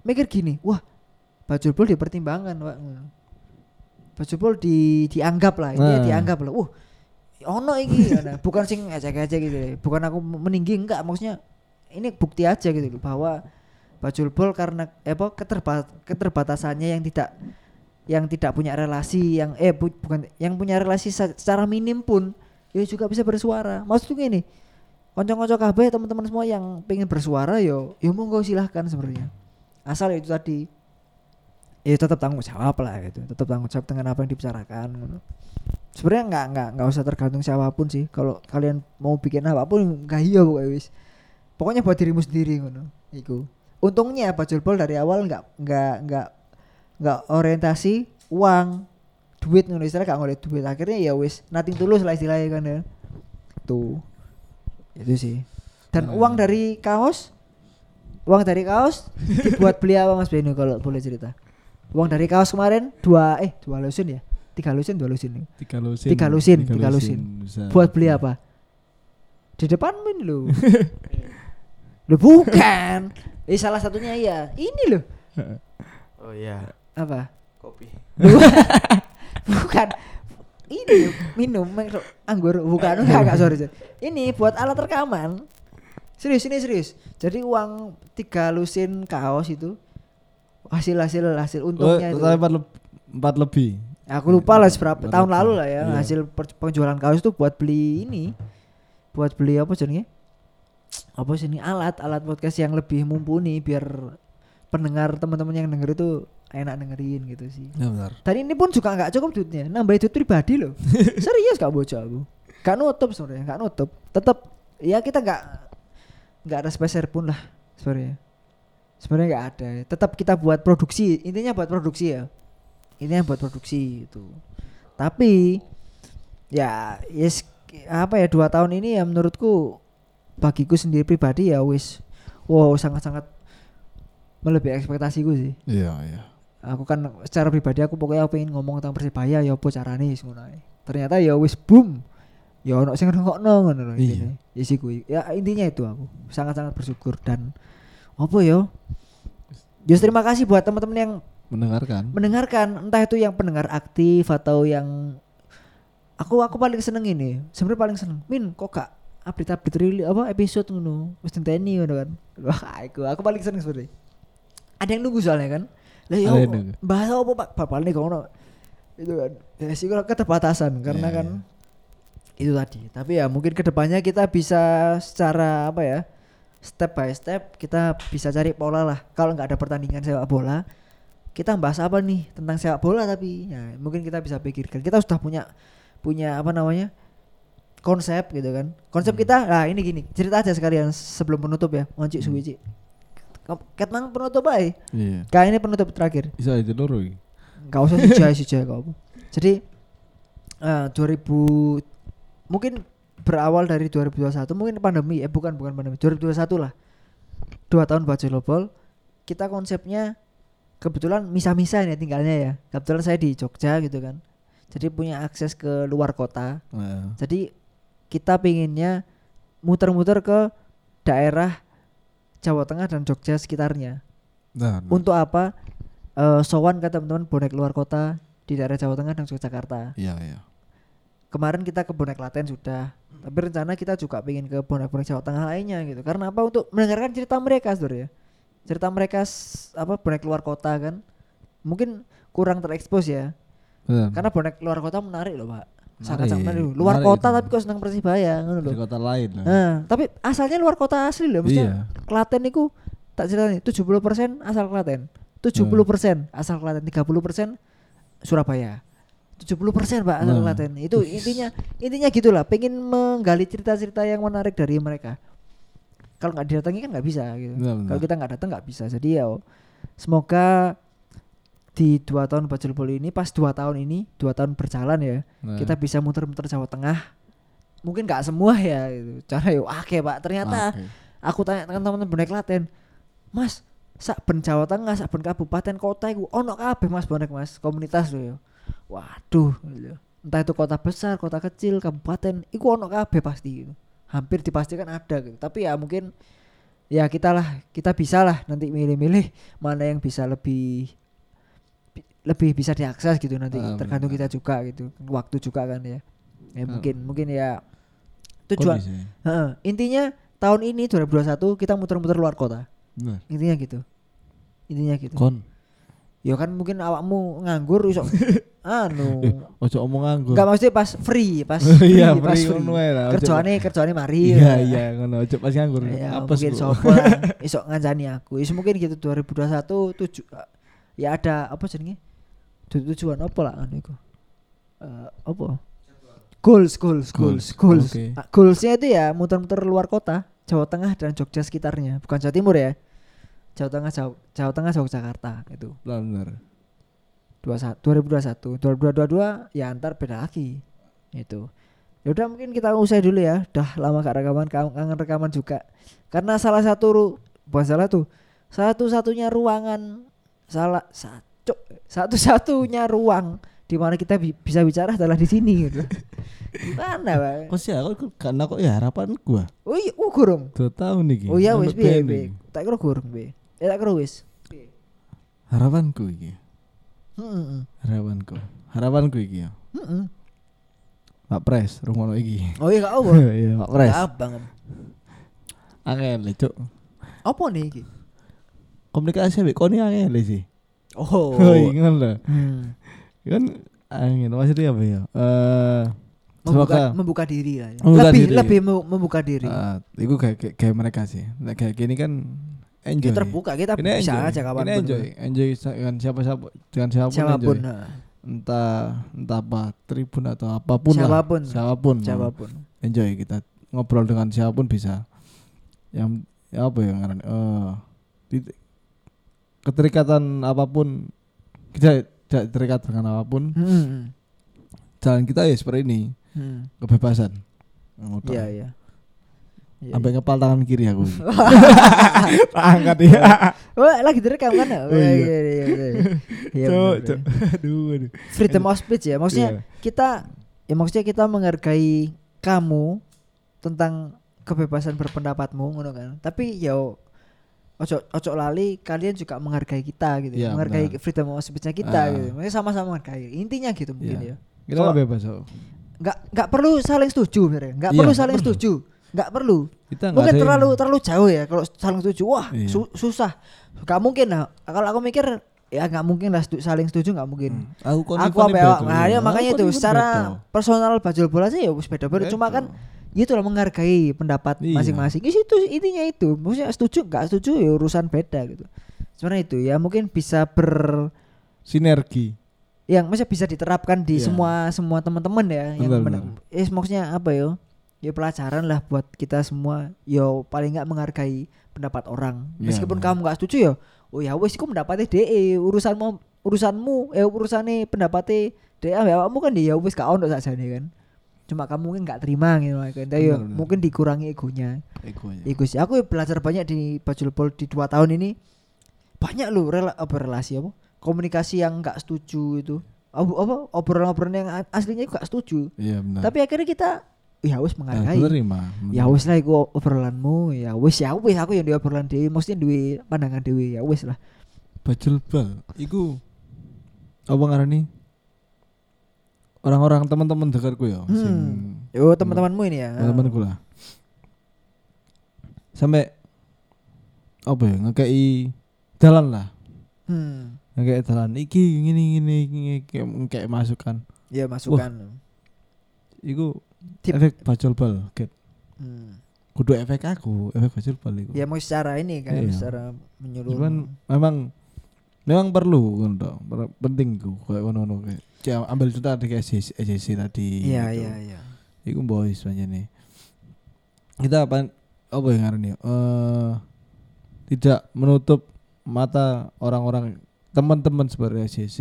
mikir gini wah Bajul Bol dipertimbangkan Pak. Bajul Bol di dianggap lah ini Nah. dianggap lah. Wah ono iki (laughs) bukan sing ecek-ecek gitu. Bukan aku meninggi enggak. Maksudnya ini bukti aja gitu loh, bahwa Bajul Bol karena eh apa keterba- keterbatasannya yang tidak yang tidak punya relasi yang eh bu- bukan yang punya relasi secara minim pun ya juga bisa bersuara. Maksudnya gini konco-konco kabeh teman-teman semua yang pengen bersuara yo yo monggo silahkan sebenarnya. Asal itu tadi. Ya tetap tanggung jawab lah gitu. Tetap tanggung jawab dengan apa yang dibicarakan sebenarnya nggak nggak nggak usah tergantung siapa pun sih. Kalau kalian mau bikin apa pun nggak iya wis. Pokoknya buat dirimu sendiri ngono iku. Untungnya Bajul Bol dari awal nggak nggak nggak nggak orientasi uang duit ngono istilah gak ngoleh duit. Akhirnya ya wis nating tulus lah istilahnya kan ya. Tuh itu sih. Dan Hmm. uang dari kaos uang dari kaos (laughs) dibuat beli apa Mas Beno kalau boleh cerita? Uang dari kaos kemarin dua eh dua lusin ya? Tiga lusin dua lusin tiga lusin Tiga lusin, tiga lusin. Bisa. buat beli apa? Di depan min lo (laughs) lo bukan. Eh salah satunya iya. Ini loh. (laughs) Oh iya, apa? Kopi. Bukan ini minum anggur bukan enggak enggak sorry, sorry. ini buat alat rekaman serius ini serius jadi uang tiga lusin kaos itu hasil hasil hasil Oh, untungnya itu total empat, leb- empat lebih. aku lupa lah seberapa tahun lebih. lalu lah ya Iya. hasil penjualan kaos itu buat beli ini buat beli apa jadinya apa sih ini alat alat podcast yang lebih mumpuni biar pendengar teman-teman yang denger itu enak dengerin gitu sih Ya benar. dan ini pun juga nggak cukup duitnya, nambah duit pribadi loh. (laughs) Serius gak bocah aku. Gak nutup sebenarnya, gak nutup. Tetap ya kita nggak nggak ada spacer pun lah sebenarnya. Sebenarnya nggak ada. Tetap kita buat produksi, intinya buat produksi ya. Intinya buat produksi itu. Tapi ya yes apa ya dua tahun ini ya menurutku bagiku sendiri pribadi ya wis wow sangat-sangat melebihi ekspektasiku sih Iya, iya. Aku kan secara pribadi aku pokoknya aku pengen ngomong tentang persebaya ya apa carane ngono ternyata ya wis boom. Ya ono sing ngrungokno ngono lho Iya. ya sih kuwi ya intinya itu aku. Sangat-sangat bersyukur dan apa ya? Just terima kasih buat teman-teman yang Mendengarkan. mendengarkan. Entah itu yang pendengar aktif atau yang aku aku paling seneng ini. Sebenarnya paling seneng. Min kok gak update update rili apa episode ngono? Wis tenteni ngono kan? Wah aku aku paling seneng sebenarnya. Ada yang nunggu soalnya kan lah ya yang apa- pak? Nih ngono itu kan ya sih keterbatasan karena Iya, kan iya. itu tadi. Tapi ya mungkin ke depannya kita bisa secara apa ya step by step kita bisa cari pola lah. Kalau nggak ada pertandingan sepak bola kita bahas apa nih tentang sepak bola tapi ya mungkin kita bisa pikirkan. Kita sudah punya punya apa namanya konsep gitu kan. Konsep kita nah ini gini. Cerita aja sekalian sebelum penutup ya Monci suwi Ci. Ket mang penutup aja Iya. Kak ini penutup terakhir. Bisa itu loro iki. Gak usah si Jaya si Jaya kau. Jadi eh 2000 mungkin berawal dari 2021 mungkin pandemi eh bukan bukan pandemi 2021 lah. Dua tahun baca global kita konsepnya kebetulan misa-misa ini tinggalnya ya. Kebetulan saya di Jogja gitu kan. Jadi punya akses ke luar kota. Nah, jadi kita pinginnya muter-muter ke daerah Jawa Tengah dan Jogja sekitarnya nah, nah. untuk apa? Eh sowan ke teman-teman bonek luar kota di daerah Jawa Tengah dan Yogyakarta. Iya, iya. Kemarin kita ke bonek Klaten sudah, tapi rencana kita juga pengen ke bonek-bonek Jawa Tengah lainnya gitu. Karena apa? Untuk mendengarkan cerita mereka, saudara ya. Cerita mereka apa bonek luar kota kan, mungkin kurang terekspos ya. Benar. Karena bonek luar kota menarik loh pak. Sangat sangat menarik. Luar menarik kota itu. tapi kok senang persibaya, ngono di loh. kota lain. Nah, tapi asalnya luar kota asli loh, maksudnya Iya. Klaten itu tak cerita nih 70% asal Klaten 70% asal Klaten 30% Surabaya 70% pak asal Nah. Klaten itu intinya intinya gitulah pengen menggali cerita-cerita yang menarik dari mereka kalau nggak didatangi kan nggak bisa gitu kalau kita nggak datang nggak bisa jadi ya semoga di dua tahun Bajul Bol ini pas dua tahun ini dua tahun berjalan ya Nah, kita bisa muter-muter Jawa Tengah. Mungkin nggak semua ya gitu. Cara yo oke pak. Ternyata oke. aku tanya teman-teman bonek Klaten mas sak ben Jawa Tengah sak ben kabupaten kota iku ono kabeh mas bonek mas? Komunitas lho ya. Waduh gitu. entah itu kota besar kota kecil kabupaten iku ono kabeh pasti gitu. hampir dipastikan ada gitu. Tapi ya mungkin ya kita lah kita bisa lah nanti milih-milih mana yang bisa lebih bi- lebih bisa diakses gitu nanti Ah, tergantung benar. kita juga gitu waktu juga kan ya ya Ah. mungkin mungkin ya tujuan. Heeh, intinya tahun ini 2021 kita muter-muter luar kota Bener. intinya gitu intinya gitu Kon. ya kan mungkin awakmu nganggur iso (laughs) anu Eh, Ojo omong nganggur. Enggak maksudnya pas free, pas (laughs) free, Iya, pas free lah. Kerjaane kerjaane mari. Iya iya ngono ojo pas nganggur. Ya, mungkin sopo (laughs) iso ngancani aku. Iso mungkin gitu 2021 tuju ya ada apa jenenge? Tu- Tujuan apa lah anu iku? Eh, apa? Goals, goals, goals, Goals, goals. oke. Ah, Goalsnya itu ya muter-muter luar kota, Jawa Tengah dan Jogja sekitarnya, bukan Jawa Timur ya. Jawa Tengah, Jawa, Jawa Tengah, Yogyakarta itu. Bener. 21 2021 2022 ya antar beda lagi itu ya udah mungkin kita usai dulu ya udah lama gak rekaman kang- kangen rekaman juga karena salah satu bukan salah tuh satu-satunya ruangan salah satu satu-satunya ruang di mana kita bi- bisa bicara adalah di sini gitu gimana pak Kok sih aku karena kok ya harapan gua. oh iya oh gurung Dua tahun iki. oh iya wis piye tak kira gurung piye ya tak kira wis Harapanku iki. heeh Harapanku. Harapanku iki ya. heeh Pak Pres rungono iki. oh iya gak apa (laughs) Iya, Pak Pres. Gak abang Angel cuk. apa nih iki Komunikasi mbek koni angel sih. Oh Oh, (laughs) ingat lah. Hmm. Kan angin maksudnya apa ya? Eh membuka, membuka diri lah ya. Membuka lebih diri. lebih mem- membuka diri eh, itu kayak kayak, kayak mereka sih. Nah, kayak gini kan enjoy. kita terbuka kita Ini bisa enjoy. aja kapan Ini enjoy, enjoy dengan siapa siapa dengan siapa pun, siapa pun enjoy. nah. Entah entah apa tribun atau apa pun Siapa pun. lah. Siapa pun. siapa pun Enjoy kita ngobrol dengan siapa pun bisa. Yang ya apa ya ngaran eh di- keterikatan apa pun kita tidak terikat dengan apa pun hmm. jalan kita ya seperti ini Hmm. kebebasan Ngotot. iya iya Iya, sampai iya. ngepal tangan kiri aku (laughs) angkat ya oh lagi direkam kan oh, iya. iya iya iya iya. Iya, bener. (laughs) aduh aduh freedom of speech ya maksudnya Iya. kita ya maksudnya kita menghargai kamu tentang kebebasan berpendapatmu ngono kan tapi ya ojo ojo lali kalian juga menghargai kita gitu Iya, menghargai benar. freedom of speech-nya kita Ah. gitu. Maksudnya sama-sama menghargai intinya gitu mungkin Iya. ya. Kita lah bebas kok nggak nggak perlu saling setuju sebenarnya. Nggak Iya, perlu saling perlu. setuju. Nggak perlu. Kita mungkin ada yang- terlalu terlalu jauh ya kalau saling setuju. Wah Iya. su- susah. Nggak mungkin lah. Kalau aku mikir ya nggak mungkin lah saling setuju nggak mungkin. Hmm. aku aku apa ya? nah, ya makanya itu secara personal bajul bola sih ya wis beda-beda. Cuma kan itu lah menghargai pendapat Iya. masing-masing. Di situ intinya itu. Maksudnya setuju nggak setuju ya urusan beda gitu. Sebenarnya itu ya mungkin bisa ber sinergi. Yang maksudnya bisa diterapkan di Iya. semua semua teman-teman ya yang Benar, eh, maksudnya apa yo? Ya pelajaran lah buat kita semua. Yo paling nggak menghargai pendapat orang. Iya, meskipun benar. kamu nggak setuju ya oh ya wes iku pendapatnya DE urusanmu urusanmu eh urusane pendapatnya DE ya kamu kan ya wes gak ono saja nih kan cuma kamu mungkin nggak terima gitu Tapi benar. mungkin dikurangi egonya. Egonya. Iku sih aku belajar banyak di Bajul Pol di dua tahun ini. Banyak loh rela, apa relasi apa? Komunikasi yang nggak setuju itu. Apa, apa obrolan-obrolan yang aslinya gak setuju. Iya benar. Tapi akhirnya kita ya wis Nah, menghargai. terima ya wis lah iku obrolanmu ya wis ya wis aku yang di obrolan dewi. Mesti duwe pandangan dewi ya wis lah. Bajul bal iku apa ngarani orang-orang teman-teman dekatku ya Hmm. sing yo teman-temanmu ini ya teman-temanku lah sampai apa ya ngekei jalan lah hmm. ngekei jalan iki gini gini gini kayak masukan ya masukan iku Tip. efek bajul bal Ket. hmm. kudu efek aku efek bajul bal iku ya mau secara ini kan Iya. secara menyuruh cuman memang memang perlu kan penting ku kayak ngono kayak ya, ambil contoh kayak EJC, EJC tadi iya gitu. iya iya Iku boys nih. Kita apa apa yang ngarani? Eh tidak menutup mata orang-orang teman-teman seperti SCC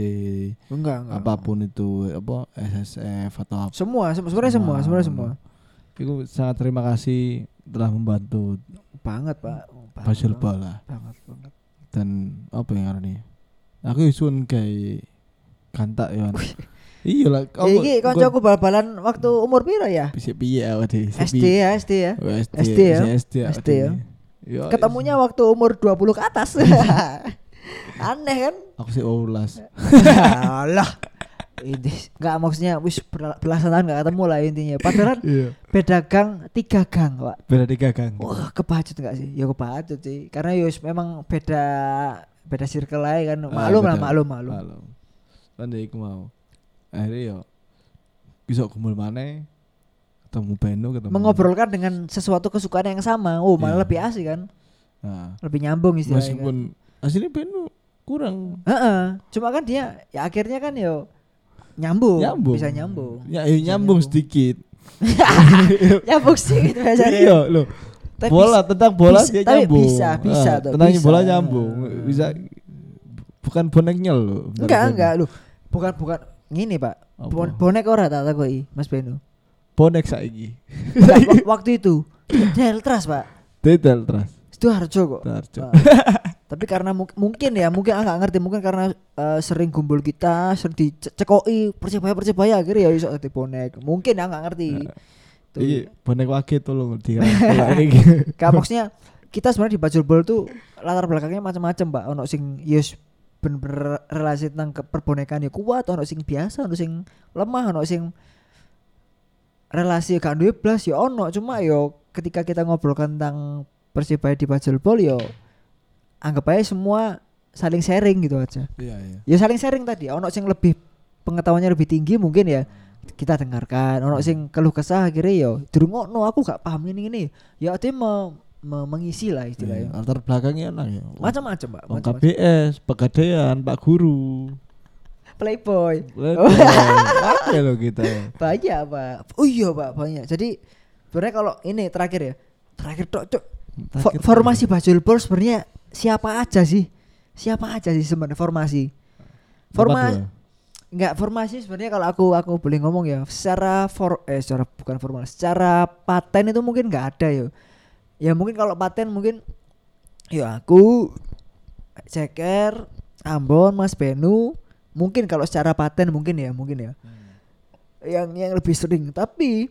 enggak enggak apa pun itu apa SSF atau apa. semua sem- sebenarnya semua sebenarnya semua Iku sangat terima kasih telah membantu banget pak Oh, banget Basil banget. Bala banget banget dan apa yang ngarani? Aku isun kayak kantak ya. iya lah. ya, iki kancaku bal-balan waktu umur piro ya Bisa piye awak deh. SD ya SD ya Oh, SD, SD ya? SD, ya? Ya, Ketemunya waktu umur 20 ke atas. (laughs) Aneh kan? aku sih ulas. (laughs) Alah. Ini enggak maksudnya wis belasan tahun enggak ketemu lah intinya. Padahal (laughs) Iya. beda gang, tiga gang, Pak. Beda tiga gang. Wah, kebacut enggak sih? Ya kebacut sih. Karena ya wis memang beda beda circle aja kan. Ah, Maklum lah, maklum, maklum. Maklum. Kan ya iku mau. Akhirnya yo bisa kumpul mana ketemu Beno ketemu Mengobrolkan dengan sesuatu kesukaan yang sama. Oh, malah Iya. lebih asik kan. nah, Lebih nyambung istilahnya. kan. meskipun aslinya Beno kurang Heeh. Cuma kan dia ya akhirnya kan yo nyambung, nyambung bisa nyambung. ya iya, Bisa nyambung sedikit (laughs) nyambung gitu biasanya. iya loh Tapi bola tentang bola bisa- dia tapi nyambung bisa, bisa Ah, tuh, tentang bisa. bola nyambung bisa bukan boneknya loh Enggak, enggak lu. Bukan bukan ngini, Pak. Bon- bonek ora tak takoi, Mas Beno. bonek saiki waktu itu Deltras, Pak. detail terus Sidoarjo kok. Ah. Tapi karena mu- mungkin ya, mungkin ah, nggak ngerti, mungkin karena eh, sering kumpul kita, sering dicekoi persebaya persebaya akhirnya ya iso dadi bonek. Mungkin ya nggak ngerti. Tuh. iya bonek wakil tolong iki (laughs) Kayak maksudnya kita sebenarnya di Bajul Bol tuh latar belakangnya macam-macam, Pak. Ono sing yes bener relasi tentang ke- perbonekan ya kuat, ono sing biasa, ono sing lemah, ono sing relasi gak duwe blas ya ono, cuma yo ketika kita ngobrolkan tentang Persibaya di Bajul Bol yo anggap aja semua saling sharing gitu aja. iya iya. Ya saling sharing tadi, ono sing lebih pengetahuannya lebih tinggi mungkin ya kita dengarkan ono sing keluh kesah akhirnya yo dirungokno aku gak paham ini ini. Ya me- mengisi lah Iya, istilahnya latar belakangnya enak ya. Macam-macam pak macam-macam. KBS, Pegadaian, Pak Guru. playboy. (laughs) Apa lo kita? banyak pak. Oh iya pak banyak. Jadi sebenarnya kalau ini terakhir ya. Terakhir tok Terakhir. formasi bajul bol sebenarnya siapa aja sih? Siapa aja sih sebenarnya formasi? Formasi Enggak formasi sebenarnya kalau aku aku boleh ngomong ya secara for eh secara bukan formal secara paten itu mungkin nggak ada ya ya mungkin kalau paten mungkin ya aku ceker Ambon Mas Benu. Mungkin kalau secara paten mungkin ya mungkin ya. Yang yang lebih sering. Tapi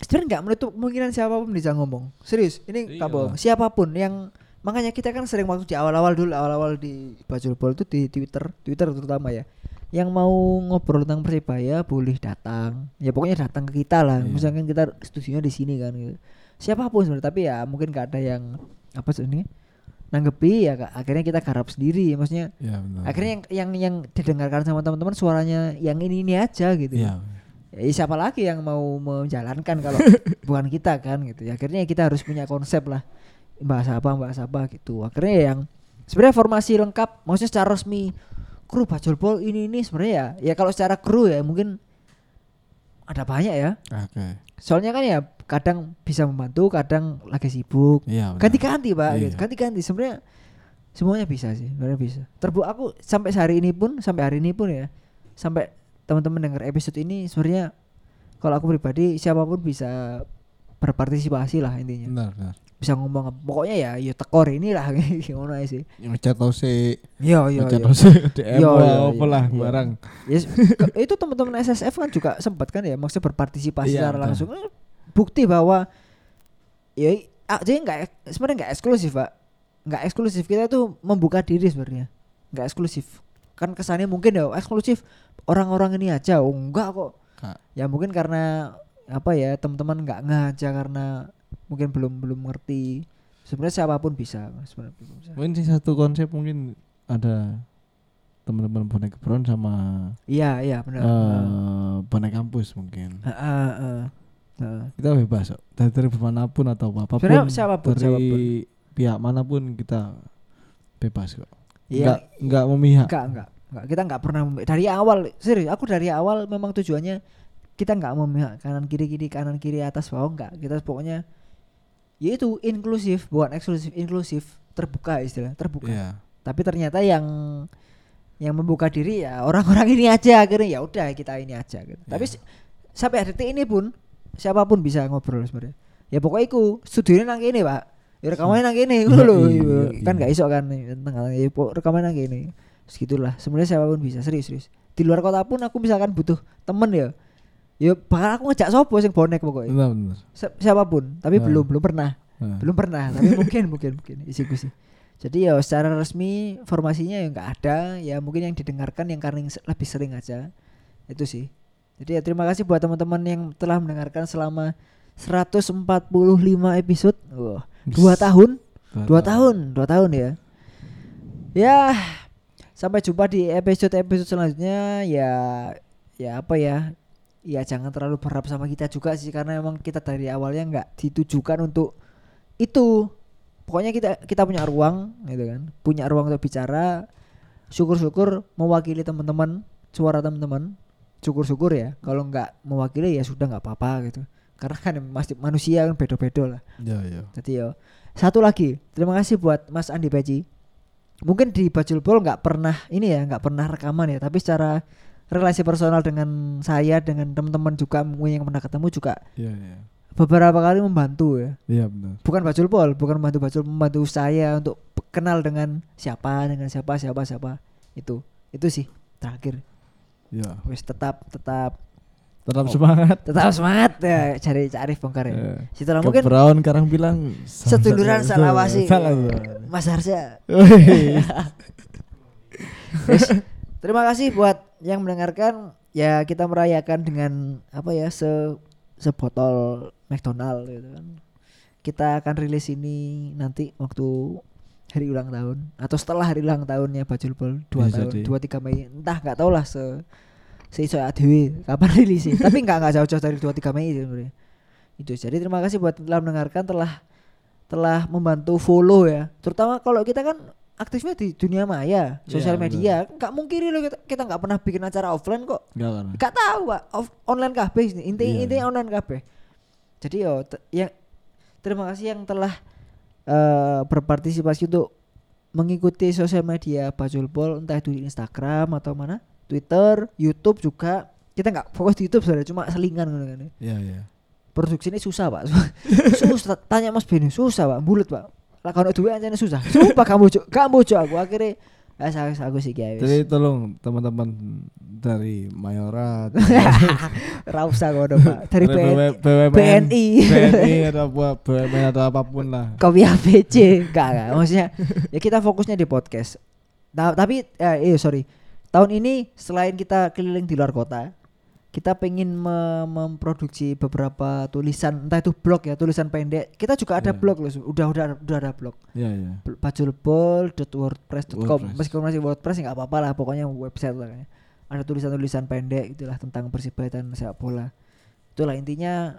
sebenarnya nggak menutup kemungkinan siapa pun bisa ngomong. Serius ini Iya. nggak bohong siapa pun yang makanya kita kan sering waktu di awal-awal dulu awal-awal di Bajul Bol itu di Twitter Twitter terutama ya. Yang mau ngobrol tentang Persibaya boleh datang. Ya pokoknya datang ke kita lah. Iya. misalkan kita studionya di sini kan gitu siapa pun sebenarnya tapi ya mungkin gak ada yang apa sih ini nanggepi ya akhirnya kita garap sendiri maksudnya Ya benar. akhirnya yang yang yang didengarkan sama teman-teman suaranya yang ini ini aja gitu Iya. ya siapa lagi yang mau menjalankan kalau (laughs) bukan kita kan gitu ya akhirnya kita harus punya konsep lah bahasa apa bahasa apa gitu akhirnya yang sebenarnya formasi lengkap maksudnya secara resmi kru bajul bol ini ini sebenarnya ya ya kalau secara kru ya mungkin ada banyak ya Oke. soalnya kan ya kadang bisa membantu kadang lagi sibuk Iya. ganti-ganti pak Iya. gitu. ganti-ganti sebenarnya semuanya bisa sih sebenarnya bisa terbu aku sampai hari ini pun sampai hari ini pun ya sampai teman-teman dengar episode ini sebenarnya kalau aku pribadi siapa pun bisa berpartisipasi lah intinya Benar, benar. bisa ngomong apa. pokoknya ya ya tekor inilah (laughs) gimana aja sih ngecat tau sih, iya iya ngecat sih, DM lah, (laughs) iya, apa iya, lah iya. barang. Ya, s- ke- itu teman-teman SSF kan juga sempat kan ya maksudnya berpartisipasi secara langsung Eh, bukti bahwa ya ah, jadi nggak sebenarnya nggak eksklusif pak. Nggak eksklusif. Kita tuh membuka diri sebenarnya. Nggak eksklusif. Kan kesannya mungkin ya eksklusif orang-orang ini aja. Oh enggak kok. Kak. ya mungkin karena apa ya teman-teman nggak ngaja karena mungkin belum belum ngerti. Sebenarnya siapa pun bisa sebenarnya bisa. Mungkin sih satu konsep mungkin ada teman-teman bonek Brown sama iya iya benar eh bonek kampus mungkin. Heeh, heeh. Kita bebas kok. dari, dari mana pun atau apa pun. Sebenarnya siapa pun, dari siapa pun. pihak mana pun kita bebas kok. Iya, Enggak enggak memihak. enggak, enggak, enggak. Kita enggak pernah dari awal, serius. Aku dari awal memang tujuannya kita enggak memihak kanan kiri kiri kanan kiri atas bawah enggak. Kita pokoknya yaitu inklusif, bukan eksklusif, inklusif, terbuka istilah, terbuka. Iya. Tapi ternyata yang yang membuka diri ya orang-orang ini aja akhirnya ya udah kita ini aja gitu. Tapi Iya. sampai detik ini pun siapa pun bisa ngobrol sebenarnya. Ya pokoknya iku studionya nang kene, Pak. Ya rekamannya nang kene ngono Iya, lho. iya, iya. Kan gak iso kan tengah ya rekamannya nang kene. Segitulah. Sebenarnya siapa pun bisa serius serius. Di luar kota pun aku misalkan butuh temen ya. Ya bakal aku ngejak sopo sing bonek pokoknya. Benar benar. Si- siapa pun, tapi Nah. belum belum pernah. Nah. belum pernah tapi mungkin mungkin mungkin isiku sih jadi ya secara resmi formasinya ya nggak ada ya mungkin yang didengarkan yang karena lebih sering aja itu sih jadi ya terima kasih buat teman-teman yang telah mendengarkan selama 145 episode. Wah dua tahun? Dua tahun. dua tahun ya. Ya sampai jumpa di episode episode selanjutnya. Ya ya apa ya? Ya jangan terlalu berharap sama kita juga sih karena emang kita dari awalnya nggak ditujukan untuk itu. Pokoknya kita kita punya ruang gitu kan? Punya ruang untuk bicara. Syukur-syukur mewakili teman-teman suara teman-teman syukur-syukur ya kalau nggak mewakili ya sudah nggak apa-apa gitu karena kan masih manusia kan beda-beda lah Ya ya. jadi yo satu lagi terima kasih buat Mas Andi Peci mungkin di Bajul Bol nggak pernah ini ya nggak pernah rekaman ya tapi secara relasi personal dengan saya dengan teman-teman juga yang pernah ketemu juga Iya iya. beberapa kali membantu ya Iya benar. bukan Bajul Pol bukan membantu Bajul membantu saya untuk kenal dengan siapa dengan siapa siapa siapa itu itu sih terakhir Ya. wis tetap tetap Tetap Oh. semangat. tetap semangat ya cari cari bongkar ya Ya. setelah Ke mungkin Brown sekarang bilang seduluran salawasi Salah. Mas Harsha (laughs) Wih. Wis, terima kasih buat yang mendengarkan ya kita merayakan dengan apa ya se sebotol McDonald gitu kan kita akan rilis ini nanti waktu hari ulang tahun atau setelah hari ulang tahunnya Bajul Bol dua Bisa tahun dua tiga Mei. Entah nggak tahu lah se se iso adewe kapan (laughs) rilisnya tapi nggak nggak jauh-jauh dari dua tiga Mei sih sebenarnya. Itu jadi terima kasih buat telah mendengarkan telah telah membantu follow ya. Terutama kalau kita kan aktifnya di dunia maya sosial Iya, media nggak mungkin loh kita kita nggak pernah bikin acara offline kok. Nggak tahu pak. Off, online kabeh ini inti Iya. intinya online kabeh. Jadi yo yang terima kasih yang telah eh, berpartisipasi untuk mengikuti sosial media Bajul Pol entah itu di Instagram atau mana Twitter YouTube juga. Kita nggak fokus di YouTube saudara cuma selingan gitu kan. Iya iya. produksi ini susah pak. (laughs) Susah tanya mas Beni susah pak. Bulat pak. Lah kalau duit aja susah. Sumpah kamu cok kamu cok aku. Akhirnya ya saya aku sih guys Jadi tolong teman-teman dari Mayorat, (laughs) rausa ngono pak dari BNI BW- BUMN, BNI. BNI atau apa BUMN atau apa pun lah. kopi ABC enggak enggak maksudnya ya kita fokusnya di podcast. Nah, tapi eh, iya sorry. Tahun ini selain kita keliling di luar kota kita pengen me- memproduksi beberapa tulisan entah itu blog ya tulisan pendek kita juga ada Iya. blog loh udah udah udah ada blog Iya iya. bajulbol.wordpress.com WordPress. meskipun masih WordPress ya nggak apa-apa lah pokoknya website lah kayaknya. ada tulisan-tulisan pendek itulah tentang persibaya dan sepak bola itulah intinya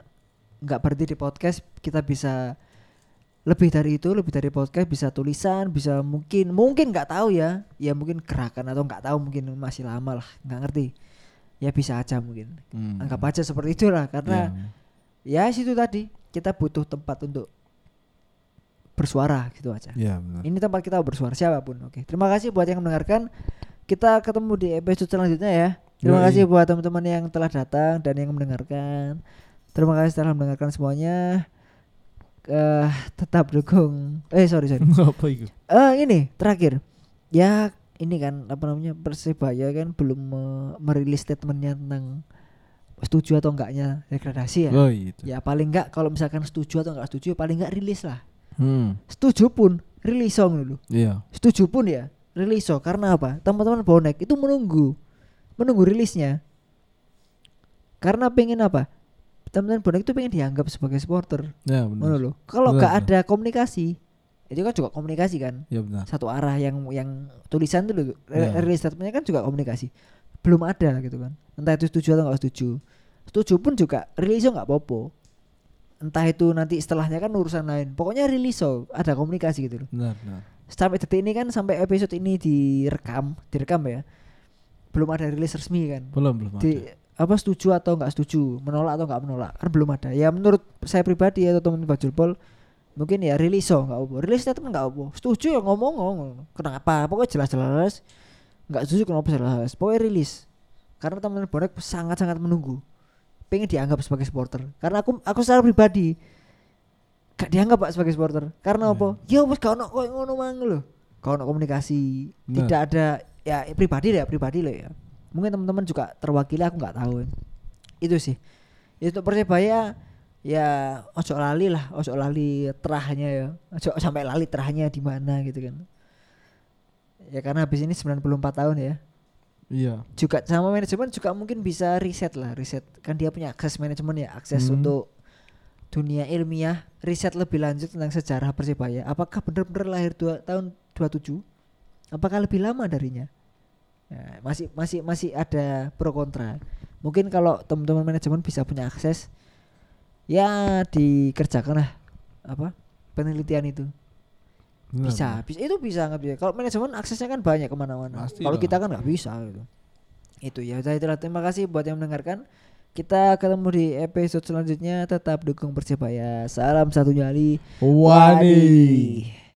nggak berhenti di podcast kita bisa lebih dari itu lebih dari podcast bisa tulisan bisa mungkin mungkin nggak tahu ya ya mungkin gerakan atau nggak tahu mungkin masih lama lah nggak ngerti ya bisa aja mungkin Hmm. anggap aja seperti itulah karena Iya. ya situ tadi kita butuh tempat untuk bersuara gitu aja Iya benar. ini tempat kita bersuara siapa pun. Oke. Terima kasih buat yang mendengarkan. Kita ketemu di episode selanjutnya ya. Terima Yoi. kasih buat teman-teman yang telah datang dan yang mendengarkan. Terima kasih telah mendengarkan semuanya. Eh tetap dukung. Eh sorry sorry. (laughs) Apa itu? Eh ini terakhir. Ya ini kan apa namanya persebaya kan belum me- merilis statementnya tentang setuju atau enggaknya degradasi ya. Oh itu. Ya paling enggak kalau misalkan setuju atau enggak setuju paling enggak rilis lah. Hmm. Setuju pun rilis song dulu Iya. setuju pun ya rilis so karena apa teman-teman bonek itu menunggu menunggu rilisnya karena pengen apa teman-teman bonek itu pengen dianggap sebagai supporter Ya benar. loh kalau Benar, nggak benar. ada komunikasi itu kan juga komunikasi kan? Ya benar. satu arah yang yang tulisan loh, Ya. rilis statementnya kan juga komunikasi. Belum ada gitu kan. Entah itu setuju atau nggak setuju. Setuju pun juga rilis nggak apa-apa. Entah itu nanti setelahnya kan urusan lain. Pokoknya rilis so ada komunikasi gitu loh. Benar, benar. sampai detik ini kan sampai episode ini direkam direkam ya. Belum ada rilis resmi kan. Belum belum di ada. apa setuju atau nggak setuju menolak atau nggak menolak kan belum ada. Ya menurut saya pribadi atau teman Bajul Pol mungkin ya rilis so nggak apa rilis statement nggak apa setuju ya ngomong ngomong. Kenapa? Pokoknya jelas-jelas. Nggak setuju kenapa jelas pokoknya rilis. Karena teman bonek sangat sangat menunggu. Pengen dianggap sebagai supporter. Karena aku aku secara pribadi gak dianggap pak sebagai supporter. Karena Ya. apa ya wes gak ono koyo ngono mang lho. Gak ono komunikasi. Benar. tidak ada ya pribadi deh pribadi loh ya. Mungkin teman-teman juga terwakili aku nggak tahu. Itu sih. Itu persebaya ya ojo lali lah ojo lali terahnya ya. Ojo sampai lali terahnya di mana gitu kan. Ya karena habis ini 94 tahun ya. Iya. juga sama manajemen juga mungkin bisa riset lah riset. Kan dia punya akses manajemen ya akses Hmm. untuk dunia ilmiah. Riset lebih lanjut tentang sejarah persebaya. Apakah benar-benar lahir dua, tahun 27 apakah lebih lama darinya? Ya, masih masih masih ada pro kontra. Mungkin kalau teman-teman manajemen bisa punya akses ya dikerjakan lah apa penelitian itu. Benar, bisa, bisa itu bisa nggak bisa kalau manajemen aksesnya kan banyak ke mana-mana. Kalau kita kan nggak bisa gitu. Itu ya udah itulah terima kasih buat yang mendengarkan. Kita ketemu di episode selanjutnya tetap dukung persebaya. Salam satu nyali. Wani.